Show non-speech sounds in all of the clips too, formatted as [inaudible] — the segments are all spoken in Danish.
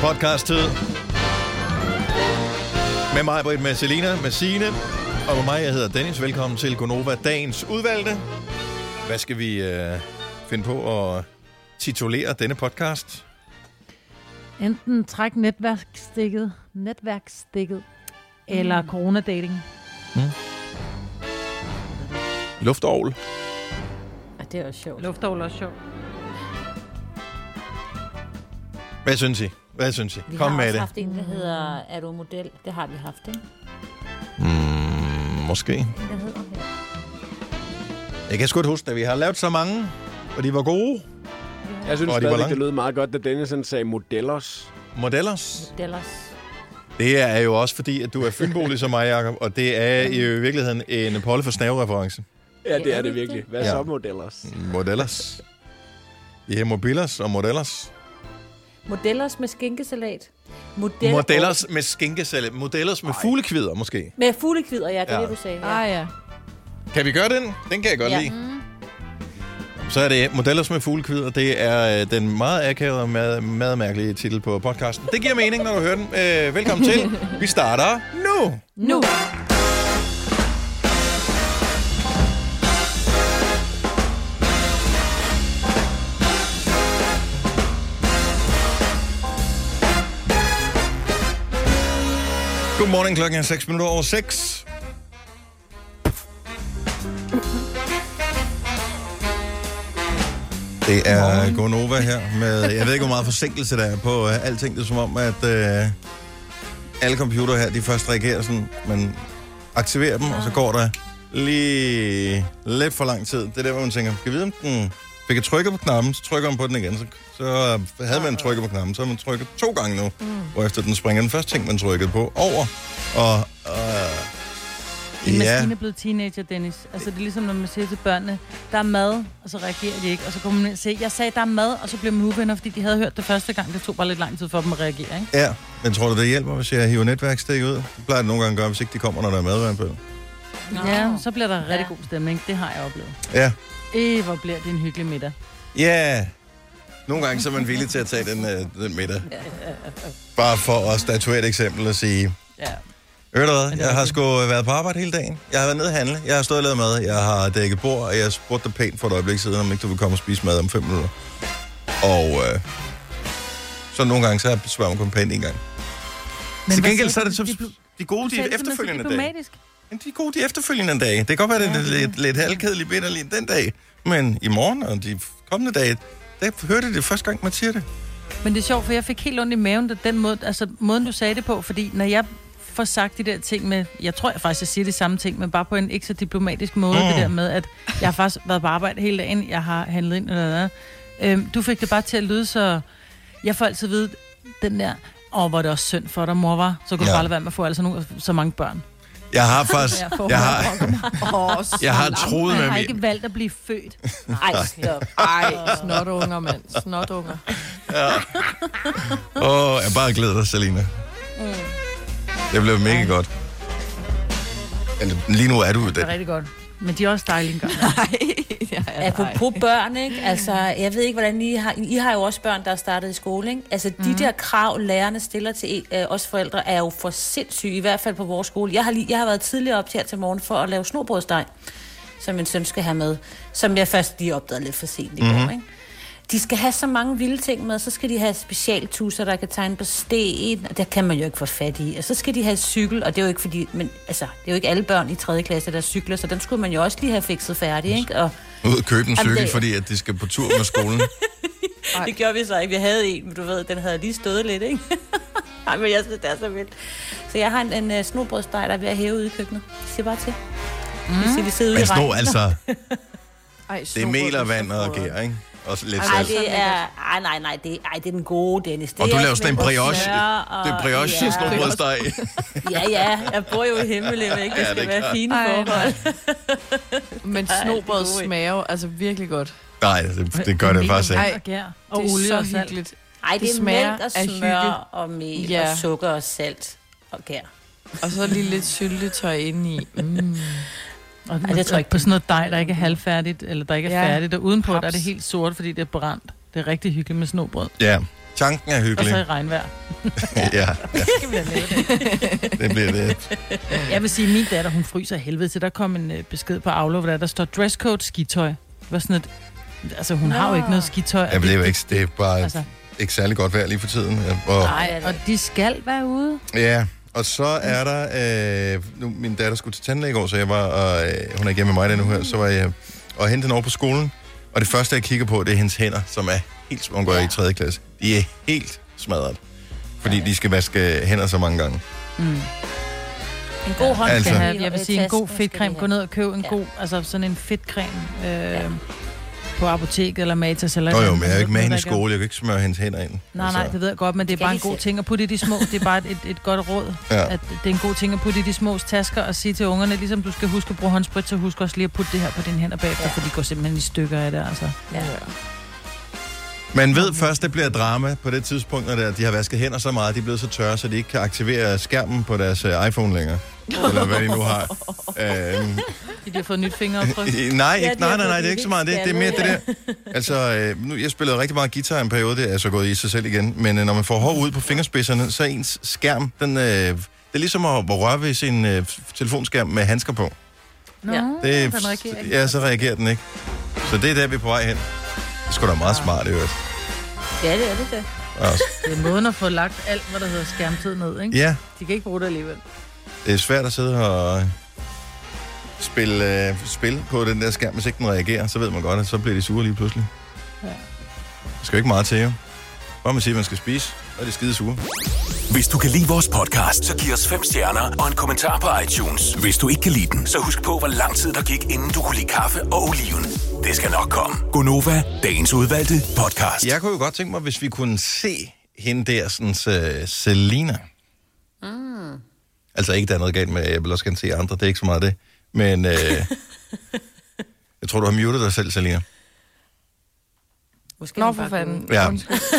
podcast-tid. Med mig, Britt, med Selina, med Signe, og med mig, jeg hedder Dennis. Velkommen til Gonova, dagens udvalgte. Hvad skal vi øh, finde på at titulere denne podcast? Enten træk netværksstikket, netværksstikket, eller coronadating. Luftovl. Ja, det er også sjovt. Luftål er også sjovt. Hvad synes I? Hvad synes I? Vi Kom har med det. haft en, der hedder Er du model? Det har vi haft, ikke? Mm, måske. Det hedder her. Jeg kan sgu ikke huske det. Vi har lavet så mange, og de var gode. Jeg synes Og de det lød meget godt, da Dennis sagde modellers. Modellers. Modellers. Det er jo også fordi, at du er fynbo ligesom mig, Jacob, og det er i virkeligheden en Polle for Snave-reference. Ja, det er det det virkelig. det? Hvad Ja. så modellers? Modellers. Ja, mobilers og modellers. Modellers med skinkesalat. Model- Modellers med skinkesælle. Modellers med fuglekvider, måske. Med fuglekvider, ja, det er Ja. det, du sagde. Ja. Ah ja. Kan vi gøre den? Den kan jeg godt Ja. lide. Så er det Modellers med fuglekvider. Det er øh, den meget akavede og mad, madmærkelige titel på podcasten. Det giver mening, når du hører den. Øh, velkommen til. Vi starter nu. Nu. Godmorgen, klokken er 6 minutter over 6. Det er Gonova her med, jeg ved ikke, hvor meget forsinkelse der er på uh, alting. Det er som om, at uh, alle computere her, de først reagerer sådan, man aktiverer dem, og så går der lige lidt for lang tid. Det er der, hvor man tænker, kan vi vide, om den fik jeg trykket på knappen, så trykker man på den igen. Så, så øh, havde man trykket på knappen, så har man trykket to gange nu, mm. hvorefter den springer den første ting, man trykkede på, over. Og øh, Din ja, maskine er blevet teenager, Dennis. Altså, det er ligesom, når man siger til børnene, der er mad, og så reagerer de ikke. Og så kommer man ind og siger, jeg sagde, der er mad, og så bliver man uvenner, fordi de havde hørt det første gang. Det tog bare lidt lang tid for dem at reagere, ikke? ja, men tror du, det hjælper, hvis jeg hiver netværkstik ud? Det plejer det nogle gange at gøre, hvis ikke de kommer, når der er madvand på. Ja, så bliver der rigtig Ja. god stemning. Det har jeg oplevet. Ja, Øh, hvor bliver det en hyggelig middag. ja. Nogle gange så er man villig til at tage den, øh, den middag. Bare for at statuere et eksempel og sige, Ja. Ved du hvad, jeg har sgu været på arbejde hele dagen. Jeg har været nede at handle. Jeg har stået og lavet mad. Jeg har dækket bord, og jeg har spurgt dig pænt for et øjeblik siden, om ikke du vil komme og spise mad om fem minutter. Og øh, så nogle gange, så spørger man kun pænt en gang. Men Til hvad gengæld, så er det så, de gode, de efterfølgende dage. diplomatisk. Men de er gode, de efterfølgende dage. Det kan godt være, det er lidt, lidt halvkedeligt bitterligt den dag. Men i morgen og de kommende dage, der hørte jeg det første gang, man siger det. Men det er sjovt, for jeg fik helt ondt i maven, da den måde, altså måden, du sagde det på, fordi når jeg får sagt de der ting med, jeg tror jeg faktisk, jeg siger de samme ting, men bare på en ikke så diplomatisk måde, Mm. det der med, at jeg har faktisk været på arbejde hele dagen, jeg har handlet ind, eller hvad. Øhm, du fik det bare til at lyde så, jeg får altid at vide, den der, åh, hvor er det også synd for dig, mor, var. Så kunne Ja. du bare lade være med at få altså nogle, så mange børn. Jeg har faktisk... Jeg, Jeg har, jeg har troet med har min... ikke valgt at blive født. Ej, stop. Ej, snotunger, mand. Snotunger. Åh, oh, jeg bare glæder dig, Selina. Det blev mega godt. Eller, lige nu er du Det er det. rigtig godt. Men de er også dejlige engang. Nej, [laughs] ja, ja, Apropos børn, ikke? Altså, jeg ved ikke, hvordan I har... I har jo også børn, der er startet i skole, ikke? Altså, de der krav, lærerne stiller til øh, os forældre, er jo for sindssyge, i hvert fald på vores skole. Jeg har, lige, jeg har været tidligere op til her til morgen for at lave snobrødsteg, som min søn skal have med, som jeg først lige opdagede lidt for sent i går, ikke? De skal have så mange vilde ting med, så skal de have specialtusser, der kan tegne på sten, og det kan man jo ikke få fat i. Og så skal de have cykel, og det er jo ikke fordi, men altså, det er jo ikke alle børn i 3. klasse, der cykler, så den skulle man jo også lige have fikset færdig, ikke? Og Ud og købe en cykel, det- fordi at de skal på tur med skolen. [laughs] Det gjorde vi så ikke. Vi havde en, men du ved, den havde lige stået lidt, ikke? [laughs] Nej, men jeg synes, det er så vildt. Så jeg har en, en uh, snobrødsteg, der er ved at hæve ude i køkkenet. Jeg siger bare til. Mm. Siger, vi sidder ude Men i regnen. altså, [laughs] Ej, det er mel og vand og gær, ikke? Og så lidt Ej, salt. det er... Ej, nej, nej, det, ej, det er den gode, Dennis. Det Og du er laver sådan en smør brioche. og- Det er brioche ja. ja. snobrødsteg. [laughs] Ja, ja, jeg bor jo i Himmeløv, ikke? Det Ja, skal det er være klart. fine Ej, forhold. [laughs] Men snobrød det er smager jo altså virkelig godt. Nej, det, det gør det faktisk ikke. Ej, Og gær og det er olie så og salt. hyggeligt. Ej, det, Det er smager mælk og af smør og mel Ja. og sukker og salt og gær. Og så lige lidt syltetøj indeni. Mm. [laughs] Og Ej, det tror jeg ikke. på sådan noget dej, der ikke er halvfærdigt, eller der ikke er Ja. færdigt. Og udenpå der er det helt sort, fordi det er brændt. Det er rigtig hyggeligt med snobrød. Ja. Tanken er Og så i hyggelig. regnvejr. [laughs] Ja, ja, da lave det? det bliver det. Jeg vil sige, at min datter, hun fryser af helvede til. Der kom en øh, besked på Aula, hvor der, der står dresscode skitøj. Det var sådan et... Altså, hun har jo ikke noget skitøj. Det er jo ikke, det er bare Altså, ikke særlig godt vejr lige for tiden. Og, nej, og de skal være ude. Ja, og så er der... Øh, nu, min datter skulle til tandlæge i går, så jeg var... Og, øh, hun er hjemme med mig nu her. Så var jeg og hente hende over på skolen. Og det første, jeg kigger på, det er hendes hænder, som er helt... Hun går ja. i 3. klasse. De er helt smadret. Fordi ja. de skal vaske hænder så mange gange. En god hånd Altså- Skal have, jeg vil sige, en god fedtcreme. Gå ned og køb en god, altså sådan en fedtcreme øh, på apoteket eller Matas. Eller Nå jo, men jeg er jo ikke med hende i skole. Jeg kan ikke smøre hendes hænder ind. Nej, nej, det ved jeg godt, men det er bare en god ting at putte i de små. Det er bare et, et, et godt råd, Ja. at det er en god ting at putte i de små tasker og sige til ungerne, ligesom du skal huske at bruge håndsprit, så husk også lige at putte det her på dine hænder bagefter, Ja. for de går simpelthen i stykker af det, altså. Ja. Man ved først, det bliver drama på det tidspunkt, når de har vasket hænder så meget, de er blevet så tørre, så de ikke kan aktivere skærmen på deres øh, iPhone længere. Eller hvad de nu har. Øhm, De har fået nyt fingeraftryk. [laughs] Nej, ikke, nej, nej, nej, det er ikke så meget det. Det er mere det der. Altså, øh, nu, jeg spillede rigtig meget guitar i en periode, det er så gået i sig selv igen. Men øh, når man får hår ud på fingerspidserne, så er ens skærm, den, øh, det er ligesom at, at røre ved sin øh, telefonskærm med handsker på. Nå, Ja. Det, den reagerer ikke. ja, så reagerer den ikke. Så det er der, vi er på vej hen. Det er sgu da meget smart, i øvrigt. Ja, det er det da. Også. Det er måden at få lagt alt, hvad der hedder skærmtid ned, ikke? Ja, De kan ikke bruge det alligevel. det er svært at sidde og spille, øh, spil på den der skærm, hvis ikke den reagerer, så ved man godt, at så bliver de sure lige pludselig. Ja. Der skal jo ikke meget til, jo. Bare man siger, at man skal spise, og de er skide sure. Hvis du kan lide vores podcast, så giv os fem stjerner og en kommentar på iTunes. Hvis du ikke kan lide den, så husk på, hvor lang tid der gik, inden du kunne lide kaffe og oliven. Det skal nok komme. Gonova, dagens udvalgte podcast. Jeg kunne jo godt tænke mig, hvis vi kunne se hende der, sådan uh, Selina. Mm. Altså ikke, der er noget galt med, jeg vil også gerne se andre, det er ikke så meget det. Men øh, [laughs] jeg tror, du har muted dig selv, Selina. Måske Nå, for fanden. Ja,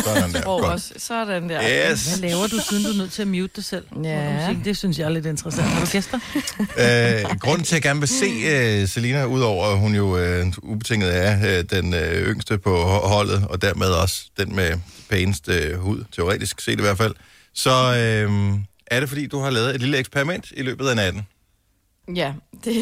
sådan der. Sprog Godt. også. Sådan der. Yes. Hvad laver du, siden du er nødt til at mute dig selv? Ja. Sige? Det synes jeg er lidt interessant. Har du gæster? [laughs] Øh, grunden til, at jeg gerne vil se uh, Selina, udover at hun jo uh, ubetinget er uh, den uh, yngste på ho- holdet, og dermed også den med pænest uh, hud, teoretisk set i hvert fald, så uh, er det fordi, du har lavet et lille eksperiment i løbet af natten. Ja, [laughs] det,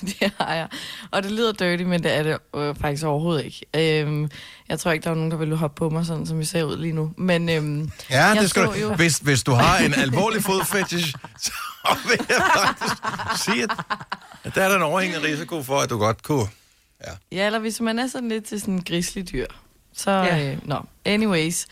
det har jeg. Og det lyder dirty, men det er det øh, faktisk overhovedet ikke. Øhm, jeg tror ikke, der er nogen, der vil hoppe på mig, sådan som vi ser ud lige nu. Men øhm, Ja, det skal du. jo- Hvis, hvis du har en alvorlig fodfetish, [laughs] så vil jeg faktisk sige, at, at der er der en overhængende risiko for, at du godt kunne... ja, eller hvis man er sådan lidt til sådan en grislig dyr. Så, Ja. ja. øh, nå, anyways.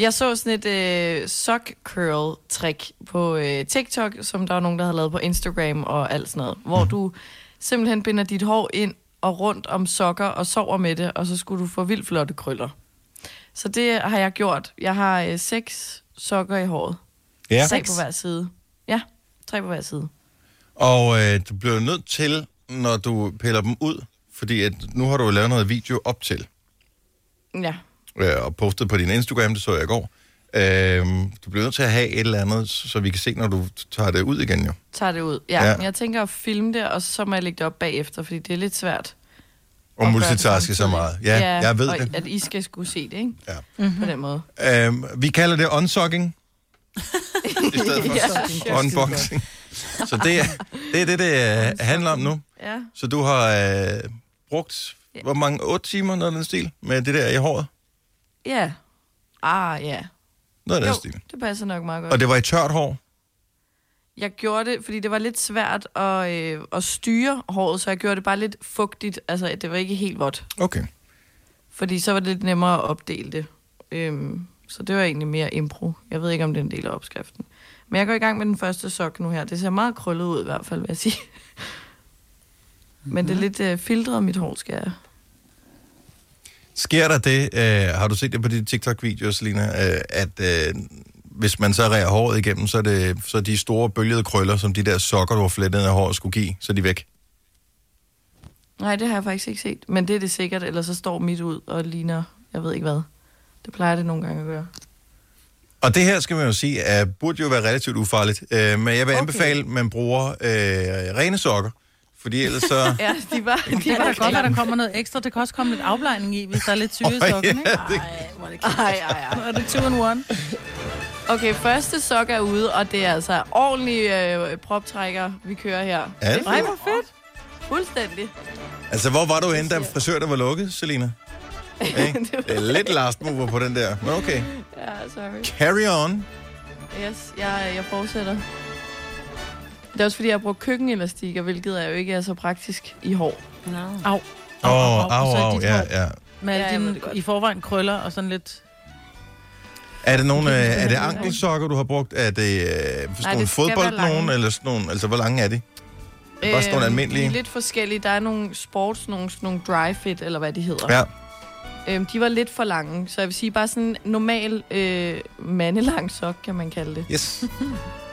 Jeg så sådan et øh, sock curl trick på øh, TikTok, som der var nogen, der havde lavet på Instagram og alt sådan noget. Hvor du simpelthen binder dit hår ind og rundt om sokker og sover med det, og så skulle du få vildt flotte krøller. Så det har jeg gjort. Jeg har øh, seks sokker i håret. Ja. Tre på hver side. Ja, tre på hver side. Og øh, du bliver nødt til, når du piller dem ud, fordi at nu har du lavet noget video op til, Ja, øh, og postet på din Instagram, det så jeg i går. Øh, du bliver nødt til at have et eller andet, så vi kan se, når du tager det ud igen jo. tager det ud. Ja, Ja. ja. Men jeg tænker at filme det, og så må jeg lægge det op bagefter, fordi det er lidt svært. Og multitaske så meget. Ja, jeg ved og det. at I skal skulle se det, ikke? Ja. Mm-hmm. På den måde. Øh, vi kalder det unsocking. [laughs] I stedet for Ja. unboxing. Så det er det, er det, det øh, handler om nu. Ja. Så du har øh, brugt, hvor mange, 8 timer, noget af den stil, med det der i håret? Ja. Ah, ja. Noget af den stil. det passer nok meget godt. Og det var i tørt hår? Jeg gjorde det, fordi det var lidt svært at, øh, at styre håret, så jeg gjorde det bare lidt fugtigt. Altså, det var ikke helt vådt. Okay. Fordi så var det lidt nemmere at opdele det. Øhm, så det var egentlig mere impro. Jeg ved ikke, om det er en del af opskriften. Men jeg går i gang med den første sok nu her. Det ser meget krøllet ud i hvert fald, vil jeg sige. [laughs] Men det er lidt øh, filtret, mit hår skal jeg. Sker der det, øh, har du set det på de TikTok-videoer, Selina, øh, at øh, hvis man så rærer håret igennem, så er, det, så er de store bølgede krøller, som de der sokker, du har flettet af håret, skulle give, så er de væk? Nej, det har jeg faktisk ikke set. Men det er det sikkert, eller så står mit ud og ligner, jeg ved ikke hvad. Det plejer det nogle gange at gøre. Og det her, skal man jo sige, er, burde jo være relativt ufarligt. Øh, men jeg vil Okay. anbefale, at man bruger øh, rene sokker, fordi ellers så... [laughs] Ja, de var, de Det var da godt være, der kommer noget ekstra. Det kan også komme lidt afblejning i, hvis der er lidt syre i sokken, ikke? ja, det- Ej, er Ej, ej, ej. Er det two in one? Okay, første sok er ude, og det er altså ordentlige øh, proptrækker, vi kører her. Er det? Nej, hvor fedt. Fuldstændig. Altså, hvor var du henne, da frisøren var lukket, Selina? [laughs] Det er lidt last mover på den der, men okay. Ja, sorry. Carry on. Yes, jeg, jeg fortsætter. Det er også fordi, jeg har brugt køkkenelastikker, hvilket er jo ikke er så praktisk i hår. No. Au. Åh, au, så au, dit ja, ja. Med alle Ja, dine det i forvejen krøller og sådan lidt... Er det nogle, øh, er det ankelsokker, du har brugt? Er det øh, sådan det nogle være fodbold nogen, eller sådan nogle, altså hvor lange er de? er bare sådan nogle almindelige. Øhm, De er lidt forskellige. Der er nogle sports, nogle, sådan nogle dry fit, eller hvad de hedder. Ja. Øhm, de var lidt for lange, så jeg vil sige bare sådan en normal øh, mandelang sok, kan man kalde det. Yes. [laughs]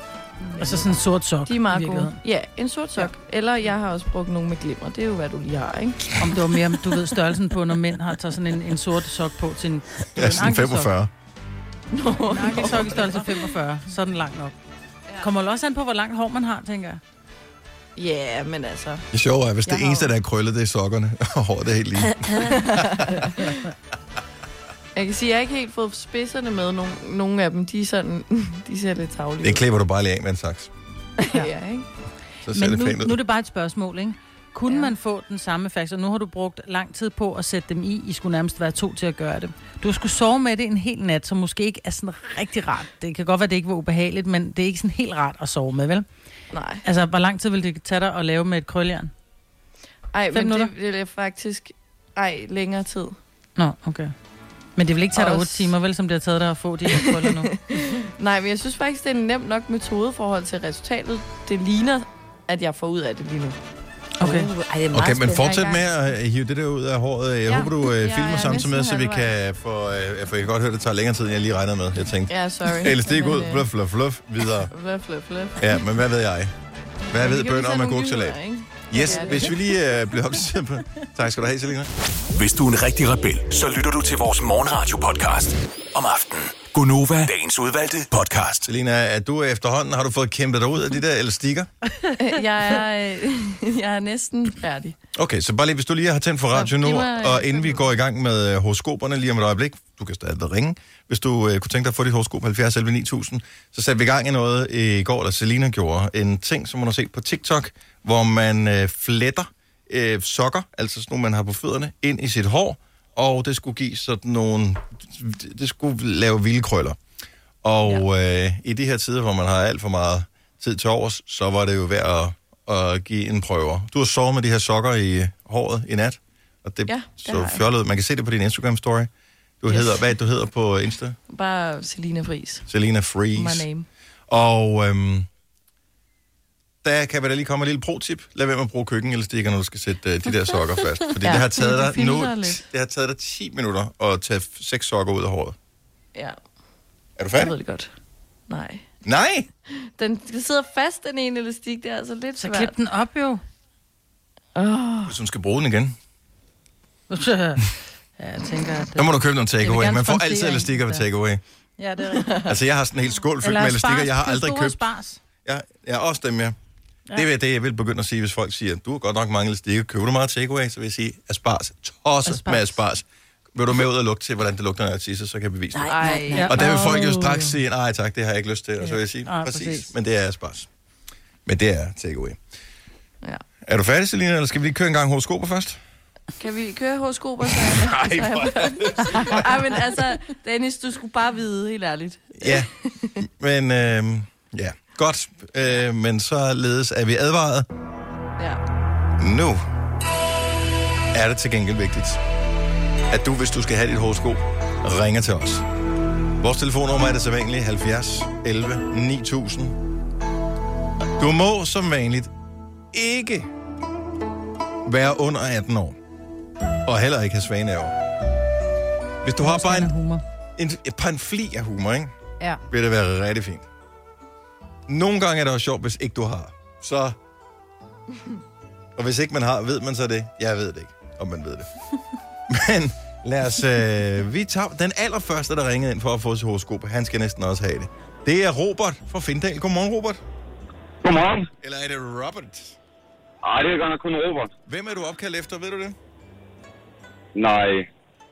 Og så sådan en sort sok. De er meget gode. Ja, en sort sok. Ja. Eller jeg har også brugt nogle med glimmer. Det er jo, hvad du lige har, ikke? Om det var mere, du ved, størrelsen på, når mænd har tager sådan en, en sort sok på til en... Er sådan 45. En ankelsok i størrelse 45, så er den lang nok. Kommer vel også an på, hvor langt hår man har, tænker jeg. Ja, yeah, men altså... Det sjove er, hvis det Jeg eneste, der er krøllet, det er sokkerne, [laughs] og håret er helt lige. [laughs] [laughs] Jeg kan sige, at jeg ikke helt fået spidserne med. Nogle, nogle af dem, de, er sådan, [laughs] de ser lidt tavlige Det klipper du bare lige af med en saks. ja, ikke? Så ser Men det nu, pænt ud. nu er det bare et spørgsmål, ikke? Kunne Ja. man få den samme effekt, og nu har du brugt lang tid på at sætte dem i, I skulle nærmest være to til at gøre det. Du skulle sove med det en hel nat, som måske ikke er sådan rigtig rart. Det kan godt være, det ikke var ubehageligt, men det er ikke sådan helt rart at sove med, vel? Nej. Altså, hvor lang tid vil det tage dig at lave med et krøljern? Ej, Fem men det, minutter? det er faktisk... Ej, længere tid. Nå, okay. Men det vil ikke tage dig otte timer, vel, som det har taget dig at få de her krøller nu? [laughs] Nej, men jeg synes faktisk, det er en nem nok metode i forhold til resultatet. Det ligner, at jeg får ud af det lige nu. Okay. Uh, ej, det er meget Okay, men fortsæt med er at øh, hive det der ud af håret. Jeg Ja, håber, du jeg filmer er samtidig med, så vi kan få... Øh, for jeg kan godt høre, det tager længere tid, end jeg lige regnede med. Jeg tænkte, Ja, sorry. [laughs] elastik Men, ud, øh, fluff, fluff, fluff, videre. Fluff, fluff, fluff. Ja, men hvad ved jeg? Hvad ved bønder om nogle agurksalat? ikke? Yes, hvis vi lige øh, bliver på... Tak skal du have, Selina. Hvis du er en rigtig rebel, så lytter du til vores morgenradio-podcast om aftenen. Gunova, dagens udvalgte podcast. Selina, er du efterhånden, har du fået kæmpet dig ud af de der elastikker? [laughs] Jeg er, øh, [laughs] jeg er næsten færdig. Okay, så bare lige, hvis du lige har tændt for radio nu, mig, øh, og inden vi går i gang med øh, horoskoperne lige om et øjeblik, du kan stadig ringe, hvis du øh, kunne tænke dig at få dit horoskop 70 11 9000, så satte vi i gang i noget i går, eller Selina gjorde, en ting, som hun har set på TikTok, hvor man øh, fletter øh, sokker, altså sådan nogle, man har på fødderne, ind i sit hår, og det skulle give sådan nogle, det skulle lave vilde krøller. Og ja. øh, i de her tider, hvor man har alt for meget tid til overs, så var det jo værd at, at give en prøve. Du har sovet med de her sokker i håret i nat, og det, Ja, det så fjollet. Man kan se det på din Instagram-story. Du Yes. hedder, hvad du hedder på Insta? Bare Selina Friis. Selina Freeze. My name. Og øhm, der kan vi da lige komme et lille pro-tip. Lad være med at bruge køkkenelastikker, når du skal sætte øh, de der sokker [laughs] fast. Fordi ja, det har taget dig nu, det har taget dig 10 minutter at tage seks sokker ud af håret. Ja, Er du jeg færdig? ved det godt. Nej. Nej! Den, den sidder fast, den ene elastik. Det er altså lidt Så svært. klip den op, jo. Oh, Hvis hun skal bruge den igen, [laughs] ja, jeg tænker, at... så må du købe nogle Jeg takeaway. Man får altid elastikker ved der. takeaway. Ja, det er rigtigt. Altså, jeg har sådan en helt skål fyldt med elastikker. Jeg har aldrig store købt... Spars. Ja, ja, også dem, ja. Det er det, jeg vil begynde at sige, hvis folk siger, du har godt nok mange elastikker. Køber du meget takeaway, så vil jeg sige, aspars. Tosset Aspars. med aspars. Vil du med ud og lugte til, hvordan det lugter, når jeg tisser, så kan jeg bevise det. Nej, nej, Ej. nej. Ja. Og der vil folk jo straks sige, nej tak, det har jeg ikke lyst til. Og så vil jeg sige, Ja, præcis, præcis. men det er aspars. Men det er takeaway. ja. Er du færdig, Selina, eller skal vi lige køre en gang horoskoper først? Kan vi køre horoskoper? Så [laughs] Nej, [laughs] Ej, men altså, Dennis, du skulle bare vide, helt ærligt. Ja, men øh, ja, godt. Øh, men så ledes er vi advaret. Ja. Nu er det til gengæld vigtigt, at du, hvis du skal have dit horoskop, ringer til os. Vores telefonnummer er det sædvanlige 70 11 9000. Du må som vanligt ikke være under 18 år. Og heller ikke have svage nerver. Hvis du har bare en, en, et par en fli af humor, ikke? Ja. vil det være rigtig fint. Nogle gange er det også sjovt, hvis ikke du har. Så... Og hvis ikke man har, ved man så det? Jeg ved det ikke, om man ved det. Men lad os... Øh, vi tager den allerførste, der ringede ind for at få sit horoskop. Han skal næsten også have det. Det er Robert fra Findal. Godmorgen, Robert. Godmorgen. Eller er det Robert? Ej, det er godt nok kun Robert. Hvem er du opkaldt efter, ved du det? Nej.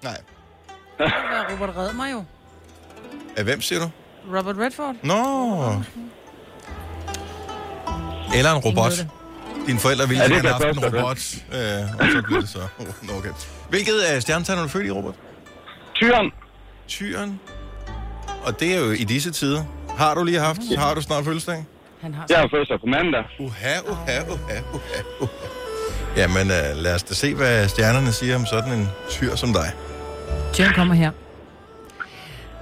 Nej. Robert Redmer jo. Af hvem siger du? Robert Redford. Nå. Eller en robot. Dine forældre ville Ja, gerne have kan haft en robot, øh, og så blev det så. [laughs] Oh, okay. Hvilket af stjernetegn er du født i, Robert? Tyren. Tyren. Og det er jo i disse tider. Har du lige haft? Har du snart fødselsdag? Han har Jeg har fødselsdag på mandag. Uha, uha, uha, uha, uha. Jamen, uh, lad os da se, hvad stjernerne siger om sådan en tyr som dig. Tyren kommer her.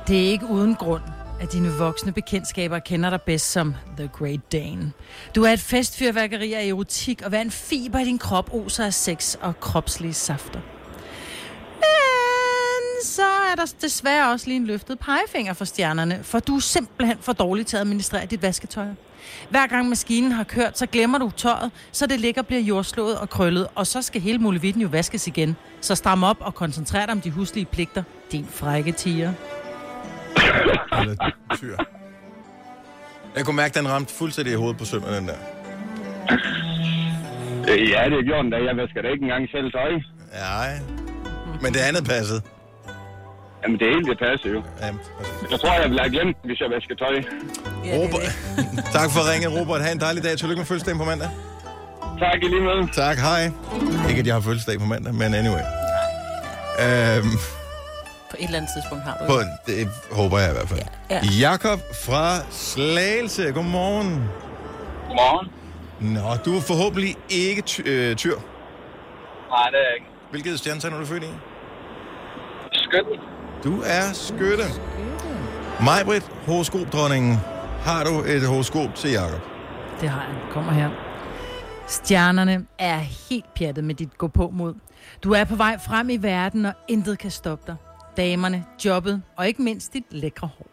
Det er ikke uden grund, af dine voksne bekendtskaber kender dig bedst som The Great Dane. Du er et festfyrværkeri af erotik, og hver en fiber i din krop oser af sex og kropslige safter. Men så er der desværre også lige en løftet pegefinger for stjernerne, for du er simpelthen for dårlig til at administrere dit vasketøj. Hver gang maskinen har kørt, så glemmer du tøjet, så det ligger bliver jordslået og krøllet, og så skal hele muligheden jo vaskes igen. Så stram op og koncentrer dig om de huslige pligter, din frække tiger. Eller tyr. Jeg kunne mærke, at den ramte fuldstændig i hovedet på sømmen, den der. Øh, Ja, det er gjort den da. Jeg vasker da ikke engang selv tøj. Nej. Men det andet passede. Jamen, det hele det passer jo. Ja, Jeg tror, jeg ville have glemt, hvis jeg vasker tøj. Robert. [laughs] tak for ringet, Robert. Ha' en dejlig dag. Tillykke med fødselsdagen på mandag. Tak i lige måde. Tak, hej. Ikke, at jeg har fødselsdag på mandag, men anyway. Øhm, På et eller andet tidspunkt har du på, det håber jeg i hvert fald. Ja. Jakob fra Slagelse. Godmorgen. Godmorgen. Nå, du er forhåbentlig ikke ty- øh, tyr. Nej, det er ikke. Hvilket stjernetegn er du født i? Skønt. Du er skytte. Majbrit, horoskopdronningen. Har du et horoskop til Jakob? Det har jeg. Kommer her. Stjernerne er helt pjattet med dit gå på mod. Du er på vej frem i verden, og intet kan stoppe dig. Damerne, jobbet og ikke mindst dit lækre hår.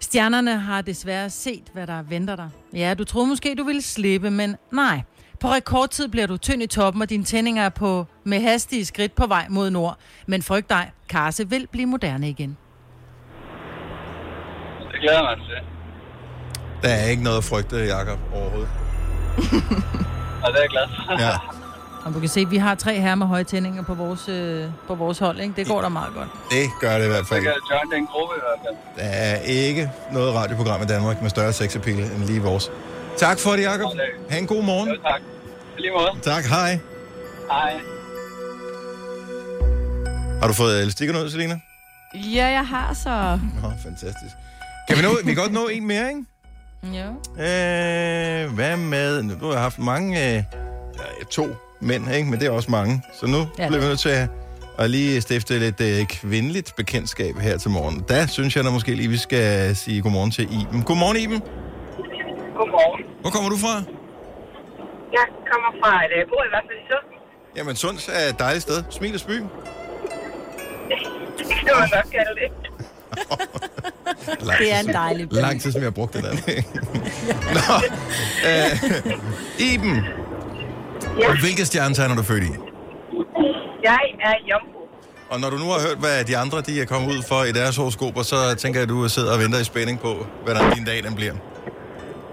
Stjernerne har desværre set, hvad der venter dig. Ja, du troede måske, du ville slippe, men nej. På rekordtid bliver du tynd i toppen, og dine tændinger er på med hastige skridt på vej mod nord. Men frygt dig, Karse vil blive moderne igen. Det glæder mig til. Der er ikke noget at frygte, Jakob, overhovedet. [laughs] Og det er jeg glad for. Ja. Og du kan se, at vi har tre her med høje tændinger på vores, øh, på vores hold. Ikke? Det går da meget godt. Det gør det i hvert fald. kan jeg join den gruppe i hvert fald. Der er ikke noget radioprogram i Danmark med større sexappeal end lige vores. Tak for det, Jacob. Ha' en god morgen. Jo, tak. I lige måde. Tak, hej. Hej. Har du fået elastikkerne ud, Selina? Ja, jeg har så. Nå, fantastisk. Kan vi nå, vi kan godt nå en mere, ikke? Ja. Øh, hvad med... Nu har jeg haft mange... Øh, ja, to mænd, ikke? Men det er også mange. Så nu Ja. bliver vi nødt til at, at lige stifte lidt øh, kvindeligt bekendtskab her til morgen. Der synes jeg da måske lige, vi skal sige godmorgen til Iben. Godmorgen, Iben. Godmorgen. Hvor kommer du fra? Jeg kommer fra et, øh, bor i hvert fald i Sund. Jamen, Sunds er et dejligt sted. Smiles by. [laughs] Det kan man nok kalde det. [laughs] Det er en dejlig by. Lang tid, som jeg har brugt det der. [laughs] Nå, øh, Iben. Ja. Hvilke stjernetegn er du født i? Jeg er jomfru. Og når du nu har hørt, hvad de andre de er kommet ud for i deres horoskoper, så tænker jeg, at du sidder og venter i spænding på, hvordan din dag den bliver.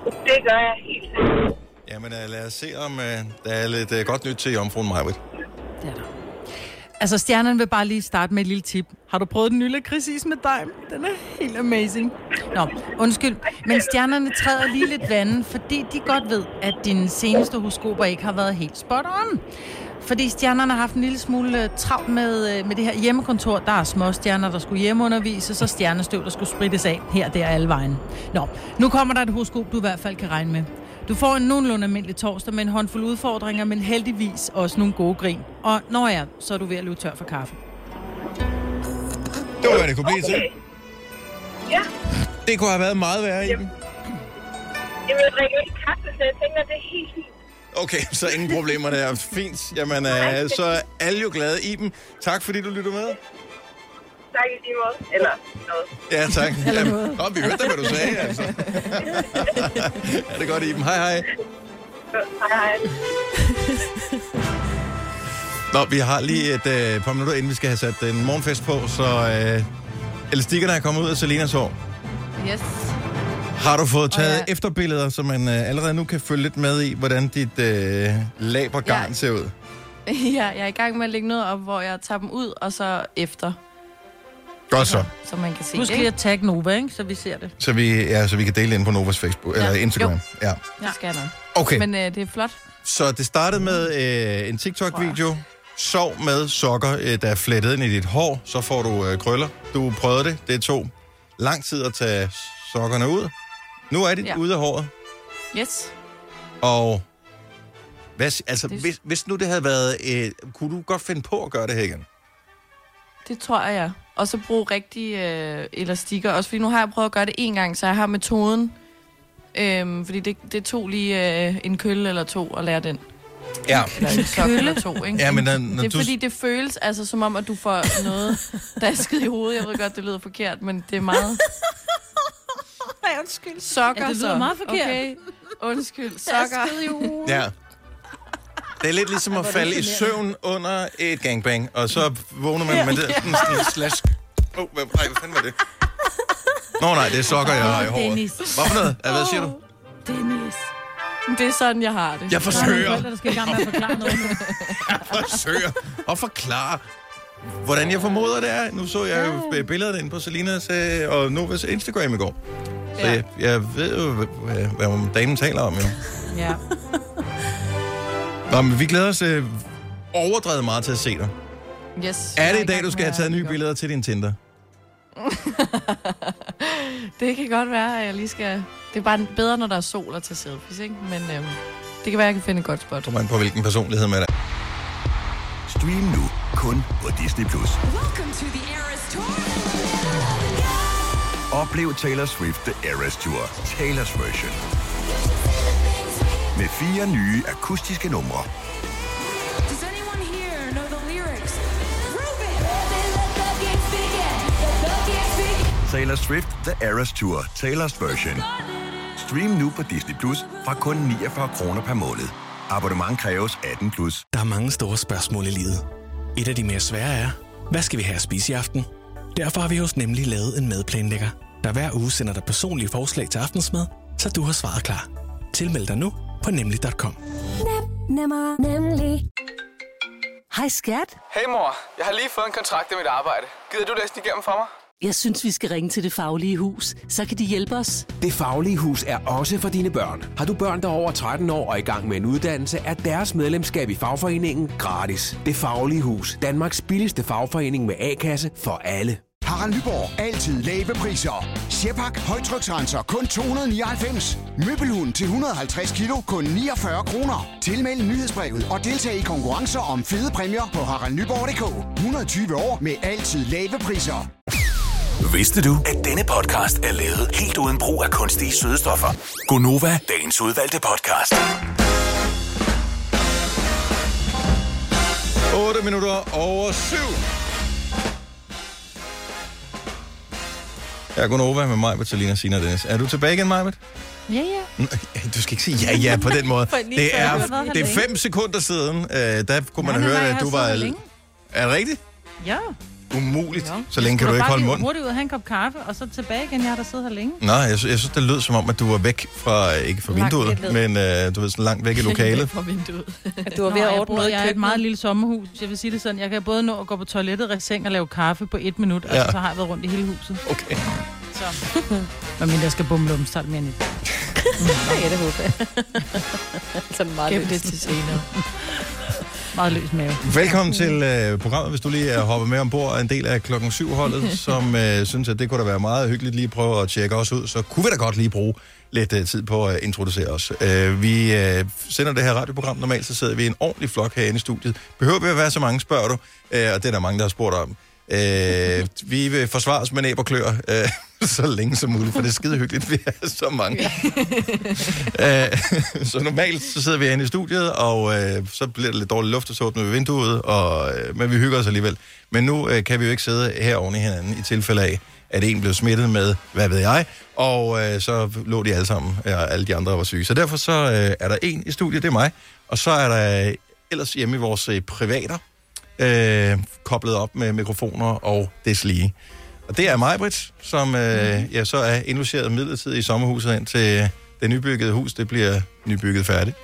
Det gør jeg helt sikkert. Jamen uh, lad os se, om uh, der er lidt uh, godt nyt til jomfruen Majbrit. Det er der. Altså, stjernerne vil bare lige starte med et lille tip. Har du prøvet den nye lakridsis med dig? Den er helt amazing. Nå, undskyld. Men stjernerne træder lige lidt vandet, fordi de godt ved, at dine seneste horoskoper ikke har været helt spot on. Fordi stjernerne har haft en lille smule øh, travlt med, øh, med det her hjemmekontor. Der er små stjerner, der skulle hjemmeundervise, så stjernestøv, der skulle sprittes af her, der alle vejen. Nå, nu kommer der et horoskop, du i hvert fald kan regne med. Du får en nogenlunde almindelig torsdag med en håndfuld udfordringer, men heldigvis også nogle gode grin. Og når jeg, så er du ved at løbe tør for kaffe. Det var, hvad det kunne blive til. Okay. Ja, Det kunne have været meget værre, Iben. jeg vil drikke ikke kaffe, så jeg tænker, det er helt fint. Okay, så ingen problemer der. Fint. Jamen, uh, så er alle jo glade. Iben, tak fordi du lytter med. Tak i lige måde. Eller noget. Ja, tak. Jamen, Nå, vi hørte da, hvad du sagde, altså. [laughs] ja, det er godt, Iben. Hej, hej. Hej, hej. Nå, vi har lige et øh, par minutter, inden vi skal have sat en morgenfest på, så øh, elastikkerne er kommet ud af Selinas hår. Yes. Har du fået taget ja. ja. efterbilleder, så man øh, allerede nu kan følge lidt med i, hvordan dit øh, labergarn Ja. ser ud? [laughs] Ja, jeg er i gang med at lægge noget op, hvor jeg tager dem ud, og så efter. Godt så. Så man kan se Husk det. lige at tagge Nova, ikke? så vi ser det. Så vi, ja, så vi kan dele det ind på Novas Facebook, ja. eller Instagram. Ja. Det skal jeg nok. Okay, Men øh, det er flot. så det startede med øh, en TikTok-video. Sov med sokker, øh, der er flettet ind i dit hår, så får du øh, krøller. Du prøvede det. Det tog lang tid at tage sokkerne ud. Nu er de ja. Ude af håret. Yes. Og hvad, altså, Det- hvis, hvis nu det havde været... Øh, kunne du godt finde på at gøre det her igen? Det tror jeg, ja. Og så bruge rigtige øh, elastikker. Også fordi nu har jeg prøvet at gøre det en gang, så jeg har metoden. Øhm, fordi det, det tog lige øh, en kølle eller to at lære den. Ja. Eller en sok eller to, ikke? Ja, men når, når Det er du... fordi, det føles altså som om, at du får noget, [laughs] der skidt i hovedet. Jeg ved godt, det lyder forkert, men det er meget... [laughs] Nej, undskyld. Sokker Ja, det lyder så. meget forkert. Okay. Undskyld. Sokker. Ja. Det er lidt ligesom at falde i søvn under et gangbang, og så vågner man med det sådan en slask. Åh, oh, hvad, nej, hvad fanden var det? Nå nej, det er sokker, jeg har i håret. Hvad for noget? Hvad siger du? Dennis. Det er sådan, jeg har det. Jeg Der er forsøger, der skal i gang med at forklare noget. nu. [laughs] jeg forsøger at forklare, hvordan jeg formoder det er. Nu så jeg jo billedet inde på Selinas øh, og Novas Instagram i går. Så Ja. jeg, jeg ved jo, hvad, hvad damen taler om, jo. Ja. Nå, men vi glæder os øh, overdrevet meget til at se dig. Yes. Er det i dag, du skal have taget nye billeder til din Tinder? [laughs] Det kan godt være, at jeg lige skal... Det er bare bedre, når der er sol at tage selfies, ikke? Men øhm, det kan være, at jeg kan finde et godt spot. Kommer an på, hvilken personlighed man er. Stream nu kun på Disney+. Plus. Oplev Taylor Swift The Eras Tour, Taylor's version. Med fire nye akustiske numre. Taylor Swift The Eras Tour, Taylor's version. Stream nu på Disney Plus fra kun 49 kroner per måned. Abonnement kræves 18 plus. Der er mange store spørgsmål i livet. Et af de mere svære er, hvad skal vi have at spise i aften? Derfor har vi hos Nemlig lavet en madplanlægger, der hver uge sender dig personlige forslag til aftensmad, så du har svaret klar. Tilmeld dig nu på nemlig.com. Nemmer, nemlig. Hej skat. Hey mor, jeg har lige fået en kontrakt i mit arbejde. Gider du læse den igennem for mig? Jeg synes, vi skal ringe til Det Faglige Hus. Så kan de hjælpe os. Det Faglige Hus er også for dine børn. Har du børn, der er over 13 år og i gang med en uddannelse, er deres medlemskab i fagforeningen gratis. Det Faglige Hus. Danmarks billigste fagforening med A-kasse for alle. Harald Nyborg. Altid lave priser. Sjehpak. Højtryksrenser. Kun 299. Møbelhund til 150 kilo. Kun 49 kroner. Tilmeld nyhedsbrevet og deltag i konkurrencer om fede præmier på haraldnyborg.dk. 120 år med altid lave priser. Vidste du, at denne podcast er lavet helt uden brug af kunstige sødestoffer? Gonova, dagens udvalgte podcast. 8 minutter over 7. Jeg er Gunova med mig, Bertalina Sina Dennis. Er du tilbage igen, Majbet? Ja, ja. Du skal ikke sige ja, ja på den måde. [laughs] Det er, det er fem sekunder siden, øh, der kunne man nej, høre, at du var... Er det rigtigt? Ja. Umuligt. Jo. Så længe kan du Skulle ikke holde lige mund. hurtigt ud og have en kop kaffe, og så tilbage igen. Jeg har da siddet her længe. Nej, jeg, sy- jeg synes, det lød som om, at du var væk fra, ikke fra Langt vinduet, lidt men øh, du ved, sådan langt væk i [laughs] lokalet. fra vinduet. Du var ved at ordne noget i Jeg er et meget lille sommerhus. Jeg vil sige det sådan. Jeg kan både nå at gå på toilettet, række seng og lave kaffe på et minut, og Ja. så har jeg været rundt i hele huset. Okay. Så. Men mindre jeg skal bumle om, så er det mere end et. [laughs] Ja, det håber jeg. [laughs] Sådan meget det til senere. Meget løs mave. Velkommen til øh, programmet, hvis du lige er hoppet med ombord en del af klokken 7-holdet, [laughs] som øh, synes, at det kunne da være meget hyggeligt lige at prøve at tjekke os ud, så kunne vi da godt lige bruge lidt øh, tid på at introducere os. Øh, vi øh, sender det her radioprogram, normalt så sidder vi i en ordentlig flok herinde i studiet. Behøver vi at være så mange, spørger du, øh, og det er der mange, der har spurgt om. Øh, vi vil forsvare os med næb og klør, øh, [laughs] så længe som muligt, for det er skide hyggeligt, vi er så mange. [laughs] Øh, [laughs] så normalt så sidder vi herinde i studiet, og øh, så bliver det lidt dårlig luft, og så åbner vi vinduet, og, øh, men vi hygger os alligevel. Men nu øh, kan vi jo ikke sidde her oven i hinanden i tilfælde af, at en blev smittet med, hvad ved jeg, og øh, så lå de alle sammen, og alle de andre var syge. Så derfor så øh, er der en i studiet, det er mig, og så er der øh, ellers hjemme i vores øh, privater, øh, koblet op med mikrofoner og deslige. Og det er mig, Britt, som øh, ja, så er indlogeret midlertidigt i sommerhuset ind til det nybyggede hus. Det bliver nybygget færdigt.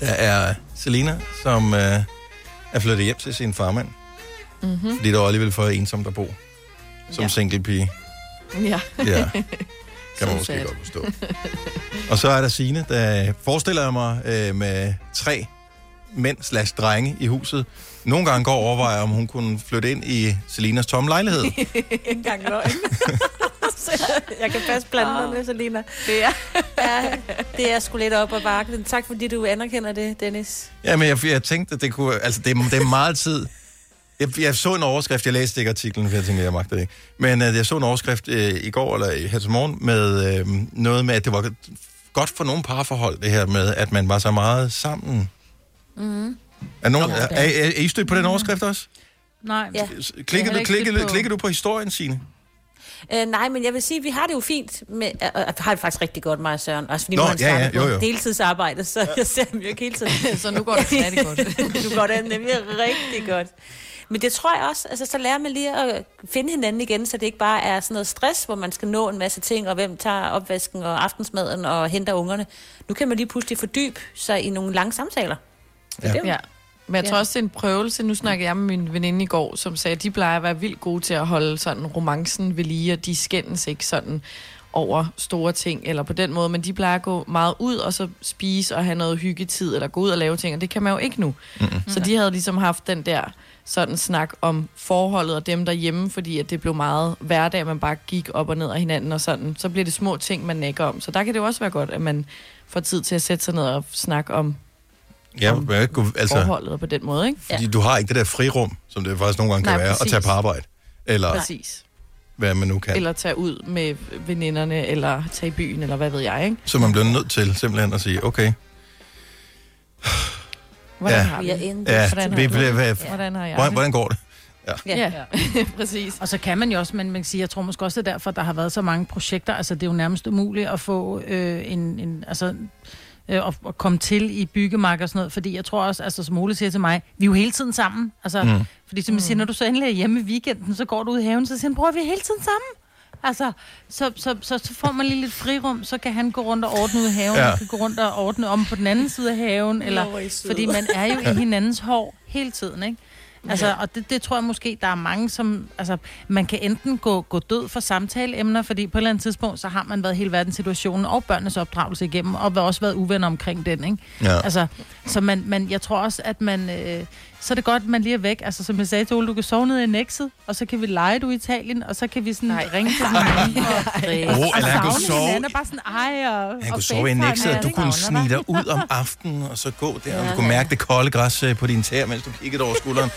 Der er Selina, som øh, er flyttet hjem til sin farmand, Mm-hmm. fordi det var alligevel for ensomt at bo som Ja. single pige. Ja. Ja. [laughs] Kan man måske sad. godt forstå. [laughs] Og så er der Signe, der forestiller jeg mig øh, med tre mænd slash drenge i huset. Nogle gange går og overvejer, om hun kunne flytte ind i Selinas tomme lejlighed. [laughs] Ikke engang løgn. [laughs] Jeg kan passe planterne, Selina. Det er. ja, det er sgu lidt op ad bakken. Tak fordi du anerkender det, Dennis. Ja, men jeg, jeg tænkte, at det kunne... Altså, det, er- det er meget tid. Jeg, jeg så en overskrift, jeg læste ikke artiklen, for jeg tænkte, jeg magter det ikke. Men uh, jeg så en overskrift uh, i går, eller i- her til morgen, med uh, noget med, at det var godt for nogle parforhold, det her med, at man var så meget sammen. Mm. Er, nogen, er, er, er I stødt på den overskrift også? Nej. Ja. Klikker du, klikker, klikker du på historien, Signe? Øh, nej, men jeg vil sige, at vi har det jo fint. Med, øh, øh, har det faktisk rigtig godt, mig og Søren. Også fordi Nå, nu har ja, ja, jo, jo. deltidsarbejde, så jeg ser ham jo ikke hele tiden. [laughs] så nu går det rigtig godt. [laughs] nu går det nemlig rigtig godt. Men det tror jeg også, altså så lærer man lige at finde hinanden igen, så det ikke bare er sådan noget stress, hvor man skal nå en masse ting, og hvem tager opvasken og aftensmaden og henter ungerne. Nu kan man lige pludselig fordybe sig i nogle lange samtaler. Ja. ja. Men jeg tror Ja. også, det er en prøvelse. Nu snakkede jeg med min veninde i går, som sagde, at de plejer at være vildt gode til at holde sådan romancen ved lige, og de skændes ikke sådan over store ting, eller på den måde, men de plejer at gå meget ud, og så spise og have noget hyggetid, eller gå ud og lave ting, og det kan man jo ikke nu. Mm-hmm. Så de havde ligesom haft den der sådan snak om forholdet og dem derhjemme, fordi at det blev meget hverdag, at man bare gik op og ned af hinanden og sådan. Så bliver det små ting, man nækker om. Så der kan det jo også være godt, at man får tid til at sætte sig ned og snakke om Ja, men jeg kunne- altså, forholdet på den måde, ikke? fordi du har ikke det der frirum, som det faktisk nogle gange kan Nej, være, at præcis. tage på arbejde. Eller Præcis. hvad man nu kan. Eller tage ud med veninderne, eller tage i byen, eller hvad ved jeg, ikke? Så man bliver nødt til simpelthen at sige, okay, Hvordan Ja. har vi Vi ja, Hvordan har vi bliver, det? hvad, Hvordan har jeg hvordan, hvordan går det? Ja. Ja, [laughs] præcis. Og så kan man jo også, men man kan sige, jeg tror måske også, det er derfor, der har været så mange projekter. Altså, det er jo nærmest umuligt at få øh, en, en, altså, øh, at, at komme til i byggemarked og sådan noget, fordi jeg tror også, altså som Ole siger til mig, vi er jo hele tiden sammen. Altså, Mm. fordi som jeg siger, når du så endelig er hjemme i weekenden, så går du ud i haven, så siger han, bror, vi er hele tiden sammen. Altså, så, så, så, så får man lige lidt frirum, så kan han gå rundt og ordne ud i haven, Ja. og kan gå rundt og ordne om på den anden side af haven, eller, er fordi man er jo i hinandens hår hele tiden, ikke? Altså, ja. og det, det tror jeg måske, der er mange, som... Altså, man kan enten gå, gå død for samtaleemner, fordi på et eller andet tidspunkt, så har man været hele verdens situationen og børnenes opdragelse igennem, og også været uvenner omkring den, ikke? Ja. Altså, så man, man, jeg tror også, at man... Øh, så er det godt, at man lige er væk. Altså, som jeg sagde til Ole, du kan sove nede i Nexet, og så kan vi lege du i Italien, og så kan vi sådan Nej. ringe til [laughs] hinanden. Og, Åh, eller han kunne sove- hinanden, bare sådan, ej, og, Han og kunne sove i Nexet, og du kunne snige dig ud om aftenen, og så gå der, og du kunne mærke det kolde græs øh, på dine tæer, mens du kiggede over skulderen.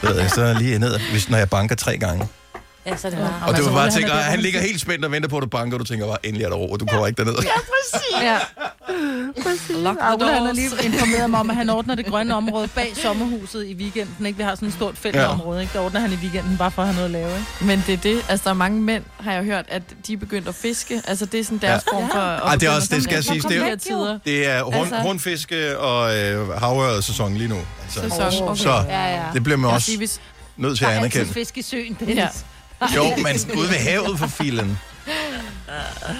Så, ved jeg, så lige ned, hvis, når jeg banker tre gange. Ja, så det bare. Og det altså, var bare han tænker, er der, han hvor ligger helt spændt og venter på, at du banker, og du tænker bare, endelig er der ro, og du kommer ikke derned. Ja, præcis. Ja. Lock the Ole, han har lige informeret mig om, at han ordner det grønne område bag sommerhuset i weekenden. Ikke? Vi har sådan et stort fældeområde, ikke? Der ordner han i weekenden, bare for at have noget at lave. Ikke? Men det er det. Altså, der er mange mænd, har jeg hørt, at de er begyndt at fiske. Altså, det er sådan deres Ja. form for... Ej, det er også, det skal jeg sige, det er, tider. det er rund, Altså- rundfiske og øh, havørred-sæson lige nu. Altså, Sæson, okay. Så Ja, ja. det bliver man også nødt til Der at er altid anerkende. fisk i søen, Dennis. Ja. Jo, men ude ved havet for filen.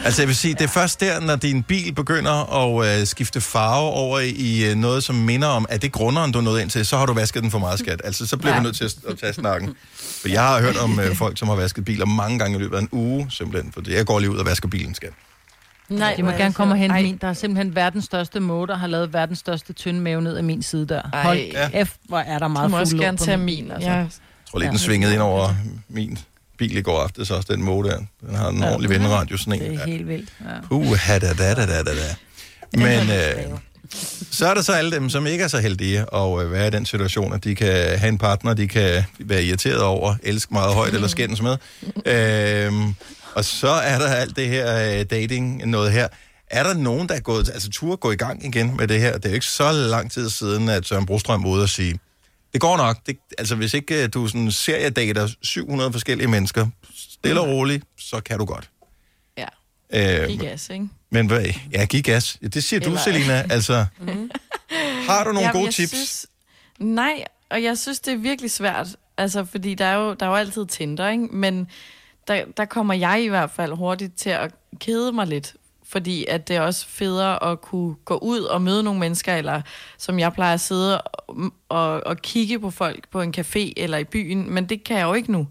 Altså jeg vil sige, det er først der, når din bil begynder at øh, skifte farve over i øh, noget, som minder om, at det er grunderen, du er nået ind til, så har du vasket den for meget skat. Altså så bliver ja. Du nødt til at, at tage snakken. For jeg har hørt om øh, folk, som har vasket biler mange gange i løbet af en uge, simpelthen. For jeg går lige ud og vasker bilen, skat. Nej, de må er gerne komme og hente Ej. min. Der er simpelthen verdens største der har lavet verdens største tynde mave ned af min side der. Ej. Hold Ja. F, hvor er der Du meget må også fuld lugt gerne tage min altså. Ja. Jeg tror lige, den svingede ind over min bil i går aftes, også den måge der. Den har en Ja. ordentlig vindradius, sådan en. Det er helt vildt. Ja. Uh, da, da, da, da, da. Men øh, så er der så alle dem, som ikke er så heldige at øh, være i den situation, at de kan have en partner, de kan være irriteret over, elske meget højt eller skændes med. Øhm, og så er der alt det her øh, dating, noget her. Er der nogen, der er gået, altså tur gå i gang igen med det her? Det er jo ikke så lang tid siden, at Søren Brostrøm var ude og sige, det går nok. Det, altså hvis ikke øh, du sådan seriedater 700 forskellige mennesker, stille og roligt, så kan du godt. Ja. Øh, Giv gas, ikke? men hvad? Ja, giv gas. Ja, det siger du, Eller- Selina. Altså, har du nogle Jamen, gode tips? Synes, nej, og jeg synes, det er virkelig svært. Altså, fordi der er jo, der er jo altid Tinder, ikke? Men der, der kommer jeg i hvert fald hurtigt til at kede mig lidt. Fordi at det er også federe at kunne gå ud og møde nogle mennesker, eller som jeg plejer at sidde og, og, og kigge på folk på en café eller i byen, men det kan jeg jo ikke nu.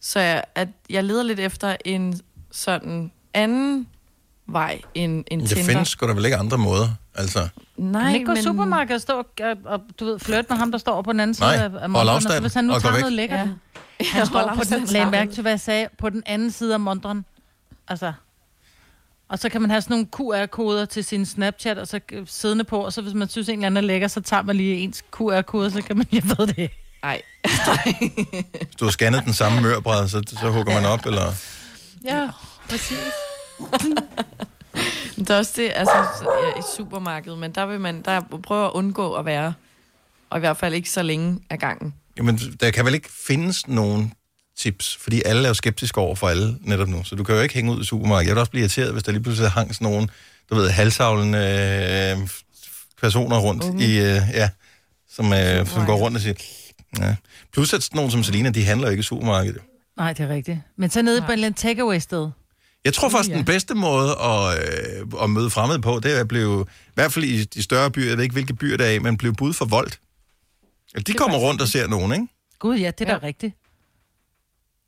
Så jeg, at jeg leder lidt efter en sådan anden vej end, end Det Tinder. findes sgu da vel ikke andre måder. Altså, Nej, kan ikke gå i men- supermarkedet og stå og, og, og du ved, flirte med ham, der står på den anden Nej, side af, afstand så hvis han nu og tager noget lækkert. Ja. Han [laughs] står på den, lag mærke til, hvad jeg sagde, på den anden side af montren. Altså, og så kan man have sådan nogle QR-koder til sin Snapchat, og så øh, siddende på, og så hvis man synes, en eller anden er lækker, så tager man lige ens QR-kode, så kan man, [laughs] jeg ved det. Nej. hvis du har scannet den samme mørbræd, så, så hugger man op, eller... Ja, præcis. Det er også det, altså ja, i supermarkedet, men der vil man der prøve at undgå at være, og i hvert fald ikke så længe af gangen. Jamen, der kan vel ikke findes nogen tips, fordi alle er jo skeptiske over for alle netop nu, så du kan jo ikke hænge ud i supermarkedet. Jeg vil også blive irriteret, hvis der lige pludselig hang sådan nogen, du ved, halvsavlende øh, personer rundt Unge. i, øh, ja, som, øh, som går rundt og siger, ja. Plus at sådan nogen som Selina, de handler jo ikke i supermarkedet. Nej, det er rigtigt. Men så nede på en eller anden takeaway-sted. Jeg tror faktisk, den bedste måde at, øh, at møde fremmede på, det er at blive, i hvert fald i de større byer, jeg ved ikke, hvilke byer det er i, men blive budt for vold. De kommer rundt og ser nogen, ikke? Gud, ja, det er ja. da rigtigt.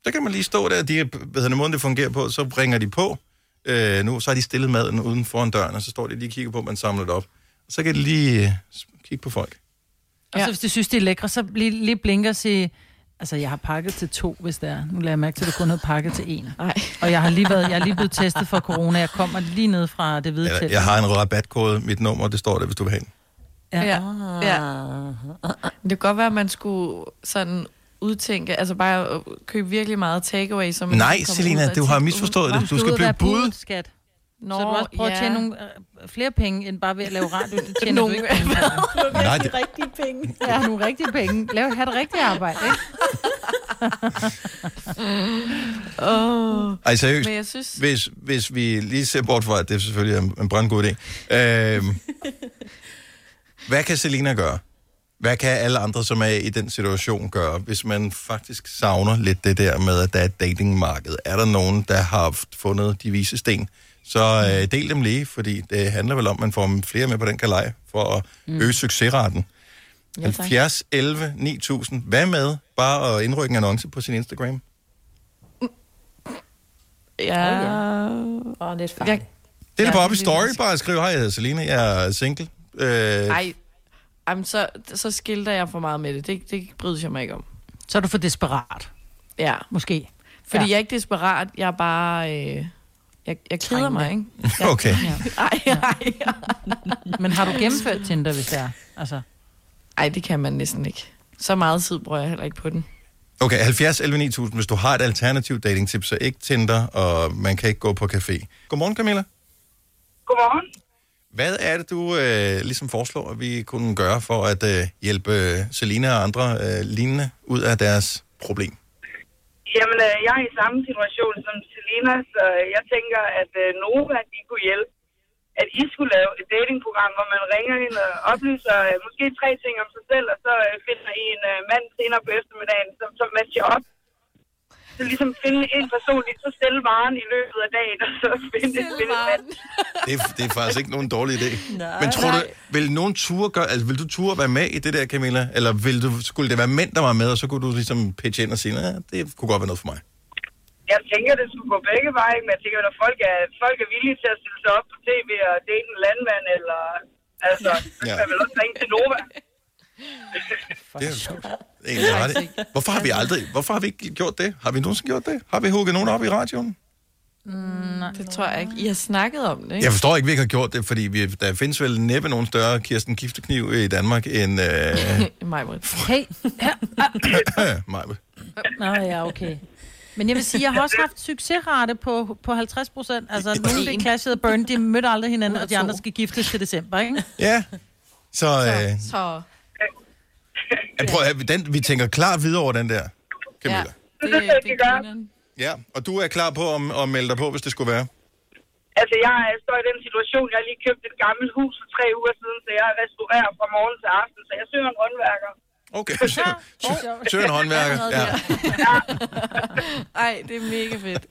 Så kan man lige stå der, de, hvad hedder, måden det fungerer på, så ringer de på. Øh, nu, så har de stillet maden uden foran døren, og så står de lige og kigger på, at man samler det op. Og så kan de lige øh, kigge på folk. Og så hvis de synes, de er lækre, så lige, lige blinker og sige, altså jeg har pakket til to, hvis det er. Nu lader jeg mærke til, at du kun havde pakket til en. Nej. Og jeg har lige været, jeg er lige blevet testet for corona. Jeg kommer lige ned fra det hvide telt. jeg har en rabatkode, mit nummer, det står der, hvis du vil have den. Ja. Ja. ja. Det kan godt være, at man skulle sådan udtænke, altså bare at købe virkelig meget takeaway, som Nej, Selina, ud du har misforstået det. Du skal blive budet, skat. Nå, så du også prøver ja. at tjene nogle øh, flere penge, end bare ved at lave radio. Det tjener Nogle- du ikke penge på. [laughs] Nej, det- rigtige penge. Ja, nogle rigtige penge. Lav, have det rigtige arbejde, ikke? [laughs] Åh. Ej, seriøst. Men jeg synes... Hvis, hvis vi lige ser bort fra, at det selvfølgelig er en, en brandgod idé. Øh, [laughs] hvad kan Selina gøre? Hvad kan alle andre, som er i den situation, gøre, hvis man faktisk savner lidt det der med, at der er et datingmarked? Er der nogen, der har fundet de vise sten? Så øh, del dem lige, fordi det handler vel om, at man får flere med på den kalej for at Mm. øge succesraten. Ja, tak. 70, 11, 9000. Hvad med bare at indrykke en annonce på sin Instagram? Ja. Og lidt Jeg, Det er Ja, bare op i story, bare skriv, hej, jeg hedder Selina, jeg er single. Øh, ej, jamen, så, så skilter jeg for meget med det. Det, det bryder jeg mig ikke om. Så er du for desperat, Ja. måske. Fordi Ja. ja. jeg er ikke desperat, jeg er bare... Øh, jeg, jeg keder mig, ikke? [laughs] Okay. Ja. Ej, ej, [laughs] Men har du gennemført Tinder, hvis det er? Altså, ej, det kan man næsten ikke. Så meget tid bruger jeg heller ikke på den. Okay, 70 11 9000, hvis du har et alternativt datingtip, så ikke Tinder, og man kan ikke gå på café. Godmorgen, Camilla. Godmorgen. Hvad er det, du øh, ligesom foreslår, at vi kunne gøre for at øh, hjælpe Selina og andre øh, lignende ud af deres problem? Jamen, øh, jeg er i samme situation som Selina, så jeg tænker, at øh, Nova, de kunne hjælpe. At I skulle lave et datingprogram, hvor man ringer ind og oplyser øh, måske tre ting om sig selv, og så øh, finder I en øh, mand senere på eftermiddagen, som, som matcher op. Så ligesom finde en person, lige så stille varen i løbet af dagen, og så finde, finde en mand. Det er, det er faktisk ikke nogen dårlig idé. Men tror du, vil nogen ture gøre, altså vil du ture være med i det der, Camilla? Eller vil du, skulle det være mænd, der var med, og så kunne du ligesom pitche ind og sige, ja, det kunne godt være noget for mig? Jeg tænker, det skulle gå begge veje, men jeg tænker, at folk er, folk er villige til at stille sig op på tv og date en landmand, eller... Altså, så Ja. kan man vel også ringe til Nova. Det er sjovt. Egentlig ret i. Hvorfor har vi aldrig, hvorfor har vi ikke gjort det? Har vi nogensinde gjort det? Har vi hugget nogen op i radioen? Det tror jeg ikke. I har snakket om det, ikke? Jeg forstår ikke, at vi ikke har gjort det, fordi vi, der findes vel næppe nogen større Kirsten Giftekniv i Danmark end øh, [laughs] Mig, hey. [coughs] mig. Nå ja, okay. Men jeg vil sige, jeg har også haft succesrate på, på 50 procent. Altså, nogen det clashede og Burn, de mødte aldrig hinanden, og de andre skal giftes til december, ikke? Ja. Så, øh, Så, jeg prøver, at den, vi tænker klar videre over den der, Camilla. det, Det det vi gør. Ja. og du er klar på at, at melde dig på, hvis det skulle være? Altså, jeg står i den situation, jeg har lige købt et gammelt hus for tre uger siden, så jeg restaurerer fra morgen til aften, så jeg søger en håndværker. Okay, en håndværker. Ja. Ej, det er mega fedt.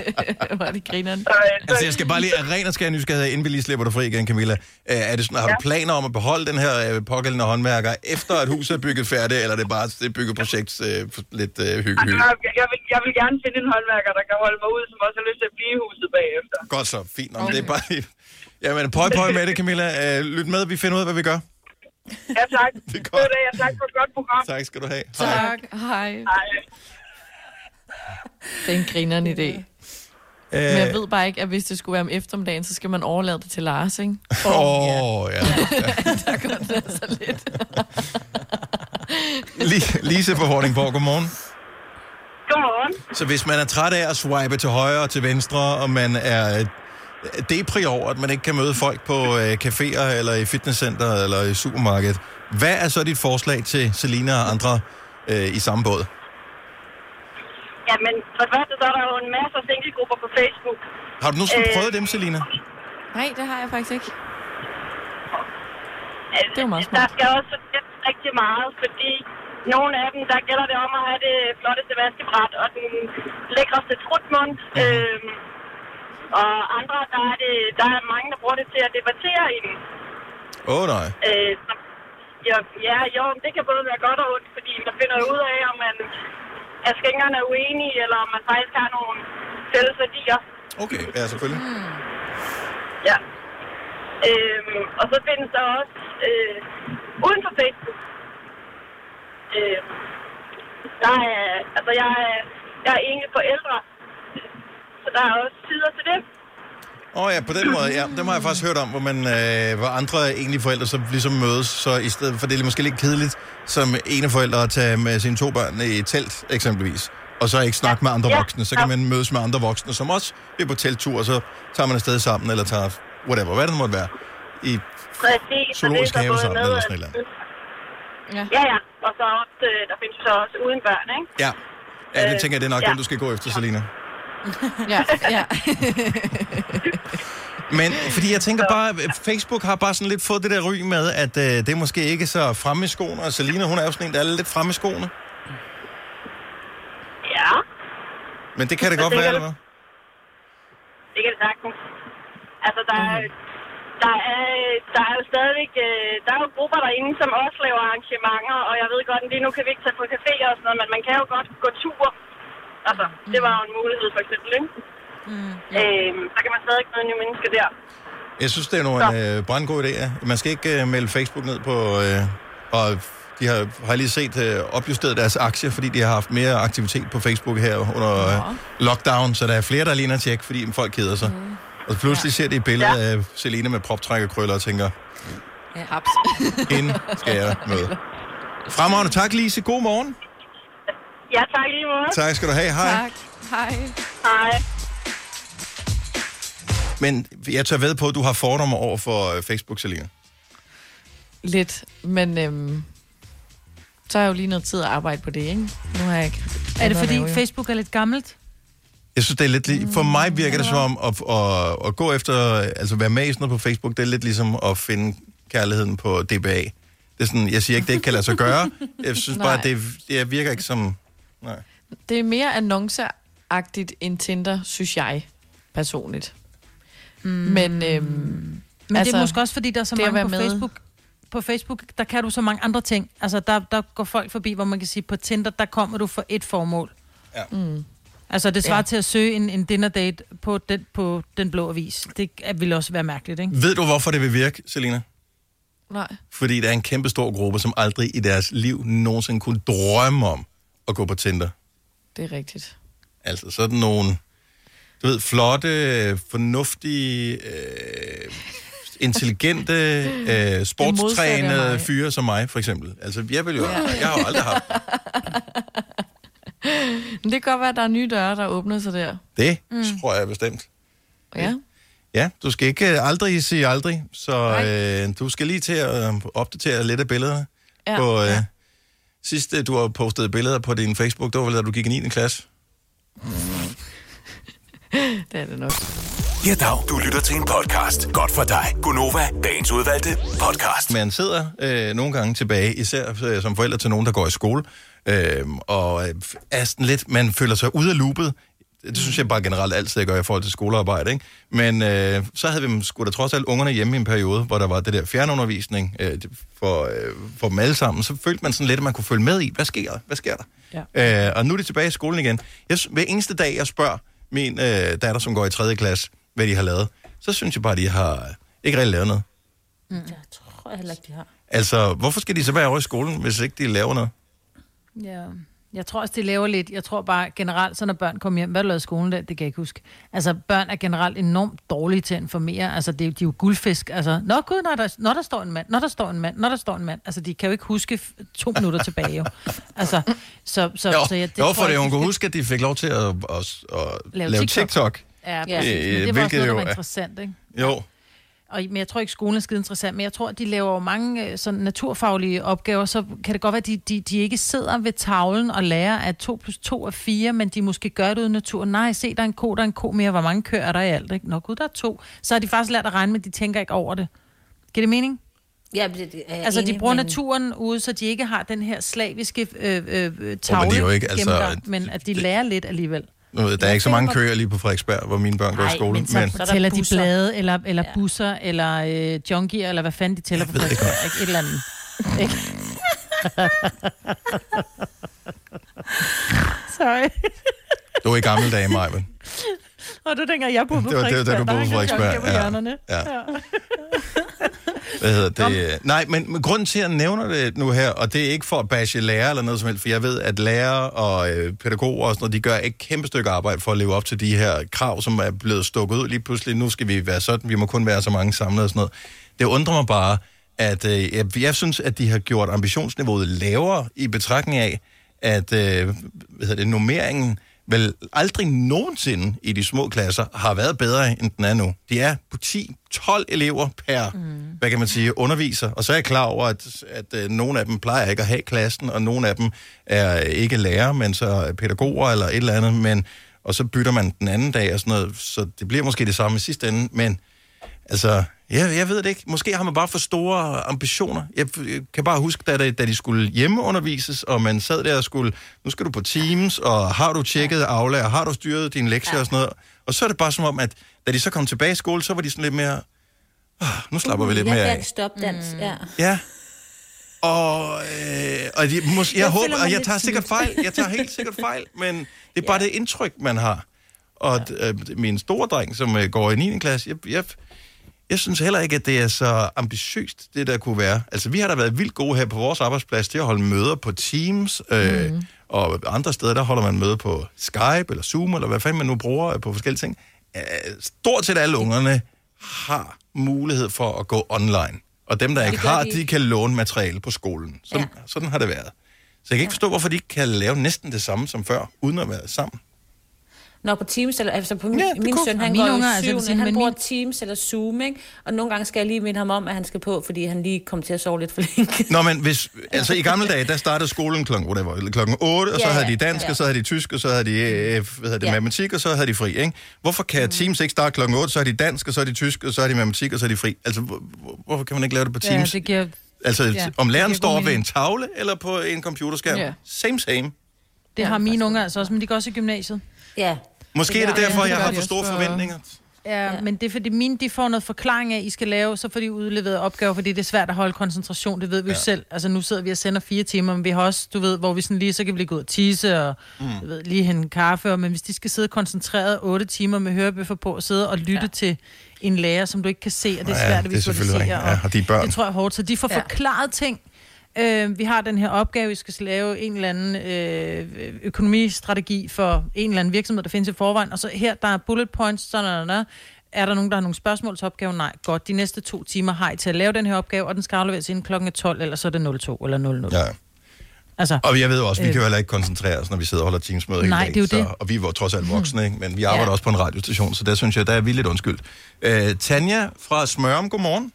[laughs] Var det grineren? Altså, jeg skal bare lige, ren og skær nysgerrighed, inden vi lige slipper dig fri igen, Camilla. Øh, Er det sådan, har du planer om at beholde den her øh, pågældende håndværker, efter at huset er bygget færdigt, eller er det bare et byggeprojekt øh, lidt øh, hygge, hygge? Altså, jeg, vil, jeg vil gerne finde en håndværker, der kan holde mig ud, som også har lyst til at blive i huset bagefter. Godt så, fint. Okay. Det er bare lige... Jamen, pøj, pøj med det, Camilla. Øh, lyt med, vi finder ud af, hvad vi gør. Ja, tak. [laughs] Det er godt. Det, tak for et godt program. Tak skal du have. Tak. Hej. Hej. Det er en grineren idé. Men jeg ved bare ikke, at hvis det skulle være om eftermiddagen, så skal man overlade det til Lars, ikke? Åh, oh, ja. [laughs] Der går det altså lidt. [laughs] Li- Lise fra Vordingborg, godmorgen. Godmorgen. Så hvis man er træt af at swipe til højre og til venstre, og man er depri over, at man ikke kan møde folk på øh, caféer, eller i fitnesscenter, eller i supermarkedet, hvad er så dit forslag til Selina og andre øh, i samme båd? Jamen, for det første, så er der jo en masse singlegrupper på Facebook. Har du nogensinde Øh. prøvet dem, Selina? Nej, det har jeg faktisk ikke. Det er meget Der skal også rigtig meget, fordi nogle af dem, der gælder det om at have det flotteste vaskebræt og den lækreste trutmund. Mhm. Øhm, og andre, der er, det, der er mange, der bruger det til at debattere i den. Åh, oh, nej. Øh, så, ja, ja, jo, det kan både være godt og ondt, fordi man finder ud af, om man er skængerne er uenige, eller om man faktisk har nogle fælles værdier. Okay, ja, selvfølgelig. Ja. Øhm, og så findes der også øh, uden for Facebook. Øh, der er, altså jeg er, jeg er enlig forældre, så der er også sider til det. Åh oh, ja, på den måde, ja. Dem har jeg faktisk hørt om, hvor, man, øh, hvor andre egentlig forældre så ligesom mødes, så i stedet for det er måske lidt kedeligt, som ene forældre at tage med sine to børn i et telt, eksempelvis, og så ikke snakke med andre Ja. voksne. Så kan man mødes med andre voksne, som også er på telttur, og så tager man afsted sammen, eller tager whatever, hvad det nu måtte være, i Præcis. og zoologisk det er så have sammen, eller sådan et eller andet. Ja. ja, ja. Og så også, øh, der findes så også uden børn, ikke? Ja. Ja, det Øh, tænker jeg, det er nok ja. den, du skal gå efter, Selina. Ja, ja. [laughs] Men fordi jeg tænker bare, Facebook har bare sådan lidt fået det der ry med, at øh, det er måske ikke så fremme i skoene, og Selina, hun er jo sådan en, der er lidt fremme i skoene. Ja, Men det kan det godt tænker, være, eller hvad? det kan det sagtens. Altså, der er, der er, der er jo stadigvæk, øh, der er jo grupper derinde, som også laver arrangementer, og jeg ved godt, at lige nu kan vi ikke tage på café og sådan noget, men man kan jo godt gå tur. Altså, det var jo en mulighed for eksempel, ikke? Mm, øhm, så kan man stadig møde nye mennesker der. Jeg synes, det er nogle øh, brandgode idéer. Man skal ikke øh, melde Facebook ned på... Øh, og de har, har lige set øh, opjusteret deres aktier, fordi de har haft mere aktivitet på Facebook her under øh, lockdown, så der er flere, der lige at tjekke, fordi folk keder sig. Mm. Og pludselig ser de et billede ja. af Selina med proptrækkerkrøller og tænker, Ja. Haps. hende skal jeg [laughs] møde. Fremragende. Tak, Lise. God morgen. Ja, tak lige måde. Tak skal du have. Hej. Tak. Hej. Hej. Men jeg tør ved på, at du har fordomme over for øh, Facebook, Selina. Lidt, men øhm, så har jeg jo lige noget tid at arbejde på det, ikke? Nu har jeg ikke... Er det fordi. Facebook er lidt gammelt? Jeg synes, det er lidt... li- For mig virker det som om at, at, at gå efter... Altså være med i sådan noget på Facebook, det er lidt ligesom at finde kærligheden på DBA. Det er sådan, jeg siger ikke, det ikke kan lade sig gøre. Jeg synes bare, [laughs] det, det virker ikke som... Nej. Det er mere annonceagtigt end Tinder, synes jeg personligt. Mm. Men, øhm, Men altså, det er måske også, fordi der er så mange på med- Facebook. På Facebook, der kan du så mange andre ting. Altså, der, der går folk forbi, hvor man kan sige, på Tinder, der kommer du for et formål. Ja. Mm. Altså, det svarer Ja. til at søge en, en dinner date på den, på den blå avis. Det er- vil også være mærkeligt, ikke? Ved du, hvorfor det vil virke, Selina? Nej. Fordi der er en kæmpe stor gruppe, som aldrig i deres liv nogensinde kunne drømme om at gå på Tinder. Det er rigtigt. Altså sådan nogle, du ved, flotte, fornuftige, øh, intelligente, [laughs] øh, sportstrænede fyre som mig, for eksempel. Altså, jeg vil jo, jeg har jo aldrig haft [laughs] Men det kan godt være, at der er nye døre, der åbner sig der. det, mm. tror jeg bestemt. Ja. Ja, du skal ikke øh, aldrig sige aldrig, så øh, du skal lige til at øh, opdatere lidt af billederne. Ja, På, øh, ja. Sidst du har postet billeder på din Facebook, det var vel, da du gik i 9. klasse. [laughs] Det er det nok. Ja, dag. Du lytter til en podcast. Godt for dig. Gunova, dagens udvalgte podcast. Man sidder øh, nogle gange tilbage, især øh, som forældre til nogen, der går i skole, øh, og øh, er sådan lidt, man føler sig ude af loopet. Det synes jeg bare generelt altid, jeg gør i forhold til skolearbejde. Ikke? Men øh, så havde vi sgu da trods alt ungerne hjemme i en periode, hvor der var det der fjernundervisning øh, for, øh, for dem alle sammen. Så følte man sådan lidt, at man kunne følge med i, hvad sker der? Hvad sker der? Ja. Øh, og nu er de tilbage i skolen igen. Jeg, hver eneste dag, jeg spørger min øh, datter, som går i 3. klasse, hvad de har lavet, så synes jeg bare, at de har ikke rigtig lavet noget. Mm. Jeg tror heller ikke, de har. Altså, hvorfor skal de så være over i skolen, hvis ikke de laver noget? Ja. Jeg tror også, det laver lidt. Jeg tror bare generelt, så når børn kommer hjem, hvad du lavet i skolen der? Det kan jeg ikke huske. Altså, børn er generelt enormt dårlige til at informere. Altså, det, er- de er jo guldfisk. Altså, nå gud, når der, når der står en mand, når der står en mand, når der står en mand. Altså, de kan jo ikke huske to minutter tilbage, jo. Altså, så, så, jo, så jeg, det jo for det, hun de kunne huske, at de fik lov til at, at, at lave, lave TikTok. TikTok. Ja, Ja. præcis. Øh, Men det var også hvilket noget, der jo var er- interessant, ikke? Jo, Og, men jeg tror ikke, skolen er skide interessant, men jeg tror, at de laver jo mange øh, sådan naturfaglige opgaver, så kan det godt være, at de, de, de ikke sidder ved tavlen og lærer, at 2 plus 2 er 4, men de måske gør det ude i naturen. Nej, se, der er en ko, der er en ko mere. Hvor mange køer er der i alt? Ikke? Nå gud, der er to. Så har de faktisk lært at regne, men de tænker ikke over det. Giver det mening? Ja, det, det er Altså, de bruger men- naturen ude, så de ikke har den her slaviske øh, øh, tavle det er jo ikke, altså, gennemgang, men at de lærer lidt alligevel. Nu, ved der er ikke så mange køer lige på Frederiksberg, hvor mine børn går i Nej, skole. men så men tæller de blade, eller, eller ja. busser, eller øh, junkier, eller hvad fanden de tæller på Frederiksberg. Ikke? Et eller andet. Ikke? [laughs] Sorry. du er i gamle dage, Maja. Og du dengang, jeg boede på Det var- det var, da Frederiksberg. du boede på Frederiksberg, ja. Ja. Hvad hedder det? Nej, men, men grunden til, at jeg nævner det nu her, og det er ikke for at bashe lærer eller noget som helst, for jeg ved, at lærere og øh, pædagoger og sådan noget, de gør et kæmpe stykke arbejde for at leve op til de her krav, som er blevet stukket ud lige pludselig. Nu skal vi være sådan, vi må kun være så mange samlet og sådan noget. Det undrer mig bare, at øh, jeg, jeg synes, at de har gjort ambitionsniveauet lavere i betragtning af, at øh, hvad hedder det, nummeringen vel aldrig nogensinde i de små klasser har været bedre, end den er nu. De er på 10-12 elever per, mm. hvad kan man sige, underviser. Og så er jeg klar over, at, at øh, nogle af dem plejer ikke at have klassen, og nogle af dem er ikke lærer, men så er pædagoger eller et eller andet. Men, og så bytter man den anden dag og sådan noget, så det bliver måske det samme i sidste ende. Men altså, jeg, jeg ved det ikke. Måske har man bare for store ambitioner. Jeg, jeg kan bare huske, da, da de skulle hjemmeundervises, og man sad der og skulle, nu skal du på Teams, og har du tjekket Aula, og har du styret dine lektier ja. og sådan noget. Og så er det bare som om, at da de så kom tilbage i skole, så var de sådan lidt mere, oh, nu slapper vi lidt jeg mere af. ikke stoppe dans, mm. ja. Ja. Og, øh, og de, mås- jeg, Jeg jeg håber, og jeg tager sikkert fejl. Jeg tager helt sikkert fejl, men [laughs] det er bare det indtryk, man har. Og ja. øh, min store dreng, som øh, går i 9. klasse, jeg, jeg, jeg synes heller ikke, at det er så ambitiøst, det der kunne være. Altså, vi har da været vildt gode her på vores arbejdsplads til at holde møder på Teams, øh, mm. og andre steder, der holder man møder på Skype eller Zoom, eller hvad fanden man nu bruger øh, på forskellige ting. Øh, stort set alle ungerne har mulighed for at gå online. Og dem, der Ja, ikke har, de. de kan låne materiale på skolen. Sådan, ja. sådan har det været. Så jeg kan ikke forstå, hvorfor de ikke kan lave næsten det samme som før, uden at være sammen. Når på Teams, eller altså på min, Ja, ja, det min søn, han går unger, i altså, syvende, sige, han bruger min- Teams eller Zoom, ikke? Og nogle gange skal jeg lige minde ham om, at han skal på, fordi han lige kom til at sove lidt for længe. Nå, men hvis, [laughs] altså i gamle dage, der startede skolen klokken, whatever, eller klokken 8, og så Ja, havde de ja, dansk, ja. og så havde de tysk, og så havde de øh, hvad hedder det, Ja. matematik, og så havde de fri, ikke? Hvorfor kan Teams ikke starte klokken 8, så er de dansk, og så er de tysk, og så er de matematik, og så er de fri? Altså, hvor, hvor- hvorfor kan man ikke lave det på Ja, Teams? det giver... altså, ja, om læreren står ved en tavle, eller på en computerskærm? Ja. Same, same. Det har mine unger altså også, men de går også i gymnasiet. Ja. Måske er det derfor, ja, jeg har for store forventninger. Ja, ja, men det er fordi mine, de får noget forklaring af, I skal lave, så får de udleveret opgaver, fordi det er svært at holde koncentration, det ved vi ja. jo selv. Altså nu sidder vi og sender fire timer, men vi har også, du ved, hvor vi sådan lige, så kan vi lige gå ud og tisse og mm. du ved, lige hente kaffe, og, men hvis de skal sidde koncentreret otte timer med hørebøffer på og sidde og lytte ja. til en lærer, som du ikke kan se, og det er Ja, svært at det er selvfølgelig visualisere. Ja, og de børn. Det tror jeg er hårdt, så de får ja. forklaret ting. Øh, vi har den her opgave, vi skal lave en eller anden øh, økonomistrategi for en eller anden virksomhed, der findes i forvejen, og så her, der er bullet points, sådan og sådan, er der nogen, der har nogle spørgsmål til opgaven? Nej, godt. De næste to timer har I til at lave den her opgave, og den skal afleveres inden klokken 12, eller så er det 02 eller 00. Ja. Altså, Og jeg ved også, vi øh, kan jo heller ikke koncentrere os, når vi sidder og holder teamsmøder hele Nej, dagen, det er jo så, det. Og vi var trods alt voksne, ikke? men vi arbejder Ja. også på en radiostation, så der synes jeg, der er vi lidt undskyldt. Øh, Tanja fra Smørum, godmorgen.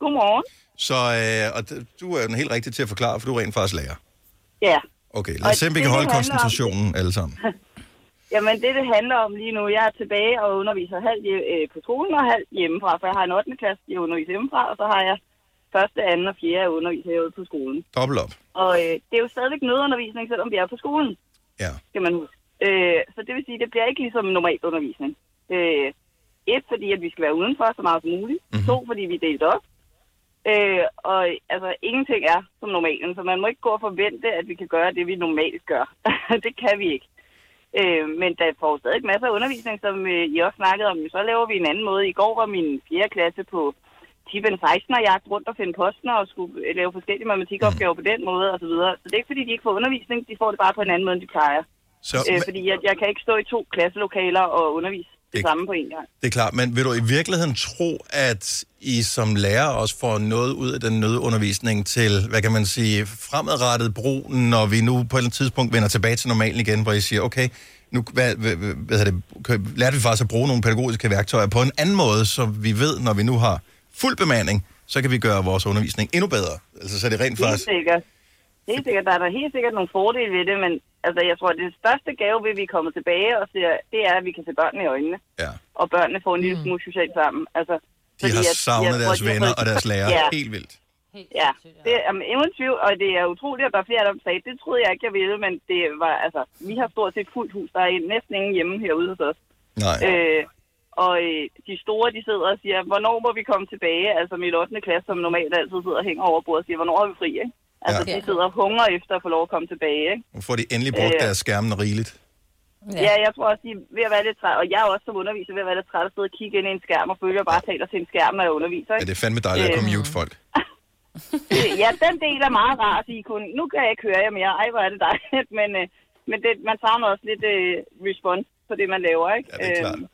Godmorgen. Så øh, og du er jo den helt rigtig til at forklare, for du er rent faktisk lærer. Ja. Okay, lad os se, om vi kan holde handler om- koncentrationen alle sammen. [laughs] Jamen, det, det handler om lige nu, jeg er tilbage og underviser halvt hje- øh, på skolen og halvt hjemmefra, for jeg har en 8. klasse, jeg underviser hjemmefra, og så har jeg første, anden og fjerde, underviser herude på skolen. Dobbelt op. Og øh, det er jo stadigvæk nødundervisning, selvom vi er på skolen. Ja. Skal man huske. Øh, så det vil sige, det bliver ikke ligesom normal undervisning. Øh, et, fordi at vi skal være udenfor så meget som muligt. Mm-hmm. To, fordi vi er delt op. Øh, og altså, ingenting er som normalen, så man må ikke gå og forvente, at vi kan gøre det, vi normalt gør. [laughs] det kan vi ikke. Øh, men der får stadig masser af undervisning, som øh, I også snakkede om. Så laver vi en anden måde. I går var min 4. klasse på Tippen 16 og jagt rundt og finde posten og skulle øh, lave forskellige matematikopgaver på den måde og så videre. Så det er ikke fordi, de ikke får undervisning, de får det bare på en anden måde, end de plejer. Så, Øh, fordi jeg, jeg kan ikke stå i to klasselokaler og undervise det samme på en gang. Det er klart, men vil du i virkeligheden tro, at I som lærer også får noget ud af den nødundervisning til, hvad kan man sige, fremadrettet brug, når vi nu på et eller andet tidspunkt vender tilbage til normalen igen, hvor I siger, okay, nu hvad, hvad, hvad, det, lærte vi faktisk at bruge nogle pædagogiske værktøjer på en anden måde, så vi ved, når vi nu har fuld bemanding, så kan vi gøre vores undervisning endnu bedre. Altså, så er det rent Helt faktisk... sikkert. Helt sikkert. Der er der helt sikkert nogle fordele ved det, men altså, jeg tror, at det største gave ved, at vi kommer tilbage og ser, det er, at vi kan se børnene i øjnene. Ja. Og børnene får en lille smule socialt sammen. Altså, De har savnet deres de har venner fået- og deres lærere Ja. helt vildt. Ja, det er um, ingen tvivl, og det er utroligt, at der er flere, der sagde, det troede jeg ikke, jeg ville, men det var, altså, vi har stort set fuldt hus, der er næsten ingen hjemme herude hos os. Nej. Øh, og øh, de store, de sidder og siger, hvornår må vi komme tilbage? Altså mit 8. klasse, som normalt altid sidder og hænger over bordet og siger, hvornår er vi fri, ikke? Altså, Ja. de sidder og hungrer efter at få lov at komme tilbage, ikke? Nu får de endelig brugt Øh. deres skærmen rigeligt. Ja. ja, jeg tror også, de er ved at være lidt træt, og jeg er også som underviser ved at være lidt træt at sidde og kigge ind i en skærm og at jeg bare taler til en skærm, når jeg underviser, Ja, ikke? det er fandme dejligt at kunne Øh. mute folk. Øh, [laughs] ja, den del er meget rar at sige kun, nu kan jeg ikke høre jer mere, ej, hvor er det dejligt, men, øh, men det, man savner også lidt øh, respons på det, man laver, ikke? Ja, det er klart. Øhm,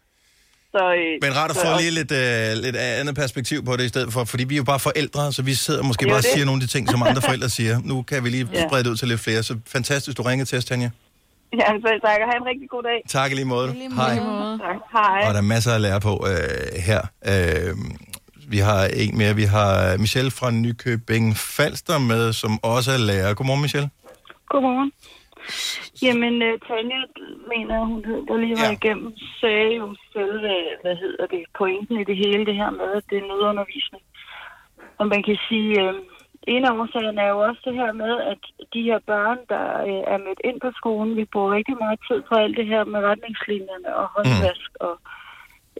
så, øh, Men rart at få lige lidt, øh, lidt andet perspektiv på det i stedet for, fordi vi er jo bare forældre, så vi sidder måske bare og siger nogle af de ting, som andre forældre siger. Nu kan vi lige Ja. sprede det ud til lidt flere, så fantastisk, du ringede til os, Tanja. Ja, selv tak, og have en rigtig god dag. Tak i lige måde. Hej. Tak. Hej. Og der er masser at lære på øh, her. Øh, vi har en mere. Vi har Michelle fra Nykøbing Falster med, som også er lærer. Godmorgen, Michelle. Godmorgen. Jamen, uh, Tanja, mener hun hed, der lige var ja. igennem, sagde jo selv, øh, hvad hedder det, pointen i det hele, det her med, at det er nødundervisning. Og man kan sige, øh, en af årsagerne er jo også det her med, at de her børn, der øh, er mødt ind på skolen, vi bruger rigtig meget tid på alt det her med retningslinjerne og håndvask. Mm. Og,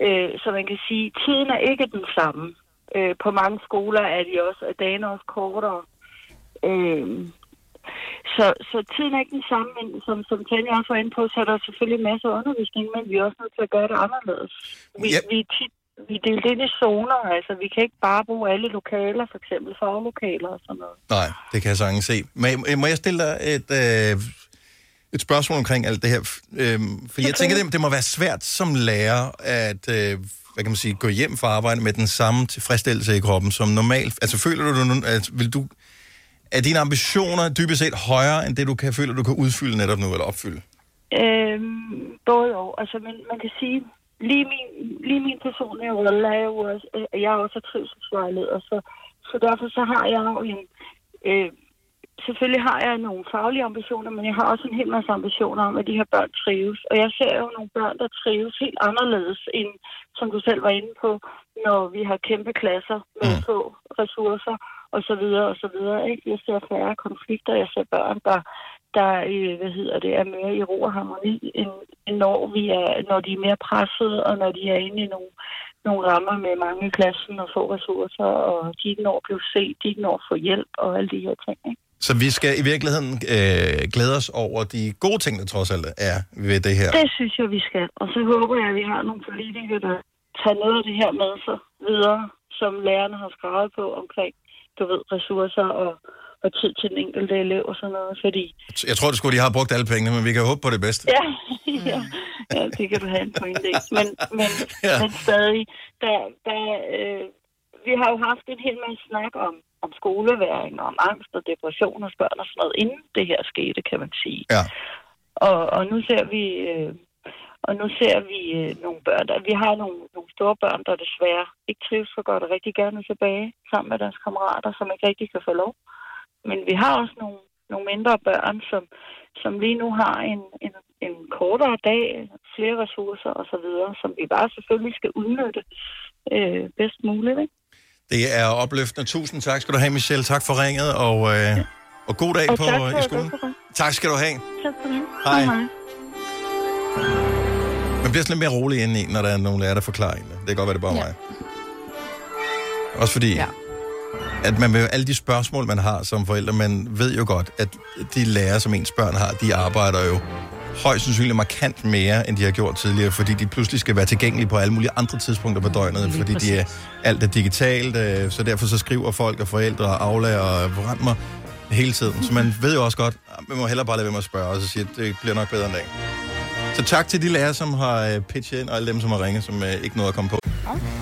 øh, så man kan sige, tiden er ikke den samme. Øh, på mange skoler er de også, er dagene også kortere. Øh, så, så tiden er ikke den samme, men som, som Tanja også var inde på, så er der selvfølgelig masser af undervisning, men vi er også nødt til at gøre det anderledes. Vi, Ja. vi, er tit, vi er delt ind i zoner, altså vi kan ikke bare bruge alle lokaler, for eksempel faglokaler og sådan noget. Nej, det kan jeg sagtens se. Jeg, må jeg stille dig et, øh, et spørgsmål omkring alt det her? Øhm, for jeg tænker, det, det må være svært som lærer at øh, hvad kan man sige, gå hjem fra arbejde med den samme tilfredsstillelse i kroppen som normalt. Altså føler du, du at, vil du, er dine ambitioner dybest set højere, end det du kan føle, du kan udfylde netop nu, eller opfylde? Øhm, både og. Altså, men man kan sige, lige min, lige min personlige rolle er jo også, øh, jeg er også trivselsvejleder, så, så derfor så har jeg jo en, øh, selvfølgelig har jeg nogle faglige ambitioner, men jeg har også en hel masse ambitioner om, at de her børn trives. Og jeg ser jo nogle børn, der trives helt anderledes end, som du selv var inde på, når vi har kæmpe klasser med få ressourcer og så videre og så videre. Ikke? Jeg ser færre konflikter, jeg ser børn, der, der øh, hvad hedder det, er mere i ro og harmoni, end, end når, vi er, når de er mere pressede, og når de er inde i nogle, nogle rammer med mange i klassen og få ressourcer, og de ikke når at blive set, de ikke når at få hjælp og alle de her ting. Ikke? Så vi skal i virkeligheden øh, glæde os over de gode ting, der trods alt er ved det her. Det synes jeg, vi skal. Og så håber jeg, at vi har nogle politikere, der tager noget af det her med sig videre, som lærerne har skrevet på omkring, du ved, ressourcer og, og tid til den enkelte elev og sådan noget, fordi Jeg tror, det skulle, de har brugt alle pengene, men vi kan håbe på det bedste. Ja, [laughs] ja, ja, det kan du have en pointe i. Men, men, Ja. [laughs] ja. men stadig, der, der, øh, vi har jo haft en hel masse snak om, om skoleværing og om angst og depression hos børn og sådan noget, inden det her skete, kan man sige. Ja. Og, og nu ser vi... Øh, og nu ser vi øh, nogle børn, der, vi har nogle, nogle store børn, der desværre ikke trives så godt og rigtig gerne vil tilbage sammen med deres kammerater, som ikke rigtig kan få lov. Men vi har også nogle, nogle mindre børn, som, som lige nu har en, en, en kortere dag, flere ressourcer osv., som vi bare selvfølgelig skal udnytte øh, bedst muligt. Ikke? Det er opløftende. Tusind tak skal du have, Michelle. Tak for ringet, og, øh, og god dag Og på, tak i skolen. Tak skal du have. Tak for det. Hej. Hej. Man bliver sådan lidt mere rolig indeni, når der er nogen lærer, der forklarer en det. Kan godt være, det er bare ja. mig. Også fordi, ja. at man med alle de spørgsmål, man har som forældre, man ved jo godt, at de lærer, som ens børn har, de arbejder jo højst sandsynligt markant mere, end de har gjort tidligere, fordi de pludselig skal være tilgængelige på alle mulige andre tidspunkter på døgnet, Lige fordi de er, alt er digitalt, øh, så derfor så skriver folk og forældre og aflager og mig hele tiden. Så man ved jo også godt, at man må hellere bare lade være med at spørge, og så sige, at det bliver nok bedre en dag. Så tak til de lærere, som har øh, pitchet ind, og alle dem, som har ringet, som øh, ikke nåede at komme på. Okay.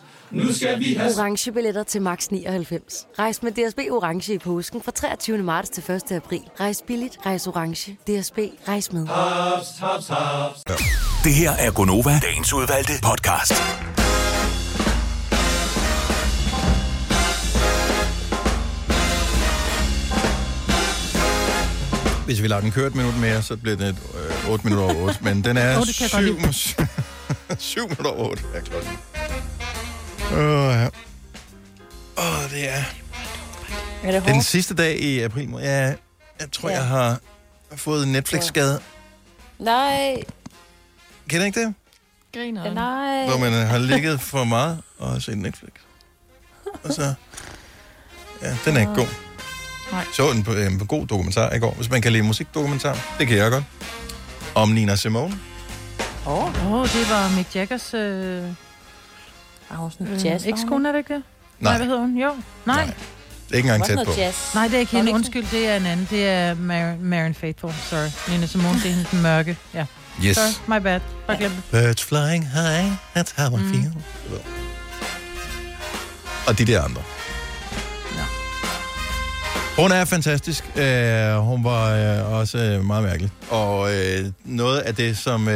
Nu skal vi have... orange billetter til max 99. Rejs med DSB orange i påsken fra 23. marts til 1. april. Rejs billigt, rejs orange. DSB rejs med. Haps, haps, haps. Det her er Gonova, dagens udvalgte podcast. Hvis vi lader den køre et minut mere, så bliver det øh, 8 minutter over 8. Men den er Åh, det kan jeg godt 7, 7 [laughs] minutter over 8 er klokken. Åh, ja. Åh, det er... Er det Den hårdt? sidste dag i april måned. Ja, jeg tror, ja. Jeg har fået en Netflix-skade. Nej. Kender I ikke det? Griner. Nej. Hvor man har ligget for meget og har set Netflix. Og så... Ja, den er ikke god. Nej. Så en, en, en god dokumentar i går, hvis man kan lide musikdokumentar. Det kan jeg godt. Om Nina Simone. Åh, oh. oh, det var Mick Jaggers øh, jazz, var hun ekskone, er det ikke det? Nej. hvad hedder hun? Jo. Nej. Det er ikke engang tæt på. Nej, det er ikke hende. ikke Undskyld, det er en anden. Det er Mar- Marion Faithful. Sorry. Nina Simone, det er hende den mørke. Ja. Yes. Sorry, my bad. Bare glem det. Birds flying high, that's how I feel. Mm. Og de der andre. Ja. Hun er fantastisk. Uh, hun var uh, også uh, meget mærkelig. Og uh, noget af det, som... Uh,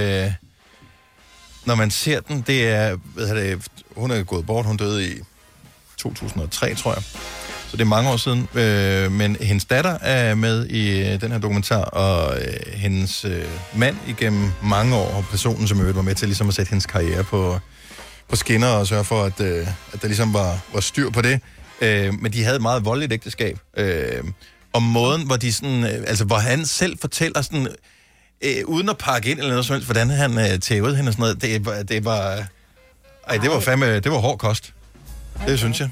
når man ser den, det er... Hvad hedder det, hun er gået bort. Hun døde i 2003, tror jeg. Så det er mange år siden. Øh, men hendes datter er med i øh, den her dokumentar, og øh, hendes øh, mand igennem mange år, og personen, som øvrigt var med til ligesom at sætte hendes karriere på, på skinner og sørge for, at, øh, at der ligesom var, var styr på det. Øh, men de havde et meget voldeligt ægteskab. Øh, og måden, hvor de sådan, øh, altså hvor han selv fortæller sådan, øh, uden at pakke ind eller noget som helst, hvordan han øh, tævede hende og sådan noget, det, var- det var, ej, det var fandme, det var hård kost. Det synes jeg.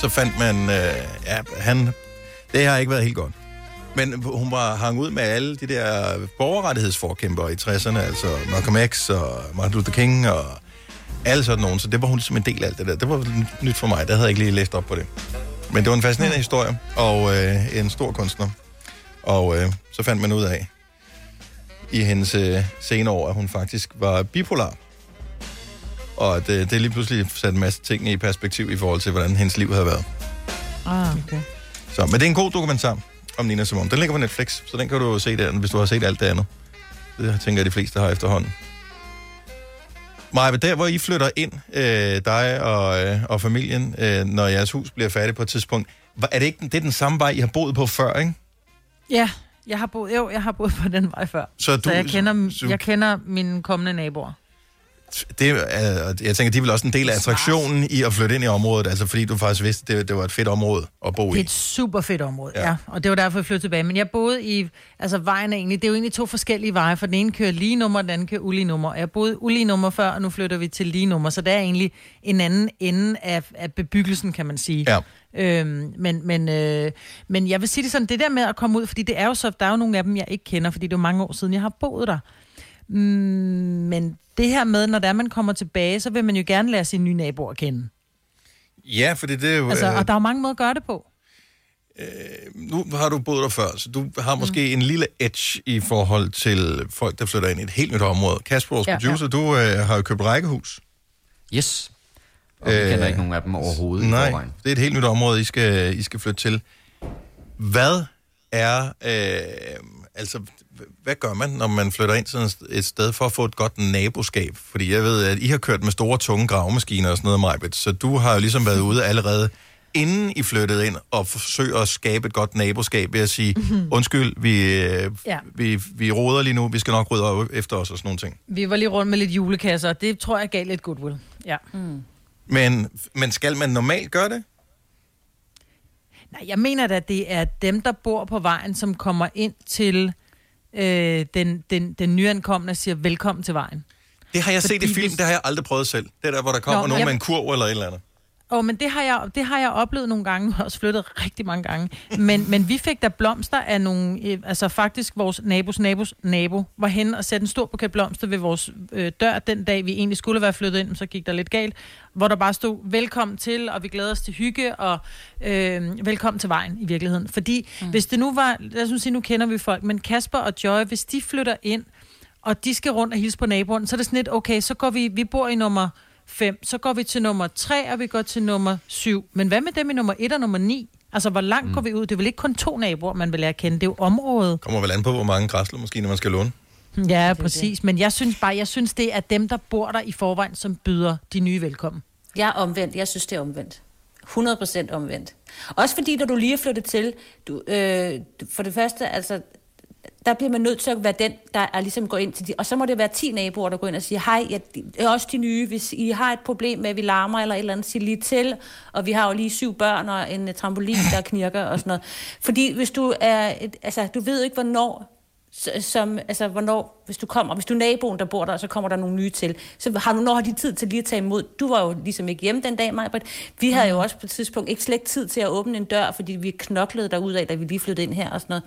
Så fandt man, øh, ja, han, det har ikke været helt godt. Men hun var hang ud med alle de der borgerrettighedsforkæmpere i 60'erne, altså Malcolm X og Martin Luther King og alle sådan nogen, så det var hun som en del af alt det der. Det var nyt for mig, der havde jeg ikke lige læst op på det. Men det var en fascinerende historie, og øh, en stor kunstner. Og øh, så fandt man ud af i hendes øh, senere år, at hun faktisk var bipolar. Og at, øh, det lige pludselig satte en masse ting i perspektiv i forhold til, hvordan hendes liv havde været. Ah, okay. Så, men det er en god dokumentar om Nina Simone. Den ligger på Netflix, så den kan du se der, hvis du har set alt det andet. Det tænker jeg, de fleste har efterhånden. Maja, der hvor I flytter ind, øh, dig og, øh, og familien, øh, når jeres hus bliver færdigt på et tidspunkt, er det ikke det er den samme vej, I har boet på før, ikke? Ja, jeg har boet, jo, jeg har boet på den vej før. Så du- så jeg, kender, så- jeg kender mine kommende naboer. Det er, jeg tænker, de er vel også en del af attraktionen i at flytte ind i området, altså fordi du faktisk vidste, det, det var et fedt område at bo Det i. er et super fedt område, Ja. ja. Og det var derfor, jeg flyttede tilbage. Men jeg boede i... Altså, vejen er egentlig... Det er jo egentlig to forskellige veje, for den ene kører lige nummer, den anden kører ulige nummer. Jeg boede ulige nummer før, og nu flytter vi til lige nummer. Så det er egentlig en anden ende af, af bebyggelsen, kan man sige. Ja. Øhm, men, men, øh, men jeg vil sige det sådan, det der med at komme ud, fordi det er jo så, der er jo nogle af dem, jeg ikke kender, fordi det er mange år siden, jeg har boet der. Mm, men det her med, når der man kommer tilbage, så vil man jo gerne lære sine nye naboer at kende. Ja, for det er jo... Altså, øh, og der er jo mange måder at gøre det på. nu har du boet der før, så du har måske mm. en lille edge i forhold til folk, der flytter ind i et helt nyt område. Kasper, vores Ja, ja, producer, du øh, har jo købt rækkehus. Yes. Og vi kender ikke nogen af dem overhovedet i Nej, det er et helt nyt område, I skal, I skal flytte til. Hvad er... Øh, altså, hvad gør man, når man flytter ind sådan et sted for at få et godt naboskab? Fordi jeg ved, at I har kørt med store, tunge gravemaskiner og sådan noget, Majbet, så du har jo ligesom været ude allerede inden I flyttede ind og forsøge at skabe et godt naboskab ved at sige, Mhm. undskyld, vi, øh, Ja. vi, vi roder lige nu, vi skal nok rydde op efter os og sådan nogle ting. Vi var lige rundt med lidt julekasser, og det tror jeg gav lidt goodwill. Ja. Mm. Men, men skal man normalt gøre det? Nej, jeg mener da, at det er dem, der bor på vejen, som kommer ind til øh, den, den, den nyankomne og siger velkommen til vejen. Det har jeg set i Fordi film, det har jeg aldrig prøvet selv. Det er der, hvor der kommer Nå, nogen jeg- med en kurv eller et eller andet. Åh, oh, men det har, jeg, det har jeg oplevet nogle gange. [laughs] Jeg har også flyttet rigtig mange gange. Men, men vi fik da blomster af nogle... øh, Altså faktisk vores nabos nabos nabo var hen og satte en stor buket blomster ved vores øh, dør den dag, vi egentlig skulle være flyttet ind, så gik der lidt galt. Hvor der bare stod, velkommen til, og vi glæder os til hygge, og øh, velkommen til vejen i virkeligheden. Fordi mm. hvis det nu var... Lad os nu sige, nu kender vi folk, men Kasper og Joy, hvis de flytter ind, og de skal rundt og hilse på naboen, så er det sådan lidt, okay, så går vi, vi bor i nummer 5, så går vi til nummer 3, og vi går til nummer 7. Men hvad med dem i nummer 1 og nummer 9? Altså, hvor langt mm. går vi ud? Det er vel ikke kun to naboer, man vil lære at kende. Det er jo området. Kommer vel an på, hvor mange græsler måske, når man skal låne. Ja, præcis. Men jeg synes bare, jeg synes, det er dem, der bor der i forvejen, som byder de nye velkommen. Jeg er omvendt. Jeg synes, det er omvendt. 100% omvendt. Også fordi, når du lige er flyttet til, du, øh, for det første, altså, der bliver man nødt til at være den, der er ligesom går ind til de, og så må det være 10 naboer, der går ind og siger, hej, jeg, det er også de nye, hvis I har et problem med, at vi larmer eller et eller andet, sig lige til, og vi har jo lige syv børn og en trampolin, der knirker og sådan noget. Fordi hvis du er, et, altså, du ved ikke, hvornår som, altså, hvornår, hvis du kommer, hvis du er naboen, der bor der, og så kommer der nogle nye til, så har du, når har de tid til lige at tage imod? Du var jo ligesom ikke hjemme den dag, Majbrit. Vi havde jo også på et tidspunkt ikke slet tid til at åbne en dør, fordi vi knoklede derud af, da vi lige flyttede ind her og sådan noget.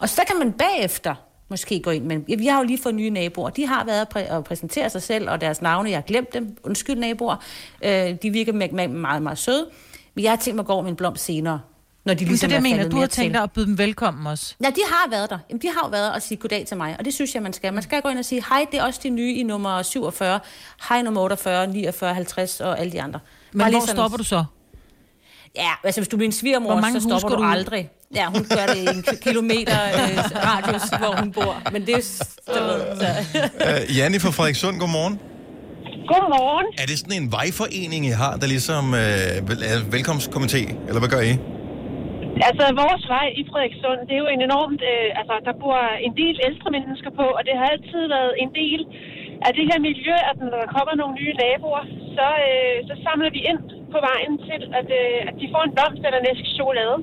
Og så kan man bagefter måske gå ind, men vi har jo lige fået nye naboer. De har været præ- og præsentere sig selv og deres navne. Jeg har glemt dem. Undskyld, naboer. Øh, de virker meget, meget, meget, meget søde. Men jeg har tænkt mig at gå over med en blomst senere, når de Ligesom det, er det, jeg mener. Du har tænkt dig at byde dem velkommen også. Ja, de har været der. Jamen, de har jo været og sige goddag til mig, og det synes jeg, man skal. Man skal gå ind og sige, hej, det er også de nye i nummer 47, hej nummer 48, 49, 50 og alle de andre. Men Bare hvor stopper du så? Ja, altså hvis du bliver en svigermor, så stopper du du aldrig. Ja, hun gør det i en ki- kilometer øh, radius, hvor hun bor. Men det er jo, du ved, så. Uh, Janne fra Frederikssund, godmorgen. Godmorgen. Er det sådan en vejforening, I har, der ligesom vel- er velkomstkomité, eller hvad gør I? Altså, vores vej i Frederikssund, det er jo en enormt... Øh, altså, der bor en del ældre mennesker på, og det har altid været en del af det her miljø, at når der kommer nogle nye naboer, så, øh, så samler vi ind på vejen til, at, øh, at de får en blomst eller en æske chokolade.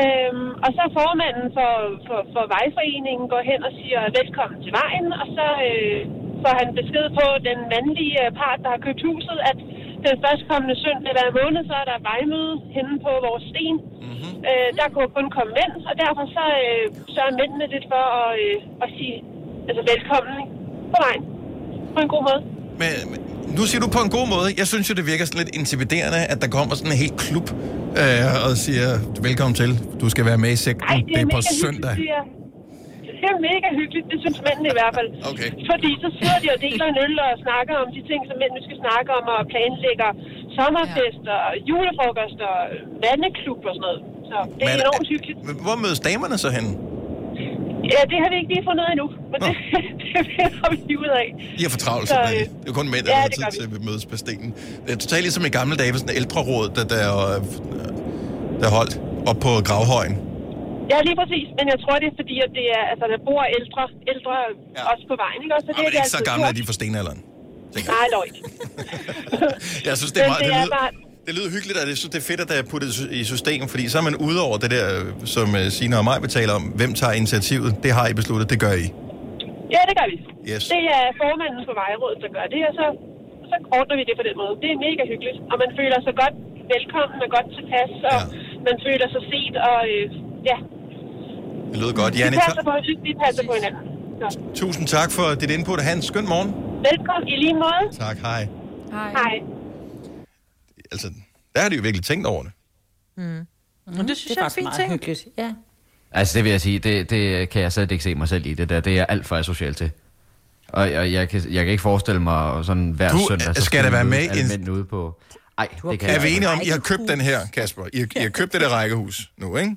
Øhm, og så formanden for, for, for vejforeningen går hen og siger velkommen til vejen, og så øh, får han besked på den mandlige øh, part, der har købt huset, at den førstkommende søndag hver måned, så er der vejmøde henne på vores sten. Mm-hmm. Øh, der kunne kun komme mænd, og derfor så øh, sørger mændene lidt for at, øh, at sige altså, velkommen ikke? på vejen. På en god måde. Men, men nu siger du på en god måde. Jeg synes jo, det virker sådan lidt intimiderende, at der kommer sådan en hel klub øh, og siger, velkommen til, du skal være med i sekten. Ej, det er på søndag. Hyggeligt, det, er, mega hyggeligt, det synes mændene i hvert fald. Okay. Fordi så sidder de og deler en øl og snakker om de ting, som mændene skal snakke om, og planlægger sommerfester, ja. julefrokoster, mandeklub og sådan noget. Så det er Men- enormt hyggeligt. Hvor mødes damerne så henne? Ja, det har vi ikke lige fundet endnu, men det, [laughs] det finder vi lige ud af. I har for travlt, Så, øh, det er kun mænd, der ja, har tid til at mødes på stenen. Det er totalt ligesom i gamle dage, sådan en ældreråd, der, der, der holdt op på gravhøjen. Ja, lige præcis. Men jeg tror, det er fordi, at det er, altså, der bor ældre, ældre ja. også på vejen, ikke? Og så det, Men er de ikke så gamle er gjort. de for stenalderen. Nej, ikke. [laughs] [laughs] Jeg synes, det, er meget, det det, er lyder, bare- det lyder hyggeligt, og jeg synes, det er fedt, at det er puttet i system, fordi så er man ude over det der, som øh, Sina og mig betaler om, hvem tager initiativet. Det har I besluttet, det gør I. Ja, det gør vi. Yes. Det er formanden for vejrådet, der gør det, og så, så ordner vi det på den måde. Det er mega hyggeligt, og man føler sig godt velkommen og godt tilpas, og ja. man føler sig set, og øh, ja, Det lyder godt. vi Janne, passer, på, vi passer på hinanden. Så. tusind tak for dit input. Ha' en skøn morgen. Velkommen i lige måde. Tak, hej. Hej. Hej. Altså, der har de jo virkelig tænkt over det. Mm. Mm. Det synes jeg er en fin ting. hyggeligt. Ja. Altså, det vil jeg sige, det, det kan jeg slet ikke se mig selv i. Det der, det er alt for asocialt til. Og, og jeg, kan, jeg kan ikke forestille mig sådan hver Du, søndag, så skal der være med alle en- ude på... Ej, det kan Er jeg vi enige om, I har købt den her, Kasper? I, I har købt det der rækkehus nu, ikke?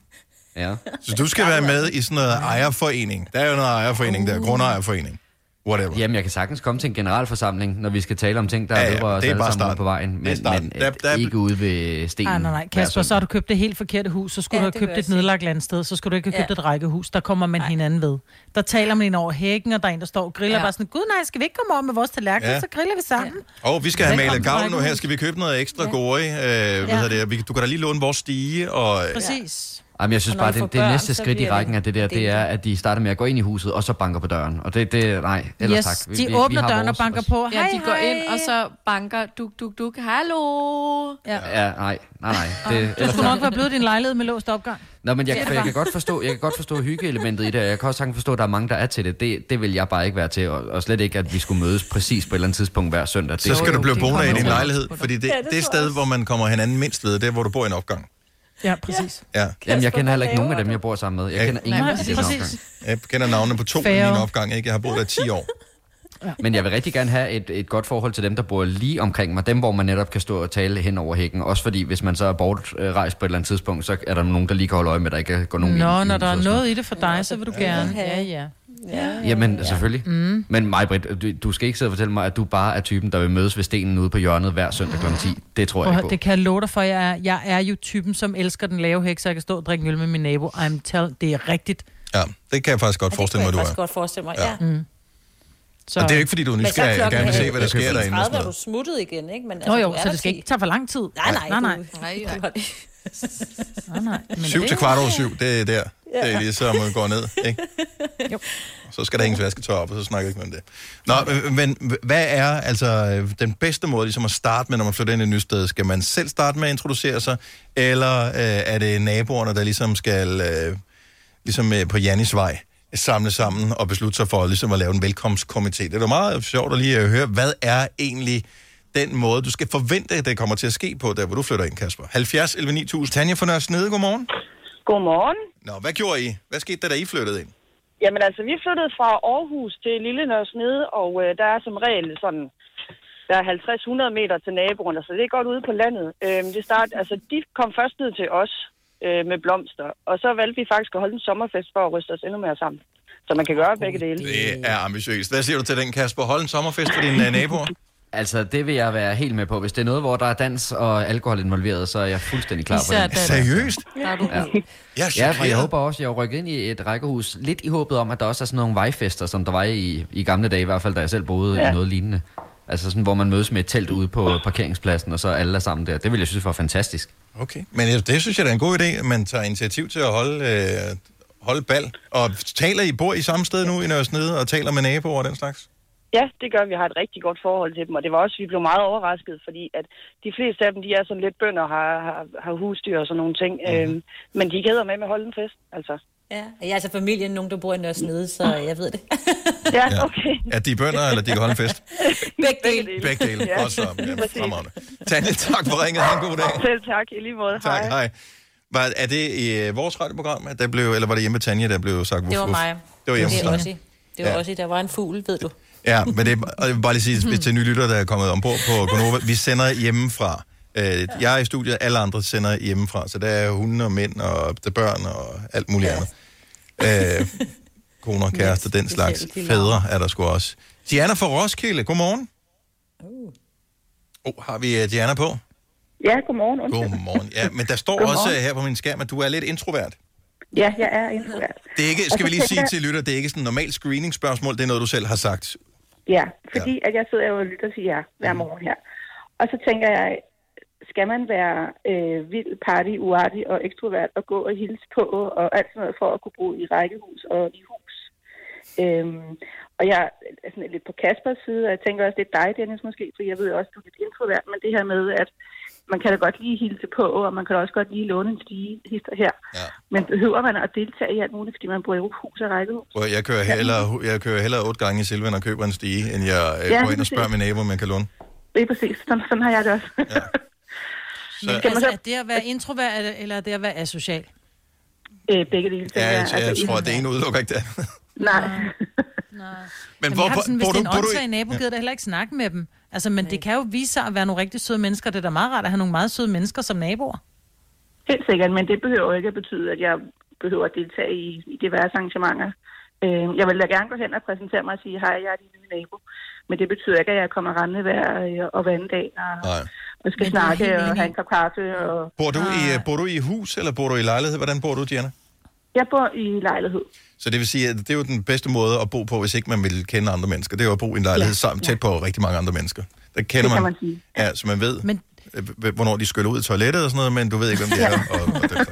Ja. Så du skal være med i sådan noget ejerforening. Der er jo noget ejerforening der, grundejerforening. Whatever. Jamen, jeg kan sagtens komme til en generalforsamling, når vi skal tale om ting, der Ja, ja, ja, ja, vedrører os det er alle bare sammen på vejen. Det er Men, men Der- der, der- ikke ude ved stenen. Nej, nej, nej. hver Kasper, så har du købt det helt forkerte hus, så skulle Ja, ja, du have købt et nedlagt landsted, så skulle du ikke have købt Ja. et rækkehus. Der kommer man hinanden ved. Der taler man ind over hækken, og der er en, der står og griller Ja. bare sådan, gud nej, skal vi ikke komme over med vores tallerken, Ja. ja. så griller vi sammen. Og vi skal have malet gavlen nu her. Skal vi købe noget ekstra ja. gode? Øh, hvad Ja. hedder det? Vi- Du kan da lige låne vores stige. Og, øh, Præcis. Jamen, jeg synes Og bare, det, det børn, næste så skridt i rækken det af det der, det er, at de starter med at gå ind i huset, og så banker på døren. Og det, det nej, ellers Yes, tak. de åbner har døren og vores, banker på. Ja, Hej, de går hej. ind, og så banker duk, duk, duk. Hallo! Ja. Ja, nej, nej, nej. Det, Du skulle tak. nok være blevet din lejlighed med låst opgang. Nå, men jeg, Ja, for jeg, kan godt forstå, jeg kan godt forstå hyggeelementet i det, og jeg kan også sagtens forstå, at der er mange, der er til det. Det, det vil jeg bare ikke være til, og, og slet ikke, at vi skulle mødes præcis på et eller andet tidspunkt hver søndag. så Det, skal du blive boende i din lejlighed, fordi det, Ja, det det er sted, hvor man kommer hinanden mindst ved, det er, hvor du bor i en opgang. Ja, præcis. Ja. Jamen, jeg kender heller ikke nogen af dem, jeg bor sammen med. Jeg Ja. kender ingen af dem. Jeg kender navnene på to i min opgang, ikke? Jeg har boet der i 10 år. Men jeg vil rigtig gerne have et, et godt forhold til dem, der bor lige omkring mig. Dem, hvor man netop kan stå og tale hen over hækken. Også fordi, hvis man så er bortrejst på et eller andet tidspunkt, så er der nogen, der lige kan holde øje med, at der ikke går nogen ind Nå, i når der er noget i det for dig, så vil du gerne. Ja, ja. Ja. Jamen, ja. selvfølgelig. Mm. Men mig, Britt, du, du skal ikke sidde og fortælle mig, at du bare er typen, der vil mødes ved stenen ude på hjørnet hver søndag kl. 10. Det tror jeg ikke på. det kan jeg love dig for, jeg er, jeg er jo typen, som elsker den lave hæk, så jeg kan stå og drikke øl med min nabo. I'm tell, det er rigtigt. Ja, det kan jeg faktisk godt forestille mig, det du kan jeg er. faktisk godt forestille mig, Ja. ja. Mm. Så. Og det er jo ikke, fordi du er Men nysgerrig og gerne vil se, er- hvad der sker derinde. og 30 sådan er du noget. smuttet igen, ikke? Men, Nå du jo, er så det skal ikke tage for lang tid. Nej, nej. nej, nej. Nej, det. nej, nej. Men Syv det- til kvart over syv, det er der. Ja. Det er ligesom at gå ned, ikke? Jo. Så skal der hænges vasketøj op, og så snakker vi ikke mere om det. Nå, men hvad er altså den bedste måde ligesom at starte med, når man flytter ind i et nyt sted? Skal man selv starte med at introducere sig, eller øh, er det naboerne, der ligesom skal, øh, ligesom øh, på Jannis vej, samle sammen og beslutte sig for ligesom at lave en velkomstkomité? Det er meget sjovt at lige øh, høre, hvad er egentlig den måde, du skal forvente, at det kommer til at ske på, der hvor du flytter ind, Kasper? 70 11 9000. Tanja fra Nørres Nede, godmorgen. Godmorgen. Nå, hvad gjorde I? Hvad skete der, da I flyttede ind? Jamen altså, vi flyttede fra Aarhus til Lille Nørresnede, og øh, der er som regel sådan, der er 50-100 meter til naboerne, så det er godt ude på landet. Øh, det start, altså, de kom først ned til os øh, med blomster, og så valgte vi faktisk at holde en sommerfest for at ryste os endnu mere sammen. Så man kan gøre begge dele. Det er ambitiøst. Hvad siger du til den, Kasper? Hold en sommerfest for dine uh, naboer? Altså, det vil jeg være helt med på. Hvis det er noget, hvor der er dans og alkohol involveret, så er jeg fuldstændig klar Især på det. Seriøst? Er Ja. god. Jeg er Ja, for jeg håber også, jeg er rykket ind i et rækkehus, lidt i håbet om, at der også er sådan nogle vejfester, som der var i, i gamle dage, i hvert fald da jeg selv boede ja. Ja. i noget lignende. Altså sådan, hvor man mødes med et telt ude på parkeringspladsen, og så alle er sammen der. Det vil jeg synes var fantastisk. Okay, men det synes jeg da er en god idé, at man tager initiativ til at holde, øh, holde bal. Og taler I, bor I samme sted nu i Nørresnede, og taler med naboer og den slags? Ja, det gør vi. Har et rigtig godt forhold til dem, og det var også, vi blev meget overrasket, fordi at de fleste af dem, de er sådan lidt bønder, har, har, har husdyr og sådan nogle ting. Mm-hmm. Øhm, men de gæder med med at holde en fest, altså. Ja, jeg er altså familien, nogen der bor i Nørresnede, så jeg ved det. [laughs] Ja, Ja. okay. Er de bønder, eller de kan holde en fest? [laughs] Begge dele. Begge dele. Ja, Godt så. Ja, fremragende. Tanja, tak for ringet. Ha' en god dag. Selv tak, i lige måde. Tak, hej. Var, er det i øh, vores radioprogram, at der blev, eller var det hjemme Tanja, der blev sagt? Det var mig. Det var hjemme det dig. også i. Det var Ja. også i, der var en fugl, ved du. Ja, men det, og jeg vil bare lige sige, hvis til nye lytter, der er kommet ombord på Gonova, vi sender hjemmefra. Øh, Jeg er i studiet, alle andre sender hjemmefra, så der er hunde og mænd og der er børn og alt muligt andet. Øh, koner, [laughs] kærester, den slags. Fædre er der sgu også. Diana fra Roskilde, godmorgen. Oh, har vi uh, Diana på? Ja, godmorgen. Undskyld. Godmorgen. Ja, men der står [laughs] Godmorgen. også uh, her på min skærm, at du er lidt introvert. Ja, jeg er introvert. Det er ikke, skal så vi lige [laughs] sige til lytter, det er ikke sådan et normalt screening-spørgsmål, det er noget, du selv har sagt. Ja, fordi at jeg sidder jo og lytter til jer hver morgen her. Og så tænker jeg, skal man være øh, vild, party, uartig og ekstrovert og gå og hilse på og alt sådan noget for at kunne bo i rækkehus og i hus? Øhm, og jeg er sådan lidt på Kaspers side, og jeg tænker også, det er dig, Dennis, måske, for jeg ved også, du er lidt introvert, men det her med, at man kan da godt lige hilse på, og man kan da også godt lige låne en stige hister her. Ja. Men behøver man at deltage i alt muligt, fordi man bor i hus og rækkehus? Jeg kører hellere, jeg kører hellere otte gange i Silvan og køber en stige, end jeg øh, Ja, går ind og spørger min nabo, om man kan låne. Det er præcis. Sådan, sådan har jeg det også. [laughs] Men altså, er det at være introvert, eller- er det at være asocial? Øh, begge dele. Ja, jeg, jeg Altså, tror, at det ene udelukker ikke det andet. Nej. Men Jamen, hvor, jeg har sådan, hvis bor det er en åndssvag i... nabo, gider da heller ikke snakke med dem. Altså, men det kan jo vise sig at være nogle rigtig søde mennesker. Det er da meget rart at have nogle meget søde mennesker som naboer. Helt sikkert, men det behøver jo ikke at betyde, at jeg behøver at deltage i, i diverse arrangementer. Øh, jeg vil da gerne gå hen og præsentere mig og sige, hej, jeg er din nye nabo. Men det betyder ikke, at jeg kommer rendende hver øh, og hver anden dag og, og skal snakke og have en kop kaffe. Og... Bor du, i, øh, bor du i hus, eller bor du i lejlighed? Hvordan bor du, Diana? Jeg bor i lejlighed. Så det vil sige, at det er jo den bedste måde at bo på, hvis ikke man vil kende andre mennesker. Det er jo at bo i en lejlighed ja. sammen, tæt på rigtig mange andre mennesker. Der kender Det kan man, man sige. Ja, så man ved, Men- men... hvornår de skyller ud i toilettet og sådan noget, men du ved ikke, hvem de er. Og, og det.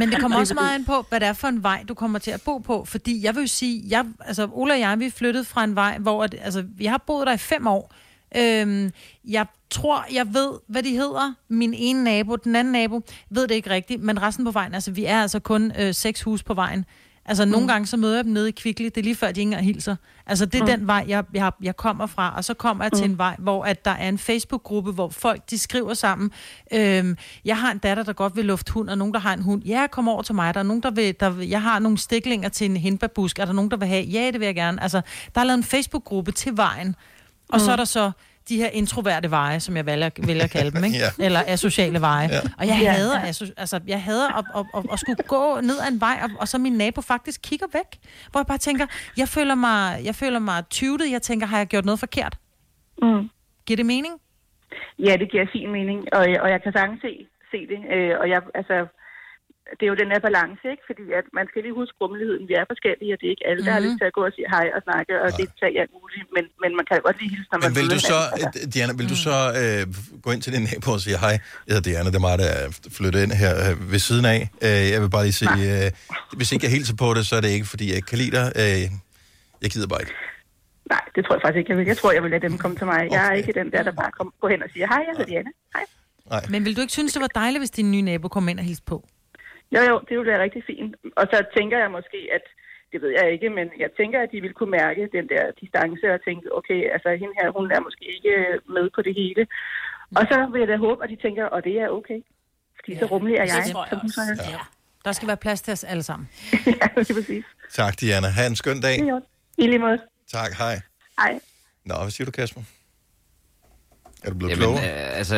Men det kommer også meget an på, hvad det er for en vej, du kommer til at bo på. Fordi jeg vil jo sige, jeg, altså Ola og jeg, vi er flyttet fra en vej, hvor at, altså, vi har boet der i fem år. Øhm, jeg tror, jeg ved, hvad de hedder. Min ene nabo, den anden nabo, ved det ikke rigtigt. Men resten på vejen, altså vi er altså kun øh, seks hus på vejen. Altså nogle gange så møder jeg dem nede i Kvickly, det er lige før, de ikke hilser. Altså det er Mm. den vej, jeg, jeg, jeg kommer fra, og så kommer jeg til Mm. en vej, hvor at der er en Facebook-gruppe, hvor folk de skriver sammen. Øhm, jeg har en datter, der godt vil lufte hund, og nogen, der har en hund. Ja, kom over til mig. Der er nogen, der vil, der vil, jeg har nogle stiklinger til en hindbærbusk. Er der nogen, der vil have? Ja, det vil jeg gerne. Altså, der er lavet en Facebook-gruppe til vejen. Og mm. så er der så de her introverte veje, som jeg vælger, vælger at kalde dem, [laughs] ikke? Ja. Eller asociale veje. Ja. Og jeg Ja. hader, altså, jeg hader at, at, at, at, skulle gå ned ad en vej, og, og så min nabo faktisk kigger væk. Hvor jeg bare tænker, jeg føler mig, jeg føler mig tyvet. Jeg tænker, har jeg gjort noget forkert? Mm. Giver det mening? Ja, det giver fin mening, og, og jeg kan sagtens se, se det. Øh, og jeg, altså, det er jo den her balance, ikke? Fordi at man skal lige huske rummeligheden. Vi er forskellige, og det er ikke alle, der har Mhm. lyst til at gå og sige hej og snakke og deltage i alt muligt. Men, men man kan godt lige hilse, når man Men vil møder du så. Altså, Diana, vil du så øh, gå ind til din nabo og sige, hej, jeg hedder Diana, det er mig, der er flyttet ind her øh, ved siden af. Øh, jeg vil bare lige sige, øh, hvis ikke jeg hilser på det, så er det ikke, fordi jeg ikke kan lide dig. Øh, jeg gider bare ikke. Nej, det tror jeg faktisk ikke, jeg vil. Jeg tror, jeg vil lade dem komme til mig. Jeg er ikke den der, der bare kommer, går hen og siger, hej, jeg hedder Diana. Hej. Nej. Men vil du ikke synes, det var dejligt, hvis din nye nabo kom ind og hilste på? Jo, jo, det ville være rigtig fint. Og så tænker jeg måske, at det ved jeg ikke, men jeg tænker, at de ville kunne mærke den der distance og tænke, okay, altså hende her, hun er måske ikke med på det hele. Og så vil jeg da håbe, at de tænker, og det er okay. Fordi så rummelig er jeg. det tror jeg som hun så er. Ja. Der skal være plads til os alle sammen. [laughs] ja, det er præcis. Tak, Diana. Ha' en skøn dag. I lige måde. Tak, hej. Hej. Nå, hvad siger du, Kasper? Er du blevet Jamen, klogere? øh, altså,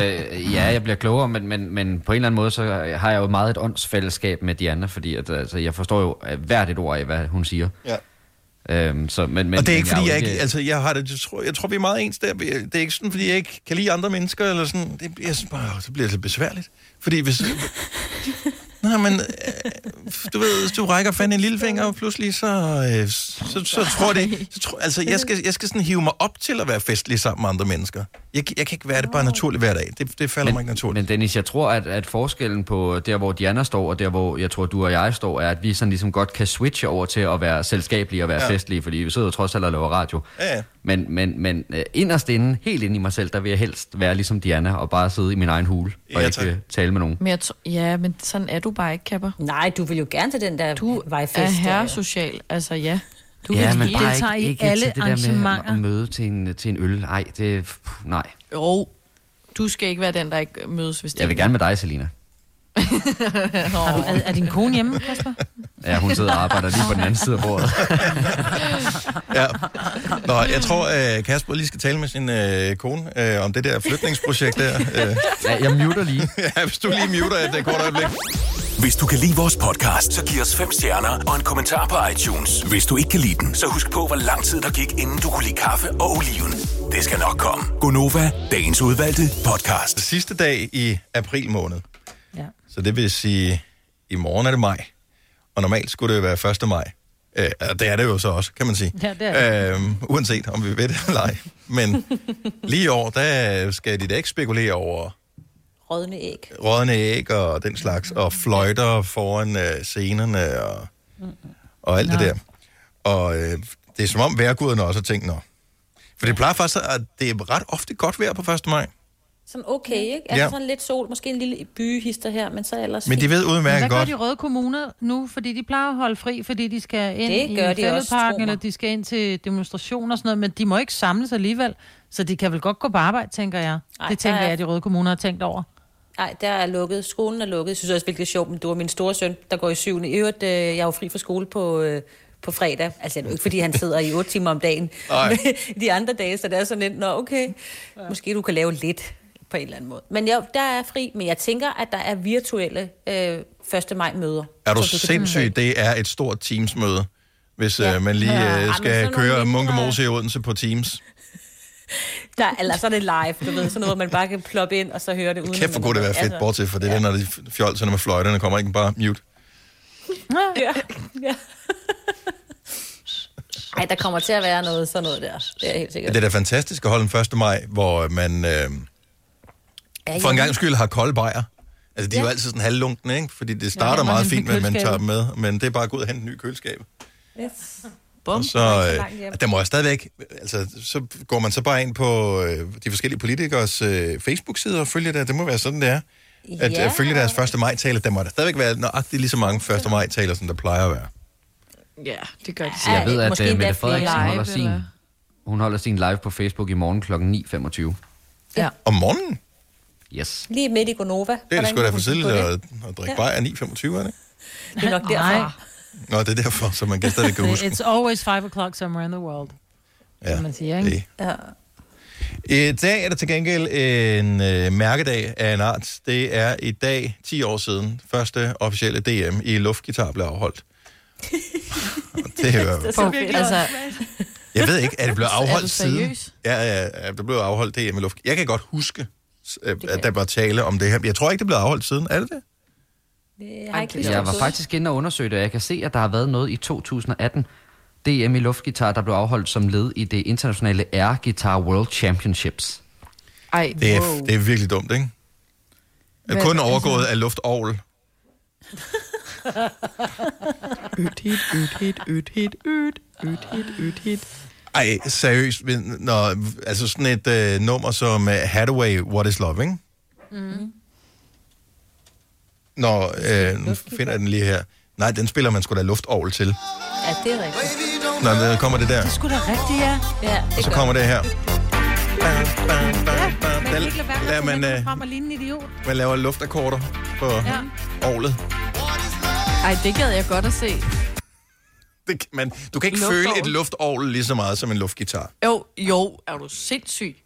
ja, jeg bliver klogere, men, men, men på en eller anden måde, så har jeg jo meget et åndsfællesskab med Diana, fordi at, altså, jeg forstår jo hvert et ord af, hvad hun siger. Ja. Øhm, så, men, men, og det er men ikke, fordi er jeg ikke... Altså, jeg har det... Jeg tror, jeg tror, vi er meget ens der. Det er ikke sådan, fordi jeg ikke kan lide andre mennesker, eller sådan. Det, jeg synes bare, så bliver det lidt besværligt. Fordi hvis... [laughs] Nej, men... Øh, du ved, hvis du rækker fanden en lillefinger, og pludselig så... Øh, så, så tror det... Så tror, altså, jeg skal, jeg skal sådan hive mig op til at være festlig sammen med andre mennesker. Jeg, jeg kan ikke være det bare naturligt hver dag. Det, det falder men, mig ikke naturligt. Men Dennis, jeg tror, at, at forskellen på der, hvor Diana står, og der, hvor jeg tror, du og jeg står, er, at vi sådan ligesom godt kan switche over til at være selskabelige og være Ja. ja. festlige, fordi vi sidder jo trods alt og laver radio. Ja, ja. Men, men, men øh, inderst inde, helt inde i mig selv, der vil jeg helst være ligesom Diana og bare sidde i min egen hule og Ja, ikke øh, tale med nogen. Men jeg ja, men sådan er du bare ikke, Kapper. Nej, du vil jo gerne til den der Du vejfest. er der. herre social, altså ja. Du ja, vil men bare ikke, i ikke alle til det der med at møde til en, til en øl. Nej, det... pff, Nej. Jo, du skal ikke være den, der ikke mødes, hvis det Jeg vil gerne med dig, Selina. [laughs] Har du, er, er din kone hjemme, Kasper? Ja, hun sidder og arbejder lige på den anden side af bordet. [laughs] Ja. Nå, jeg tror, at Kasper lige skal tale med sin øh, kone øh, om det der flytningsprojekt der. Øh. [laughs] Ja, jeg muter lige. ja, hvis du lige muter et øh, kort øjeblik. Hvis du kan lide vores podcast, så giv os fem stjerner og en kommentar på iTunes. Hvis du ikke kan lide den, så husk på, hvor lang tid der gik, inden du kunne lide kaffe og oliven. Det skal nok komme. Gonova, dagens udvalgte podcast. Sidste dag i april måned. Så det vil sige, i morgen er det maj. Og normalt skulle det være 1. maj. Øh, og det er det jo så også, kan man sige. Ja, det er Øhm, uanset om vi ved det eller ej. Men lige i år, der skal de da ikke spekulere over Rådne æg. rådne æg og den slags, og fløjter foran øh, scenerne og, og alt det Nej. der. Og øh, det er som om vejrguderne også har tænkt, nå. For det plejer faktisk, at det er ret ofte godt vejr på 1. maj. Sådan okay, ikke? Altså Ja. sådan lidt sol, måske en lille byhister her, men så ellers Men de ved udmærket Hvad gør godt. de røde kommuner nu? Fordi de plejer at holde fri, fordi de skal ind Det i de fældeparken, eller de skal ind til demonstrationer og sådan noget, men de må ikke samles alligevel. Så de kan vel godt gå på arbejde, tænker jeg. Ej, det tænker er- jeg, de røde kommuner har tænkt over. Nej, der er lukket. Skolen er lukket. Jeg synes også, det er sjovt, men du var min store søn, der går i syvende. I øvrigt, øh, jeg er jo fri fra skole på, øh, på fredag. Altså, det er jo ikke, fordi han sidder i otte timer om dagen. [laughs] De andre dage, så det er sådan lidt, nå okay, måske du kan lave lidt på en eller anden måde. Men ja, der er fri, men jeg tænker, at der er virtuelle øh, 1. maj møder. Er du Så kan- sindssyg? Det er et stort Teams-møde, hvis ja. Ja. øh, man lige Ja. Øh, men skal nogle køre Munkemose i Odense på Teams. [laughs] Der, eller så er det live, du ved, sådan noget, hvor man bare kan ploppe ind, og så høre det uden. Kæft, hvor kunne det være fedt, bortset for det der, når de fjolserne med fløjterne kommer ikke bare mute. Ja, ja. Ej, der kommer til at være noget sådan noget der. Det er jeg helt Ja, sikkert. det er da fantastisk at holde den 1. maj, hvor man øh, Ja, for en ja. gang skyld har kolde bajer. Altså, de er jo Ja. altid sådan halvlunkne, ikke? Fordi det starter Ja, meget fint, henter men man tager dem med. Men det er bare at gå ud og hente en ny køleskab. Yes. Og så, øh, der må jeg stadigvæk, altså, så går man så bare ind på øh, de forskellige politikers øh, Facebook-sider og følger det. Det må være sådan, det er. At Ja. øh, følge deres 1. maj-taler. Der må der stadigvæk være nøjagtigt lige så mange 1. maj-taler, som der plejer at være. Ja, det gør de. Så jeg ved, at måske uh, endda Mette Frederiksen flere. holder Live, sin, eller? hun holder sin live på Facebook i morgen kl. 9.25. Ja. Om morgenen? Yes. Lige midt i Gonova. Det er det sgu da for tidligt det? at, at drikke Ja. bajer 9.25, er det? Det er nok Nej. derfra. Nå, det er derfor, så man kan stadig [laughs] kan huske. It's always 5 o'clock somewhere in the world. Ja, man siger, ikke? det. Ja. I dag er der til gengæld en øh, mærkedag af en art. Det er i dag 10 år siden, første officielle DM i luftgitar blev afholdt. [laughs] Det er jo, Altså, jeg ved ikke, er det blevet Er du afholdt siden? seriøs? Ja, ja, ja, der blev afholdt DM i luft. Jeg kan godt huske, at der var tale om det her. Jeg tror ikke, det blev afholdt siden. Er det det? Jeg har ikke var faktisk inde og undersøge det, og jeg kan se, at der har været noget i 2018. DM i luftgitar, der blev afholdt som led i det internationale Air Guitar World Championships. ej, Det er, wow. det er virkelig dumt, ikke? Er Hvad- kun altså- overgået af luftovl. [laughs] Øt hit, øt hit, øt hit, hit, øt hit. Ej, seriøst, når, altså sådan et øh, nummer som uh, Hathaway, What is Love, ikke? Mm. Når, øh, nu finder jeg den lige her. Nej, den spiller man sgu da luftovl til. Ja, det er rigtigt. Når der kommer det der, Det skulle da rigtigt, ja. Ja, det og så kommer det her. Man kan Der at man, man, øh, frem og ligne en idiot. Man laver luftakkorder på Ja. ovlet. Ej, det gad jeg godt at se. Det, kan man, du kan ikke Luftovl. føle et luftovl lige så meget som en luftgitar. Jo, jo, er du sindssyg?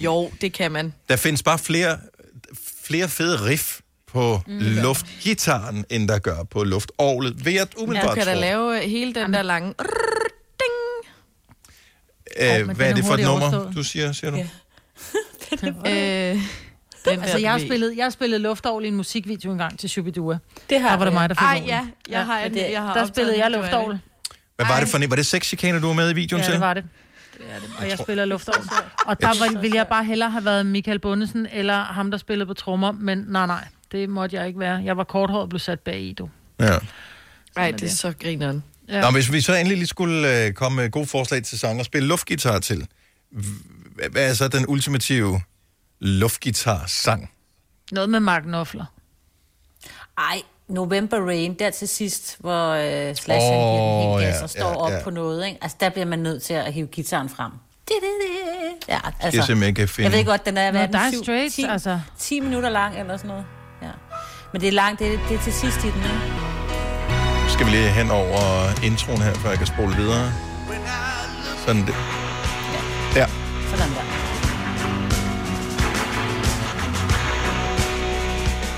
Jo, det kan man. Der findes bare flere, flere fede riff på mm. luftgitaren, end der gør på luftovlet. Ved at Du umiddelbart kan da lave hele den der lange... Øh, men hvad er er det for et nummer, overstået. du siger, siger du? Ja. [laughs] øh, den Altså, jeg har spillet, jeg har spillet luftovl i en musikvideo engang til Shubidua. Det har Der var det jeg. mig, der fik Ej, ja, jeg har, men jeg, det- jeg har Der spillede jeg en luftovl. det. Hvad var det for en? Var det sexchikaner, du var med i videoen Ja, til? det var det. Og jeg spiller luftovl. Og der var, ville jeg bare hellere have været Michael Bundesen, eller ham, der spillede på trommer, men nej, nej, det måtte jeg ikke være. Jeg var korthåret og blev sat bag i, du. Ja. Ej, det er så grineren. Ja. Nå, hvis vi så endelig lige skulle øh, komme med gode forslag til sang og spille luftgitar til, hvad er så den ultimative luftgitar-sang? Noget med Mark Knopfler. Ej, November Rain, der til sidst, hvor øh, Slash oh, giver den helt gas ja, og står ja, op ja. på noget, ikke? Altså, der bliver man nødt til at hive gitaren frem. Ja, Jeg altså, simpelthen ikke finde. jeg ved godt, den er, hvad er Nå, den, Dire syv- Straits, 10, altså. 10 minutter lang eller sådan noget. Ja. Men det er langt, det er, det er til sidst i den, ikke? Skal vi lige hen over introen her, før jeg kan spole videre? Sådan det. Ja. Sådan der.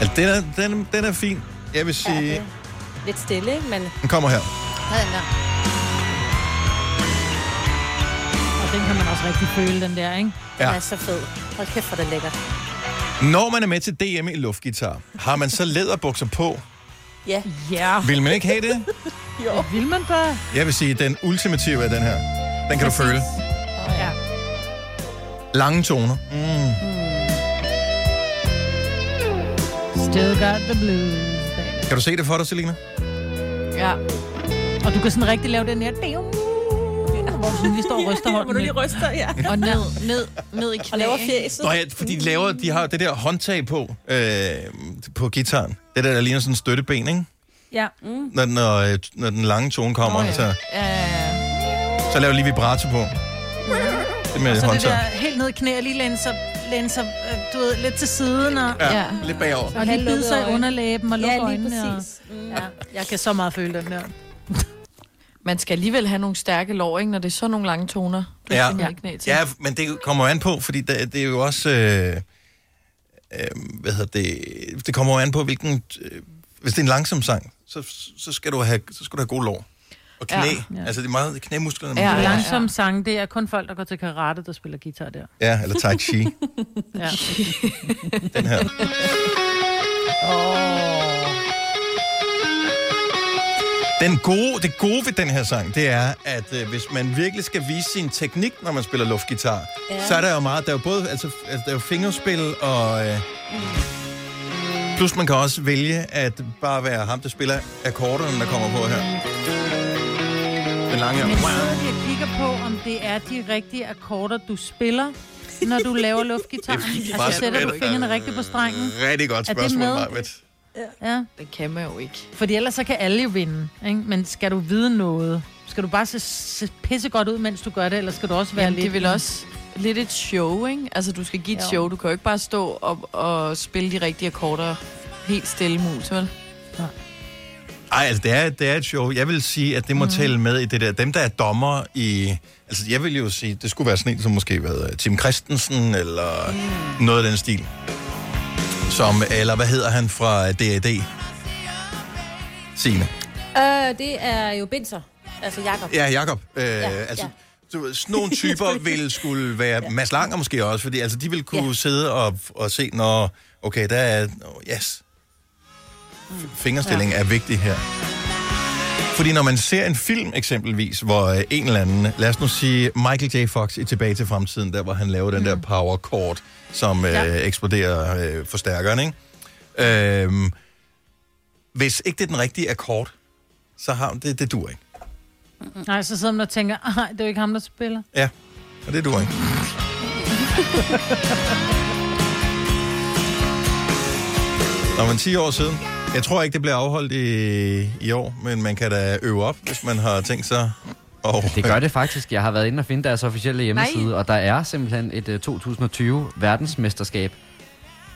Altså, den er, den, den er fin. Jeg vil sige, Ja, det er lidt stille, men den kommer her. sådan der. Og den kan man også rigtig føle, den der, ikke? Den Ja. er så fed. Hold kæft, hvor det lækkert. Når man er med til DM i luftgitar, har man så læderbukser på, Ja. Ja. Vil man ikke have det? jo. Det vil man bare. Jeg vil sige, den ultimative er den her. Den kan du føle. Ja. Lange toner. Mm. Still got the blues. Kan du se det for dig, Selina? Ja. Og du kan sådan rigtig lave den her... Hvor du sådan lige står og ryster [laughs] hånden. Hvor du lige ryster, ja. Og ned, ned, ned i knæ. Og laver fjeset. Nå ja, fordi de laver, de har det der håndtag på, øh, på gitaren. Det der, der ligner sådan en støtteben, ikke? Ja. Mm. Når, den- når, øh, når den lange tone kommer, oh, ja. så, Ja, ja, ja. så laver lige vibrato på. Det med Og så det der helt ned i knæ og lige læne sig, læne sig øh, du ved, lidt til siden. Og, Ja, lidt bagover. Og lige bide sig i underlæben og Ja, lukke lige øjnene. Og. Mm. ja, jeg kan så meget føle den der. [laughs] Man skal alligevel have nogle stærke lår, ikke, når det er så nogle lange toner. Du Ja. i knæ til. ja, men det kommer jo an på, fordi det, det er jo også... Øh, øh, hvad hedder det? Det kommer jo an på, hvilken... Øh, hvis det er en langsom sang, så, så, skal, du have, så skal du have gode lår. Og knæ. Ja. Ja. Ja. Altså, det er meget knæmusklerne. Ja, langsom sang, det er kun folk, der går til karate, der spiller guitar der. Ja, eller tai chi. [laughs] Ja. Den her. Den gode, det gode ved den her sang, det er, at øh, hvis man virkelig skal vise sin teknik, når man spiller luftgitar, Ja. ja. så er der jo meget, der er jo både, altså, altså der er jo fingerspil, og øh, plus man kan også vælge at bare være ham, der spiller akkorderne, der kommer på her. Den lange Men sidder de og kigger på, om det er de rigtige akkorder, du spiller, når du laver luftgitar? [laughs] Det er fordi, Altså, sætter du fingrene rigtigt på strengen? Rigtig godt Er det spørgsmål, med? Marvitt. Ja. Det kan man jo ikke. Fordi ellers så kan alle jo vinde, ikke? Men skal du vide noget? Skal du bare se, se pisse godt ud, mens du gør det, eller skal du også være Jamen, lidt... det vel også lidt et show, ikke? Altså, du skal give et Jo. show. Du kan jo ikke bare stå og, og spille de rigtige akkorder helt stille mus, vel? Ej, altså, det er, det er et show. Jeg vil sige, at det må mm. tælle med i det der. Dem, der er dommer i... Altså, jeg vil jo sige, det skulle være sådan en, som måske hvad, Tim Christensen, eller mm. noget af den stil. Som, eller hvad hedder han fra D.A.D.? Signe. Øh, det er jo Binser. Altså Jakob. Ja, Jakob. Øh, Ja, altså, ja. du sådan nogle typer [laughs] vil skulle være... Ja. Mads Langer måske også, fordi altså, de vil kunne Ja. ja. sidde og, og se, når... Okay, der er... Oh, yes. Fingerstilling ja. er vigtig her. Fordi når man ser en film eksempelvis, hvor øh, en eller anden, lad os nu sige Michael J. Fox i Tilbage til fremtiden, der hvor han laver den der power chord, som øh, Ja. eksploderer øh, forstærkeren, ikke? Øhm, hvis ikke det er den rigtige akkord, så har det, det dur ikke. Nej, så sidder man og tænker, nej, det er jo ikke ham, der spiller. Ja, og det dur ikke. [laughs] Nå, men 10 år siden. Jeg tror ikke, det bliver afholdt i, i år, men man kan da øve op, hvis man har tænkt sig. Og, Det gør det faktisk. Jeg har været inde og finde deres officielle hjemmeside, Nej. og der er simpelthen et uh, 2020 verdensmesterskab.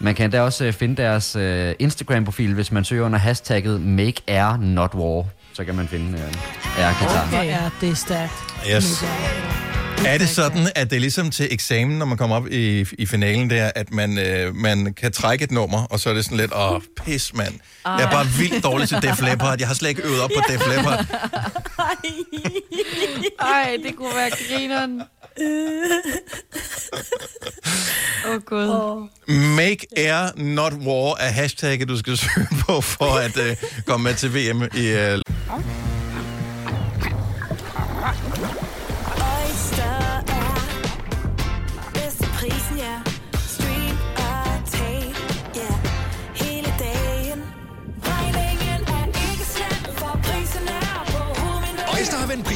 Man kan da også uh, finde deres uh, Instagram-profil, hvis man søger under hashtagget Make Air Not War. Så kan man finde uh, air-gitar. Hvor er det stærkt. Yes. Er det sådan, at det er ligesom til eksamen, når man kommer op i, i finalen der, at man, øh, man kan trække et nummer, og så er det sådan lidt, åh, pis, mand. Jeg er bare vildt dårlig til Def Leppard. Jeg har slet ikke øvet op på Def Leppard. Ej, det kunne være grineren. Åh, oh, Gud. Oh. Make Air Not War er hashtagget, du skal søge på, for at øh, komme med til VM i... Øh,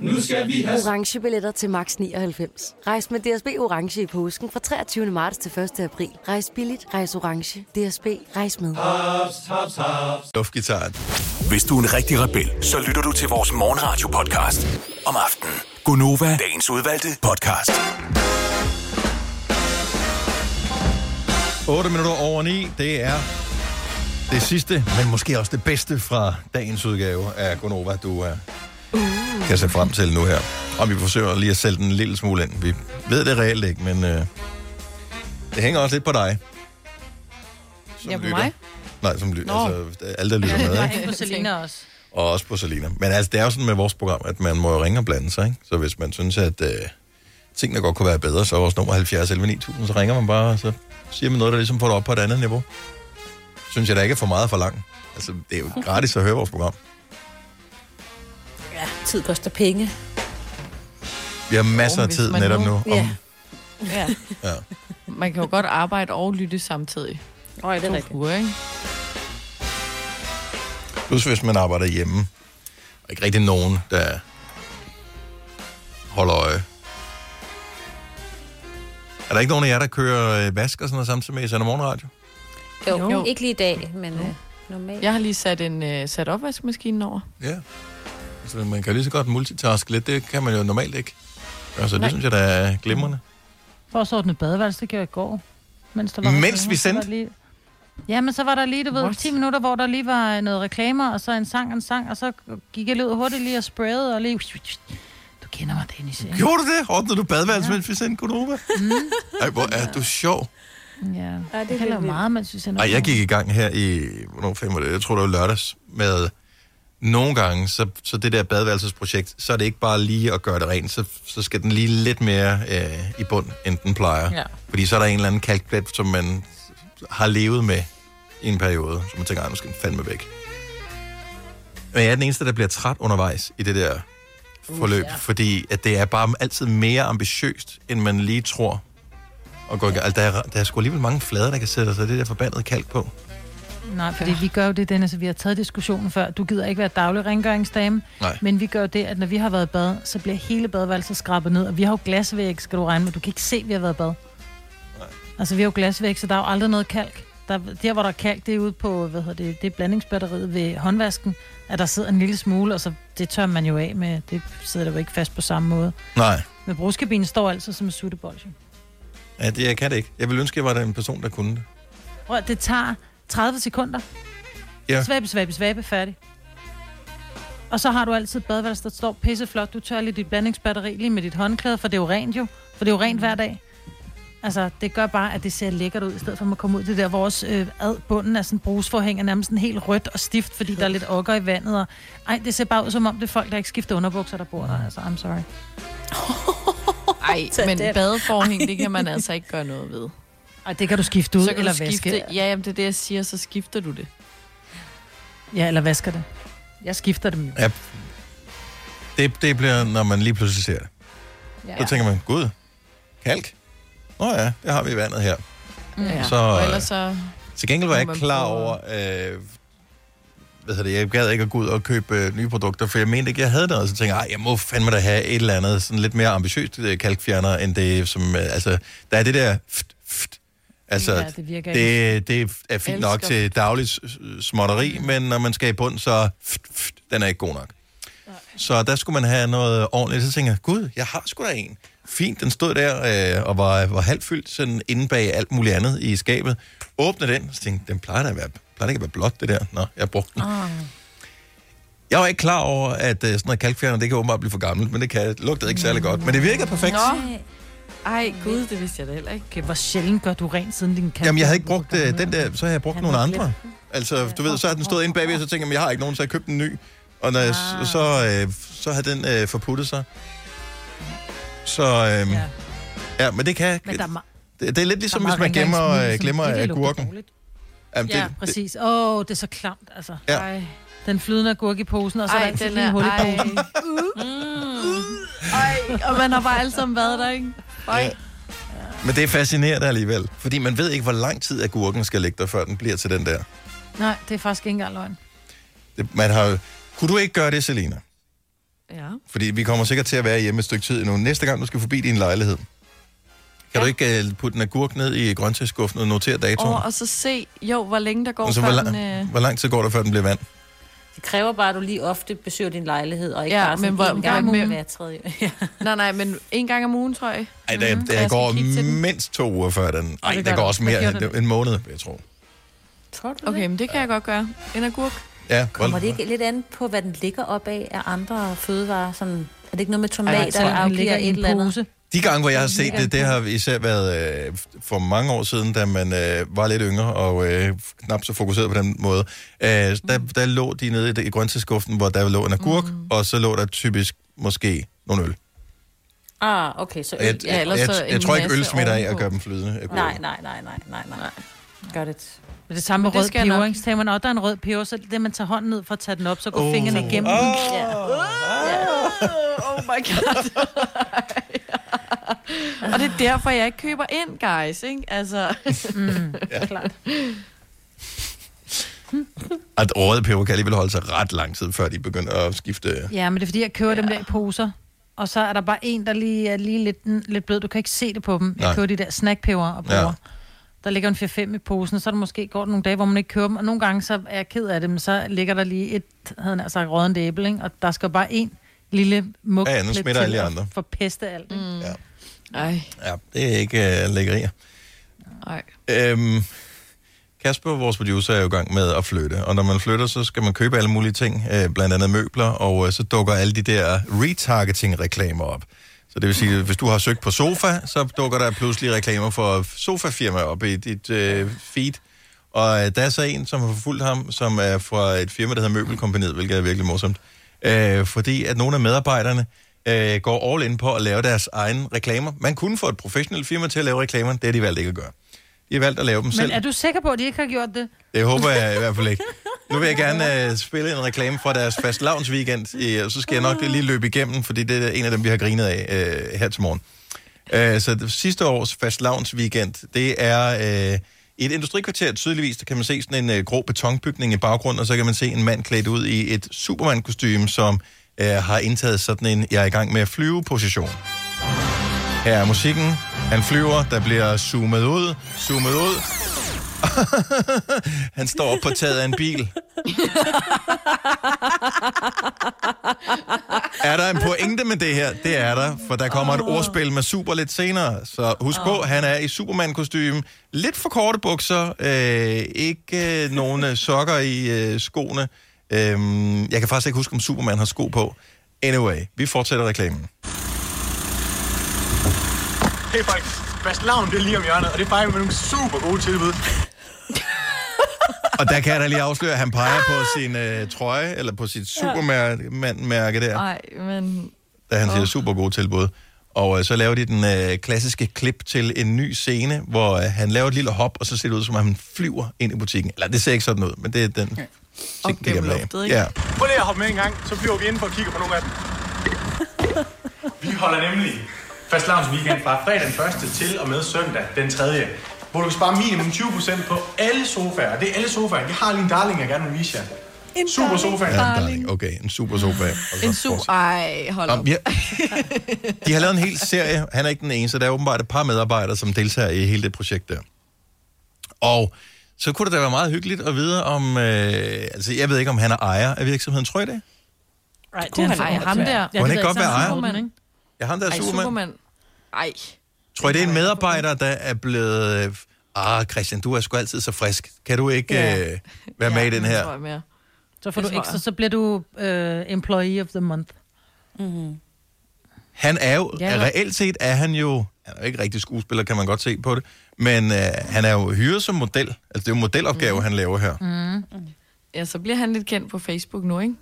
Nu skal vi have... orange billetter til max 99. Rejs med DSB orange i påsken fra 23. marts til 1. april. Rejs billigt, rejs orange. DSB rejs med. Haps, haps, haps. Luftgitaren. Hvis du er en rigtig rebel, så lytter du til vores morgenradio-podcast om aftenen. Gunova, dagens udvalgte podcast. 8 minutter over 9, det er det sidste, men måske også det bedste fra dagens udgave af Gonova, du uh, kan se frem til nu her. Og vi forsøger lige at sælge den en lille smule ind. Vi ved det reelt ikke, men uh, det hænger også lidt på dig. Ja, på lytter. mig? Nej, som lytter. Altså, alle, der lytter med, Nej, på Selina også. Og også på Salina. Men altså, det er jo sådan med vores program, at man må jo ringe og blande sig, ikke? Så hvis man synes, at øh, tingene godt kunne være bedre, så er vores nummer 70 11 9000, så ringer man bare, og så siger man noget, der ligesom får det op på et andet niveau. Synes jeg da ikke er for meget for langt. Altså, det er jo [laughs] gratis at høre vores program. Ja, tid koster penge. Vi har masser af hvis tid man netop nu- nu. Om, Ja. Ja. ja. Man kan jo godt arbejde og lytte samtidig. Åh, det er rigtigt. uger, ikke? Plus hvis man arbejder hjemme. Og ikke rigtig nogen, der holder øje. Er der ikke nogen af jer, der kører øh, vask og sådan noget samtidig med, I sender morgenradio? Jo, Jo. jo. ikke lige i dag, men øh, normalt. Jeg har lige sat en uh, sat opvaskemaskine over. Ja. Så man kan lige så godt multitaske lidt. Det kan man jo normalt ikke. Altså, det Nej. synes jeg, der er glimrende. For at ordne badeværelse, det gjorde jeg i går. Mens, der Mens reklamer, vi så var sendte? Lige... Ja, men så var der lige, du ved, What? 10 minutter, hvor der lige var noget reklamer, og så en sang og en sang, og så gik jeg lige ud hurtigt lige og sprayede, og lige... Du kender mig, Dennis. ikke? Gjorde du det? Ordnede du badeværelse, ja. mens vi sendte Gunova? Mm. Ej, hvor er du sjov. Ja, Ja, det jeg er kan lave meget, mens vi sender Ej, jeg gik i gang her i, hvornår fanden var det? Jeg tror, det var lørdags, med nogle gange, så, så det der badeværelsesprojekt, så er det ikke bare lige at gøre det rent, så, så skal den lige lidt mere øh, i bund, end den plejer. Ja. Fordi så er der en eller anden kalkplet, som man har levet med i en periode, så man tænker, "Ej, nu skal den fandme væk. Men jeg er den eneste, der bliver træt undervejs i det der forløb, ja. fordi at det er bare altid mere ambitiøst, end man lige tror. Og går, ja. altså, der, er, der er sgu alligevel mange flader, der kan sætte sig det der forbandede kalk på. Nej, fordi vi gør jo det, Dennis, vi har taget diskussionen før. Du gider ikke være daglig rengøringsdame, Nej. men vi gør jo det, at når vi har været i bad, så bliver hele badeværelset skrabet ned, og vi har jo glasvæg, skal du regne med. Du kan ikke se, at vi har været i bad. Nej. Altså, vi har jo glasvæg, så der er jo aldrig noget kalk. Der, der, hvor der er kalk, det er ude på, hvad hedder det, det er blandingsbatteriet ved håndvasken, at der sidder en lille smule, og så det tør man jo af med. Det sidder der jo ikke fast på samme måde. Nej, Men brugskabinen står altid som en suttebold. jo. ja, det, jeg kan det ikke. Jeg vil ønske, at jeg var den person, der kunne det. Prøv, det tager 30 sekunder. Ja. Svabe, svabe, svabe, færdig. Og så har du altid badeværelse, der står pisseflot. Du tør lige dit blandingsbatteri lige med dit håndklæde, for det er jo rent jo. For det er jo rent hver dag. Altså, det gør bare, at det ser lækkert ud, i stedet for at man kommer ud det der, vores øh, ad bunden af sådan brusforhæng er nærmest sådan helt rødt og stift, fordi der er lidt okker i vandet. Og, ej, det ser bare ud som om, det er folk, der ikke skifter underbukser, der bor der. Altså, I'm sorry. Ej, men badeforhæng, det kan man altså ikke gøre noget ved. Ej, det kan du skifte ud, så kan eller du skifte, vaske. Ja, jamen, det er det, jeg siger, så skifter du det. Ja, eller vasker det. Jeg skifter dem jo. Ja. Det, det bliver, når man lige pludselig ser det. Ja. Så tænker man, gud, kalk? Nå ja, det har vi i vandet her. Ja. Så, og øh, ellers så... Til gengæld var jeg ikke klar over, øh, hvad hedder det, jeg gad ikke at gå ud og købe øh, nye produkter, for jeg mente ikke, jeg havde noget. Så tænkte jeg, "Ej, jeg må fandme da have et eller andet sådan lidt mere ambitiøst øh, kalkfjerner, end det, som, øh, altså, der er det der, ft, ft, altså, Ja, det virker det, det er fint Elsker nok til dagligt småtteri, mm. men når man skal i bund, så ft, ft, den er ikke god nok. Så der skulle man have noget ordentligt. Så tænkte jeg, gud, jeg har sgu da en. Fint, den stod der øh, og var, var halvt fyldt sådan inde bag alt muligt andet i skabet. Åbne den, så tænkte den plejer da at være, plejer ikke at være blåt, det der. Nå, jeg brugte den. Ah. Jeg var ikke klar over, at øh, sådan noget kalkfjerner, det kan åbenbart blive for gammelt, men det kan, lugtede ikke særlig godt. Men det virkede perfekt. Nå. Ej, gud, det vidste jeg da heller ikke. Okay, hvor sjældent gør du rent siden din kalk? Jamen, jeg havde ikke brugt øh, den der, så har jeg brugt Han nogle andre. Altså, du ved, så har den stået inde bagved, og så tænker jeg, jeg har ikke nogen, så jeg købte en ny. Og når jeg, Ah. så, øh, så har den øh, forputtet sig. Så, øh, ja. ja, men det kan... Men der er det, det er lidt ligesom, hvis man rengøringsmiddel, øh, glemmer virkelig lugter agurken. dårligt. Jamen, Ja, det, præcis. Åh, oh, det er så klamt, altså. Ja. Ej. Den flydende agurk i posen, og så Ej, er der en hul i ej. posen. Ej, og man har bare alle sammen været der, ikke? Ja. Men det er fascinerende alligevel. Fordi man ved ikke, hvor lang tid agurken skal ligge der, før den bliver til den der. Nej, det er faktisk ikke engang løgn. Det, man har, kunne du ikke gøre det, Selina? Ja. Fordi vi kommer sikkert til at være hjemme et stykke tid endnu. Næste gang, du skal forbi din lejlighed, kan ja. du ikke uh, putte en agurk ned i grøntsagsskuffen og notere datoen? Og, og så se, jo, hvor længe der går, Og så, før hvor, den... lang, Øh... hvor lang tid går der, før den bliver vand? Det kræver bare, at du lige ofte besøger din lejlighed, og ikke Ja, bare men hvor- en gang hvor- med hver tredje. [laughs] Ja. Nej, nej, men en gang om ugen, tror jeg. Ej, der, Mhm. der Jeg skal går mindst to uger før den. Ej, det der går der. også mere end en måned, jeg tro. Tror du Okay, men det kan jeg godt gøre. En agurk. Ja, Kommer hvor- det ikke lidt an på, hvad den ligger op af af andre fødevarer? Sådan, er det ikke noget med Ej, tomater, tror, ligger i et en eller andet? De gange, hvor jeg har Det set det, det har især været øh, for mange år siden, da man øh, var lidt yngre og øh, knap så fokuseret på den måde. Øh, der, der lå de nede i, grøntsagsskuffen, hvor der lå en agurk, mm. og så lå der typisk måske nogle øl. Ah, okay, så øl. Jeg, jeg, jeg, jeg, jeg tror ikke, øl smitter af at gøre dem flydende. Nej, nej, nej, nej, nej, nej. Gør det. Det er det samme med Men rød peber, nok. ikke? Så tager man, og der er en rød peber, så er det man tager hånden ned for at tage den op, så går Oh. fingrene igennem Oh. den. Oh my god. [laughs] og det er derfor, jeg ikke køber ind, guys, ikke? Altså... mm, Ja. klart. At røde peber kan alligevel holde sig ret lang tid, før de begynder at skifte. Ja, men det er fordi, jeg køber ja. dem der i poser. Og så er der bare en, der lige er lige lidt, lidt blød. Du kan ikke se det på dem. Jeg Nej. køber de der snackpeber og bruger. Ja. Der ligger en 4-5 i posen, og så er der måske går nogle dage, hvor man ikke køber dem. Og nogle gange så er jeg ked af det, men så ligger der lige et, havde jeg sagt, rådent æble, ikke? Og der skal bare en lille mug Ja, ja, nu smitter alle de andre. forpeste alt. Ikke? Mm. Ja. Ej. Ja, det er ikke uh, lækkerier. Nej. Øhm, Kasper, vores producer, er jo i gang med at flytte, og når man flytter, så skal man købe alle mulige ting, øh, blandt andet møbler, og øh, så dukker alle de der retargeting-reklamer op. Så det vil sige, at hvis du har søgt på sofa, så dukker der pludselig reklamer for sofafirma op i dit øh, feed. Og øh, der er så en, som har forfulgt ham, som er fra et firma, der hedder Møbelkompaniet, hvilket er virkelig morsomt. Øh, fordi at nogle af medarbejderne øh, går all in på at lave deres egne reklamer. Man kunne få et professionelt firma til at lave reklamer, det har de valgt ikke at gøre. De har valgt at lave dem Men selv. er du sikker på, at de ikke har gjort det? Det håber jeg i hvert fald ikke. Nu vil jeg [laughs] gerne uh, spille en reklame fra deres fast weekend, i, og så skal jeg nok lige løbe igennem, fordi det er en af dem, vi har grinet af uh, her til morgen. Uh, så det sidste års fast weekend, det er uh, i et industrikvarter tydeligvis, der kan man se sådan en øh, grå betonbygning i baggrunden, og så kan man se en mand klædt ud i et Superman-kostume, som øh, har indtaget sådan en, jeg er i gang med at flyve-position. Her er musikken. Han flyver, der bliver zoomet ud, zoomet ud. [laughs] Han står op på taget af en bil. Er der en pointe med det her? Det er der, for der kommer et ordspil med super lidt senere. Så husk på, han er i Superman-kostyme. Lidt for korte bukser. Øh, ikke øh, nogen øh, sokker i øh, skoene. Øh, jeg kan faktisk ikke huske, om Superman har sko på. Anyway, vi fortsætter reklamen. Hey folk, Fastelavn det er lige om hjørnet, og det er faktisk med nogle super gode tilbud. Og der kan jeg da lige afsløre, at han peger på sin øh, trøje, eller på sit Superman-mærke der. Nej, men... da han siger super gode tilbud. Og øh, så laver de den øh, klassiske klip til en ny scene, hvor øh, han laver et lille hop, og så ser det ud, som om han flyver ind i butikken. Eller det ser ikke sådan ud, men det er den ting, det gennem luftet, ikke? Ja. Prøv lige at hoppe med en gang, så flyver vi ind for at kigge på nogle af dem. [laughs] Vi holder nemlig Fastelavns weekend fra fredag den 1. til og med søndag den 3. Hvor du kan spare minimum 20% på alle sofaer. Det er alle sofaer. Jeg har lige en darling, jeg gerne vil vise jer. En Super sofa. Ja, en darling. Okay, en super sofa. En su... Ej, hold op. ja. De har lavet en hel serie. Han er ikke den eneste. Der er åbenbart et par medarbejdere, som deltager i hele det projekt der. Og så kunne det da være meget hyggeligt at vide om... Øh, altså, jeg ved ikke, om han er ejer af virksomheden. Tror I det? Right, Kunne han ej, ham der? Kunne han ikke godt være ejer? Superman. Ja, ham der er Ej, Superman. Superman. Ej. Tror I, det er en medarbejder, der er blevet... øh, Ah, Christian, du er sgu altid så frisk. Kan du ikke Ja. øh, være med i den her? mere. Så får Det du tror ekstra, jeg. så bliver du øh, employee of the month. Mm-hmm. Han er jo, Ja. ja. reelt set er han jo, han er jo ikke rigtig skuespiller, kan man godt se på det, men øh, han er jo hyret som model. Altså, det er jo modelopgave, mm. han laver her. Mm. Ja, så bliver han lidt kendt på Facebook nu, ikke?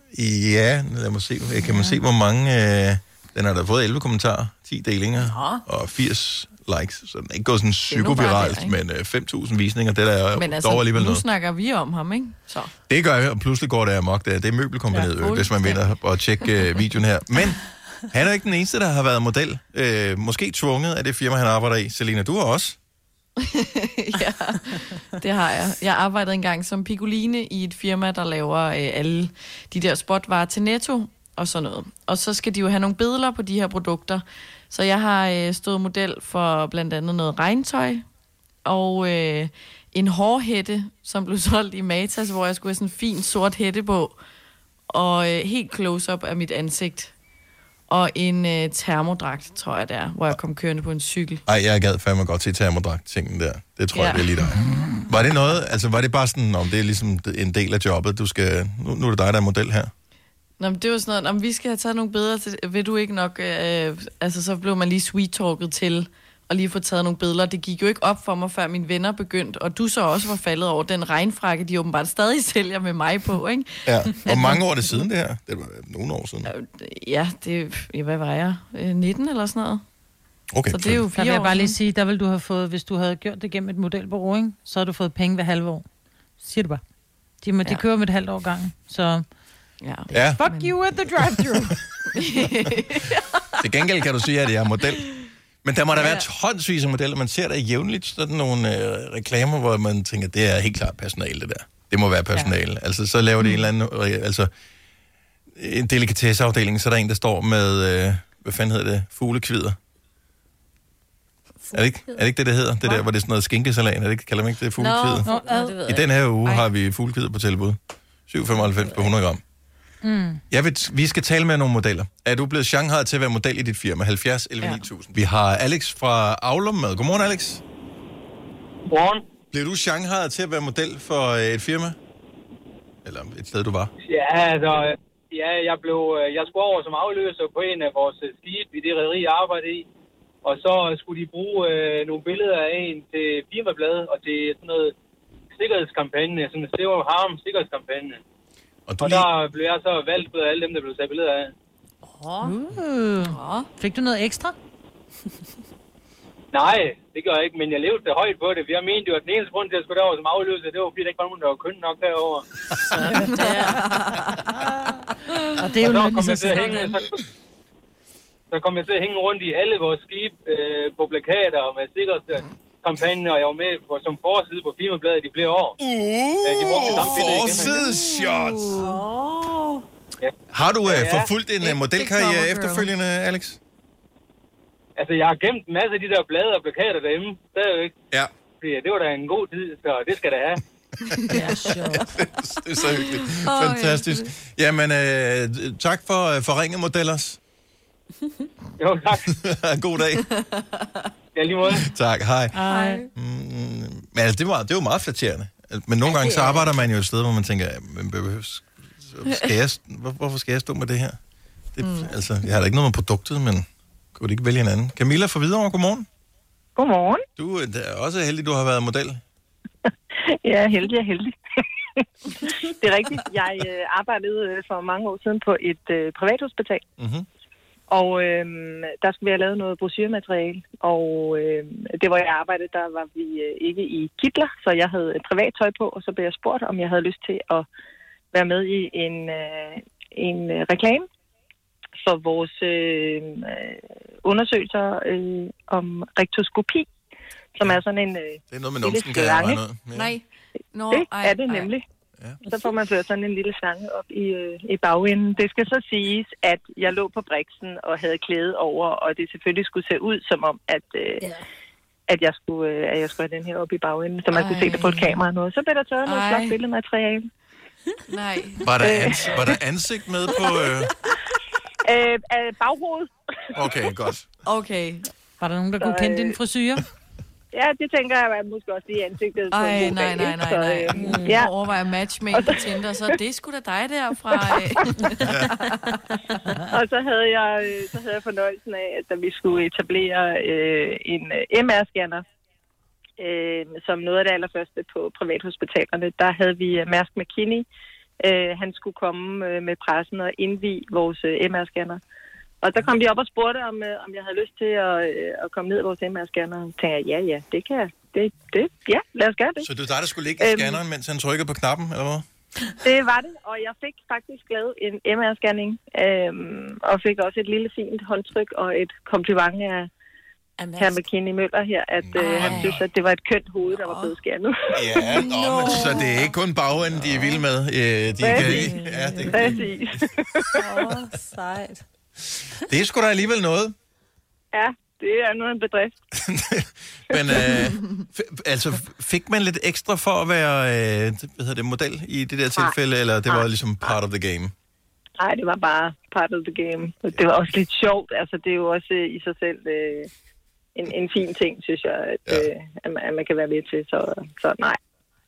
Ja, lad mig se. Kan man se, hvor mange... Øh, den har da fået 11 kommentarer, 10 delinger og 80 likes. Så den er ikke gået sådan nu psykoviralt, der, men øh, 5.000 visninger, det er Men dog altså, alligevel nu noget. snakker vi om ham, ikke? Så. Det gør jeg, og pludselig går det amok. Det er, det er møbelkompaniet, Ja, ja, hvis man vinder og tjekke øh, videoen her. Men han er ikke den eneste, der har været model. Øh, måske tvunget af det firma, han arbejder i. Selina, du har også. [laughs] ja, det har jeg. Jeg arbejdede engang som piccoline i et firma, der laver øh, alle de der spotvarer til Netto. Og sådan noget. Og så skal de jo have nogle billeder på de her produkter. Så jeg har øh, stået model for blandt andet noget regntøj, og øh, en hårhætte, som blev [laughs] solgt i Matas, hvor jeg skulle have sådan en fin sort hætte på, og øh, helt close-up af mit ansigt. Og en øh, termodragt, tror jeg der, hvor jeg kom kørende på en cykel. Ej, jeg gad fandme godt til termodragt-tingen der. Det tror ja. Jeg, det er lige dig. Var det noget, altså var det bare sådan, om det er ligesom en del af jobbet, du skal, nu, nu er det dig, der er model her? Nå, men det var sådan noget, om vi skal have taget nogle billeder til, vil du ikke nok, øh, altså så blev man lige sweet-talket til og lige få taget nogle billeder. Det gik jo ikke op for mig, før mine venner begyndte, og du så også var faldet over den regnfrakke, de åbenbart stadig [laughs] sælger med mig på, ikke? Ja. Hvor mange år er det siden, det her? Det var nogle år siden. Ja, det, ja, hvad var jeg? Øh, 19 eller sådan noget? Okay, Så det er jo Der fire vil jeg bare lige sige, der vil du have fået, hvis du havde gjort det gennem et modelbureau, ikke? så har du fået penge hver halve år. Siger det bare. De, må, de Ja. kører med et halvt år gangen, så... Ja. Ja. Fuck you at the drive-thru. [laughs] Til gengæld kan du sige, at jeg er model. Men der må der være tonsvis af modeller. Man ser der jævnligt sådan nogle øh, reklamer, hvor man tænker, det er helt klart personale, det der. Det må være personale. Ja. Altså, så laver de en eller anden... Øh, altså, en delikatesseafdeling, så er der en, der står med... Øh, hvad fanden hedder det? Fuglekvider. Er det, ikke, er det ikke det, det hedder? Det der, hvor det er sådan noget skinkesalat. Er det ikke, kalder man ikke det fuglekvider? Nå, det ved I den her uge Ej. har vi fuglekvider på tilbud. 7,95 på 100 gram. Mm. Jeg vil, vi skal tale med nogle modeller. Er du blevet Shanghai til at være model i dit firma? 70 11 Ja. 9000. Vi har Alex fra Aulum med. Godmorgen, Alex. Godmorgen. Blev du Shanghai til at være model for øh, et firma? Eller et sted, du var? Ja, altså, ja, jeg, blev, øh, jeg skulle over som afløser på en af vores øh, skibe i det rederi, jeg arbejdede i. Og så skulle de bruge øh, nogle billeder af en til firmabladet og til sådan noget sikkerhedskampagne, sådan en Zero Harm sikkerhedskampagne. Og, og der blev jeg så valgt ud af alle dem, der blev taget billeder af. Uh. Fik du noget ekstra? [laughs] Nej, det gør jeg ikke, men jeg levede det højt på det, jeg mente jo, at den eneste grund til, at jeg skulle derover som afløser, det var, fordi der ikke var nogen, der var køn nok derovre. [laughs] Og det er jo så til at selv. hænge, så, så kom jeg til at hænge rundt i alle vores skibe øh, på plakater og med sikkerhedskampagnen, og jeg var med på, som forside på firmabladet i flere år. Uh, de brugte det billede igen. Forsideshots! Ja. Har du Ja. forfulgt en øh, modelkarriere efterfølgende, Alex? Altså, jeg har gemt en masse af de der blade og plakater derhjemme, stadigvæk. Ja. Fordi det var da en god tid, så det skal det have. [laughs] det er sjovt. [laughs] Det er så hyggeligt. Fantastisk. Jamen, øh, tak for, øh, for ringe modellers. Jo, tak. [laughs] God dag. Ja, lige måde. [laughs] Tak, hej. Hej. Men altså, det, var, det var meget flatterende. Men nogle gange så arbejder man jo et sted, hvor man tænker, men behøves, skal jeg, hvor, hvorfor skal jeg stå med det her? Det, mm. Altså, jeg har da ikke noget med produktet, men kunne du ikke vælge en anden? Camilla fra Hvidovre, godmorgen. Godmorgen. Du er da også heldig, du har været model. [laughs] Jeg er heldig og [laughs] heldig. det er rigtigt. Jeg øh, arbejdede øh, for mange år siden på et øh, privathospital. Mm-hmm. Og øh, der skulle vi have lavet noget brochure-materiale. Og øh, det, hvor jeg arbejdede, der var vi øh, ikke i kitler, så jeg havde et privat tøj på, og så blev jeg spurgt, om jeg havde lyst til at være med i en, øh, en øh, reklame for vores øh, øh, undersøgelser øh, om rektoskopi, som er sådan en øh, Det er noget med lille numsen, kan jeg ud. Ja. Nej. Nå, det ej, er det ej. Ja. Så får man ført sådan en lille slange op i, øh, i bagenden. Det skal så siges, at jeg lå på briksen og havde klæde over, og det selvfølgelig skulle se ud som om, at, øh, ja. at, jeg skulle, øh, at jeg skulle have den her op i bagenden, så man kunne se det på et kamera og noget. Så blev der taget noget Ej. flot billedmateriale. Nej. Var der, ans- var der ansigt med på... Øh... Øh, øh, baghovedet. Okay, godt. Okay. Var der nogen, der kunne Så, kende øh, din frisyr? Ja, det tænker jeg at måske også lige ansigtet. Ej, nej, nej, ikke? nej, Så, nej. øh, Mm, ja. Jeg overvejer match med en på Tinder, så det sgu da dig der fra... [laughs] Øh. og så havde jeg øh, så havde jeg fornøjelsen af, at da vi skulle etablere øh, en øh, MR-scanner, øh, som noget af det allerførste på privathospitalerne, der havde vi øh, Mærsk McKinney. Øh, han skulle komme øh, med pressen og indvige vores øh, MR-scanner. Og der kom de op og spurgte, om, øh, om jeg havde lyst til at, øh, at komme ned i vores MR-scanner. Og tænkte jeg, ja, ja, det kan jeg. Det, det, ja, lad os gøre det. Så det var dig, der skulle ligge i Øhm. scanneren, mens han trykkede på knappen, eller hvad? Det var det, og jeg fik faktisk lavet en MR-scanning, øhm, og fik også et lille fint håndtryk og et kompliment af, her McKinney Møller her, at øh, han synes, at det var et kønt hoved, der var blevet skærnet. Ja, nå, men, så det er ikke kun bagenden, de er vilde med. Øh, de Præcis. kan, ja, det, Præcis. Åh, oh, sejt. Det er sgu da alligevel noget. Ja, det er nu en bedrift. [laughs] Men øh, f- altså, fik man lidt ekstra for at være øh, hvad hedder det, model i det der tilfælde, eller det var Nej. ligesom part of the game? Nej, det var bare part of the game. Det var også lidt sjovt. Altså, det er jo også øh, i sig selv øh, en, en fin ting, synes jeg, at, ja. øh, at, man, at man kan være med til. Så, så nej,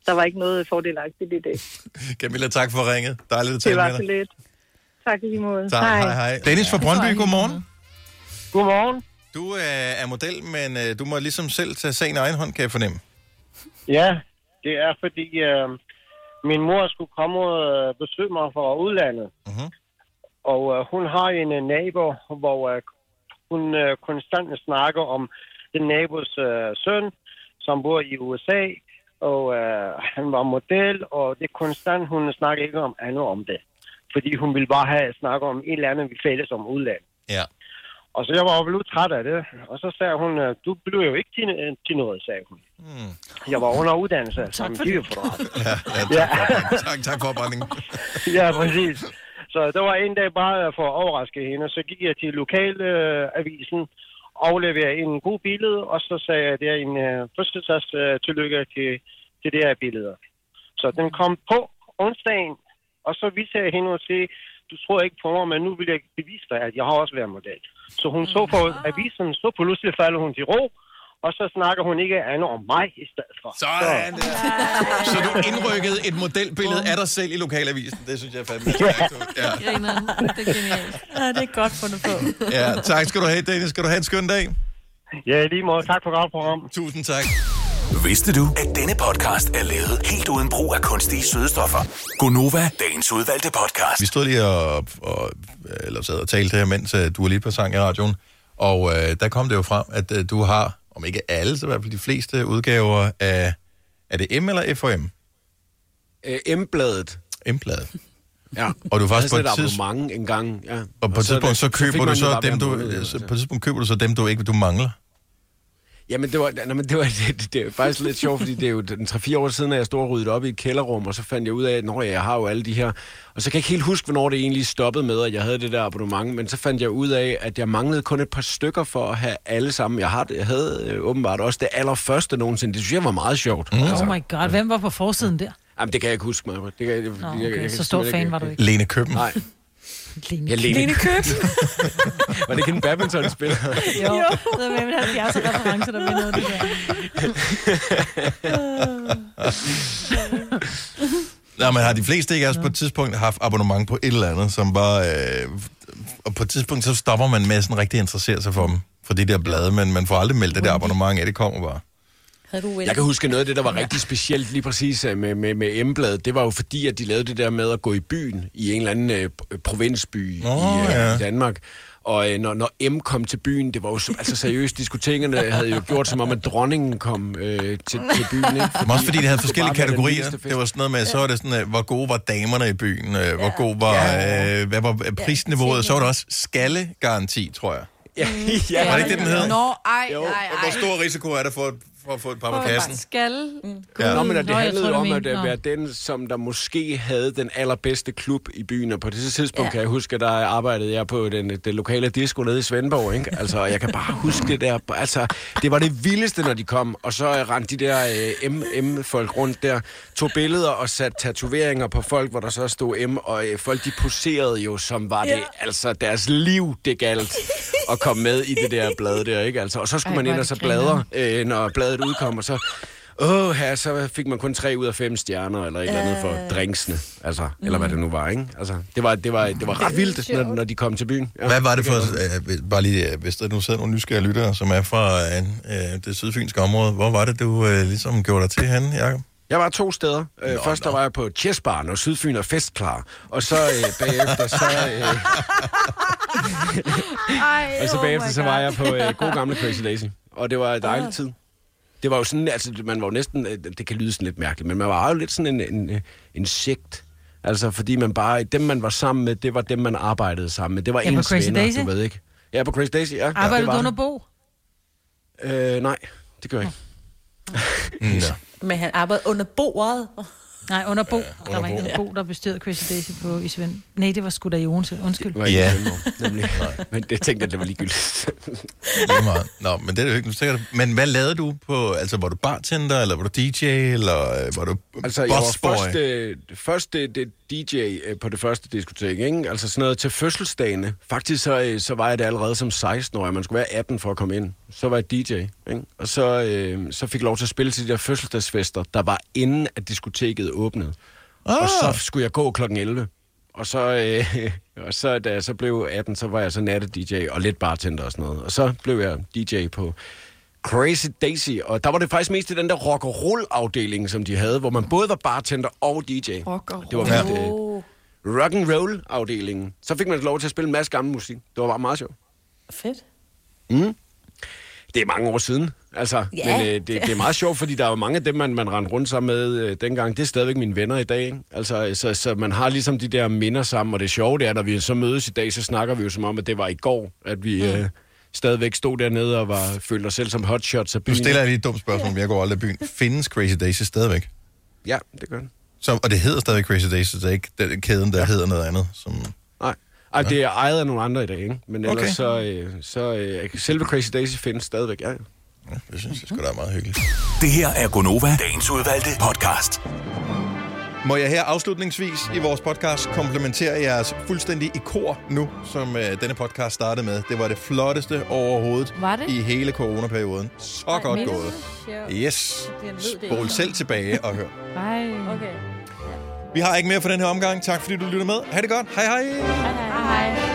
der var ikke noget fordelagtigt i det. [laughs] Camilla, tak for ringet. Dejligt at Det tale var med så dig. lidt. Tak i lige måde. Tak, hej, hej. Dennis fra Brøndby, godmorgen. Godmorgen. Du øh, er model, men øh, du må ligesom selv tage sagen i egen hånd, kan jeg fornemme. Ja, det er fordi øh, min mor skulle komme og øh, besøge mig fra udlandet. Mhm. Og øh, hun har en øh, nabo, hvor øh, hun øh, konstant snakker om den nabos øh, søn, som bor i USA. Og øh, han var model, og det er konstant, hun snakker ikke om andet om det. Fordi hun ville bare have snakket om et eller andet, vi fælles om udlandet. Ja. Og så jeg var jo lidt træt af det. Og så sagde hun, øh, du blev jo ikke til, øh, til noget, sagde hun. Hmm. Jeg var under uddannelse som videofotograf. [laughs] Ja, ja, tak, for, tak, tak for opbakningen. [laughs] ja, præcis. Så det var en dag bare for at overraske hende. Så gik jeg til lokalavisen, øh, afleverede en god billede, og så sagde jeg, det er en øh, fødselsdags øh, tillykke til, til det her billeder. Så den kom på onsdagen, og så viste jeg hende og sige, du tror ikke på mig, men nu vil jeg bevise dig, at jeg har også været model. Så hun så på avisen, så pludselig falder hun til ro, og så snakker hun ikke andet om mig i stedet for. Sådan der. Så du indrykkede et modelbillede af dig selv i lokalavisen. Det synes jeg er fandme stærkt. Ja. Det er genialt. Ja, det er godt fundet på. ja, tak skal du have, Dennis. Skal du have en skøn dag? Ja, lige måde. Tak for godt program. Tusind tak. Vidste du, at denne podcast er lavet helt uden brug af kunstige sødestoffer? Gonova, dagens udvalgte podcast. Vi stod lige og, og eller sad og talte her, mens uh, du var lige på sang i radioen. Og uh, der kom det jo frem, at uh, du har, om ikke alle, så i hvert fald de fleste udgaver af, er det M eller FOM? Øh, M-bladet. M-bladet. [laughs] Ja. Og du faktisk på et tidspunkt... abonnement en gang, ja. Og på et tidspunkt, så køber man du så dem, du, måned, så på et tidspunkt køber du så dem, du ikke du mangler. Jamen, det var, nej, men det var [laughs] det, det er faktisk lidt sjovt, fordi det er jo den 3-4 år siden, at jeg stod og ryddede op i et kælderrum, og så fandt jeg ud af, at når jeg har jo alle de her... Og så kan jeg ikke helt huske, hvornår det egentlig stoppede med, at jeg havde det der abonnement, men så fandt jeg ud af, at jeg manglede kun et par stykker for at have alle sammen. Jeg, har, jeg havde øh, åbenbart også det allerførste nogensinde. Det synes jeg var meget sjovt. Mm. Oh my god, hvem var på forsiden der? Jamen, det kan jeg ikke huske mig. Det kan, jeg, Nå, jeg, okay. jeg, jeg, Så stor fan var du ikke. Lene Køben. Nej. Lene, Ja, Lene. Lene Køb. [laughs] Var det ikke en badmintonspiller? jo, jo. det er med en 70 reference, der bliver noget af det der. [laughs] Nå, men har de fleste ikke også på et tidspunkt haft abonnement på et eller andet, som bare... Øh, og på et tidspunkt, så stopper man med sådan rigtig interessere sig for dem, for de der blade, men man får aldrig meldt det der abonnement af, det kommer bare. Havde du Jeg kan huske noget af det, der var rigtig specielt lige præcis øh, med, med, med M-bladet. Det var jo fordi, at de lavede det der med at gå i byen i en eller anden øh, provinsby Nå, i, øh, ja. i Danmark. Og øh, når, når M kom til byen, det var jo så- altså seriøst, diskotekerne havde jo gjort som om, at dronningen kom øh, til, til byen. Ikke? Var også fordi, de havde det forskellige kategorier. Det var sådan noget med, så var det sådan, øh, hvor gode var damerne i byen, øh, hvor god var, øh, hvad var prisniveauet, så var der også skallegaranti, tror jeg. Ja, [laughs] ja. Var det ikke det, den hed? Nå, ej, ej, Og ej. Hvor stor risiko er der for, for at få et par på kassen? Skal. Ja. Nå, men det Nå, handlede jo om at Nå. være den, som der måske havde den allerbedste klub i byen. Og på det tidspunkt Ja. kan jeg huske, at der arbejdede jeg på den, det lokale disco nede i Svendborg. Ikke? Altså, og jeg kan bare huske det der. Altså, det var det vildeste, når de kom. Og så rendte de der øh, M-folk rundt der, tog billeder og satte tatoveringer på folk, hvor der så stod M. Og øh, folk, de poserede jo, som var det, altså deres liv, det galt at komme med i det der blad der. Ikke? Altså, og så skulle Ej, man ind og så bladre, øh, når bladet udkom, og så Åh, her, så fik man kun tre ud af fem stjerner, eller et eller andet for drinksene, altså, eller hvad det nu var, ikke? Altså, det var, det var, det var ret vildt, når, når de kom til byen. Ja. Hvad var det for, øh, bare lige, øh, hvis der nu sidder nogle nysgerrige lyttere, som er fra øh, det sydfynske område, hvor var det, du øh, ligesom gjorde dig til henne, Jacob? Jeg var to steder. Øh, Først der var jeg på Chessbar, når Sydfyn er festklar. Og så øh, bagefter, så... Øh, [laughs] Ej, og så oh bagefter, my så var jeg på øh, god gamle Crazy Daisy. Og det var en dejlig tid. Det var jo sådan, altså, man var jo næsten, øh, det kan lyde sådan lidt mærkeligt, men man var jo lidt sådan en, en, øh, en sekt. Altså, fordi man bare, dem man var sammen med, det var dem, man arbejdede sammen med. Det var Ja, ens Crazy venner, Daisy? du ved ikke. Ja, på Crazy Daisy, ja. ja Arbejdede det du under. Bo? Øh, nej, det gør jeg ikke. [laughs] Men han arbejdede under bordet. Nej, under Bo. Ja, der var under ikke Bo. en Bo, der bestyrede Crazy Daisy på i Svend. Nej, det var sgu da i Odense. Undskyld. Var Ja. nemlig. [laughs] Men det tænkte jeg, det var ligegyldigt. [laughs] Lige meget. Nå, men det er det jo ikke. Du- Men hvad lavede du på... Altså, var du bartender, eller var du DJ, eller øh, var du Altså, jeg var først, øh, først det, det DJ øh, på det første diskotek, ikke? Altså sådan noget til fødselsdagene. Faktisk så, øh, så var jeg det allerede som 16-årig. Man skulle være 18 for at komme ind. Så var jeg DJ, ikke? Og så, øh, så fik jeg lov til at spille til de der fødselsdagsfester, der var inden, at diskoteket åbnede. Ah. Og så skulle jeg gå klokken 11. Og så, øh, [laughs] og så da jeg så blev 18, så var jeg så natte-DJ og lidt bartender og sådan noget. Og så blev jeg DJ på Crazy Daisy, og der var det faktisk mest i den der rock and roll afdeling, som de havde, hvor man både var bartender og DJ. Rock and Det var Ja. øh, rock and roll afdelingen. Så fik man lov til at spille en masse gammel musik. Det var bare meget sjovt. Fedt. Mm. Det er mange år siden, altså. Ja. Men øh, det, det er meget sjovt, fordi der er jo mange af dem, man, man rendte rundt sammen med øh, dengang. Det er stadigvæk mine venner i dag. Ikke? Altså, så, så man har ligesom de der minder sammen, og det sjove det er, når vi så mødes i dag, så snakker vi jo som om, at det var i går, at vi øh, stadigvæk stod dernede og var, følte os selv som hotshots af Nu byen. stiller jeg lige et dumt spørgsmål, men jeg går aldrig i byen. Findes Crazy Daisy stadigvæk? Ja, det gør den. Så, og det hedder stadig Crazy Daisy, så det er ikke den kæden, der ja. hedder noget andet. Som... Ej, det er ejet af nogle andre i dag, ikke? Men ellers Okay. så, øh, så øh, selve Crazy Daisy findes stadigvæk, ja. ja. Det synes jeg sgu da er meget hyggeligt. Det her er Gonova, dagens udvalgte podcast. Må jeg her afslutningsvis i vores podcast komplementere jeres fuldstændig i kor nu, som øh, denne podcast startede med. Det var det flotteste overhovedet Var det? i hele coronaperioden. Så Ej, godt gået. Yes. Jeg Spol selv tilbage og hør. Nej. Okay. Vi har ikke mere for den her omgang. Tak fordi du lytter med. Ha' det godt. Hej hej. Hej hej. hej.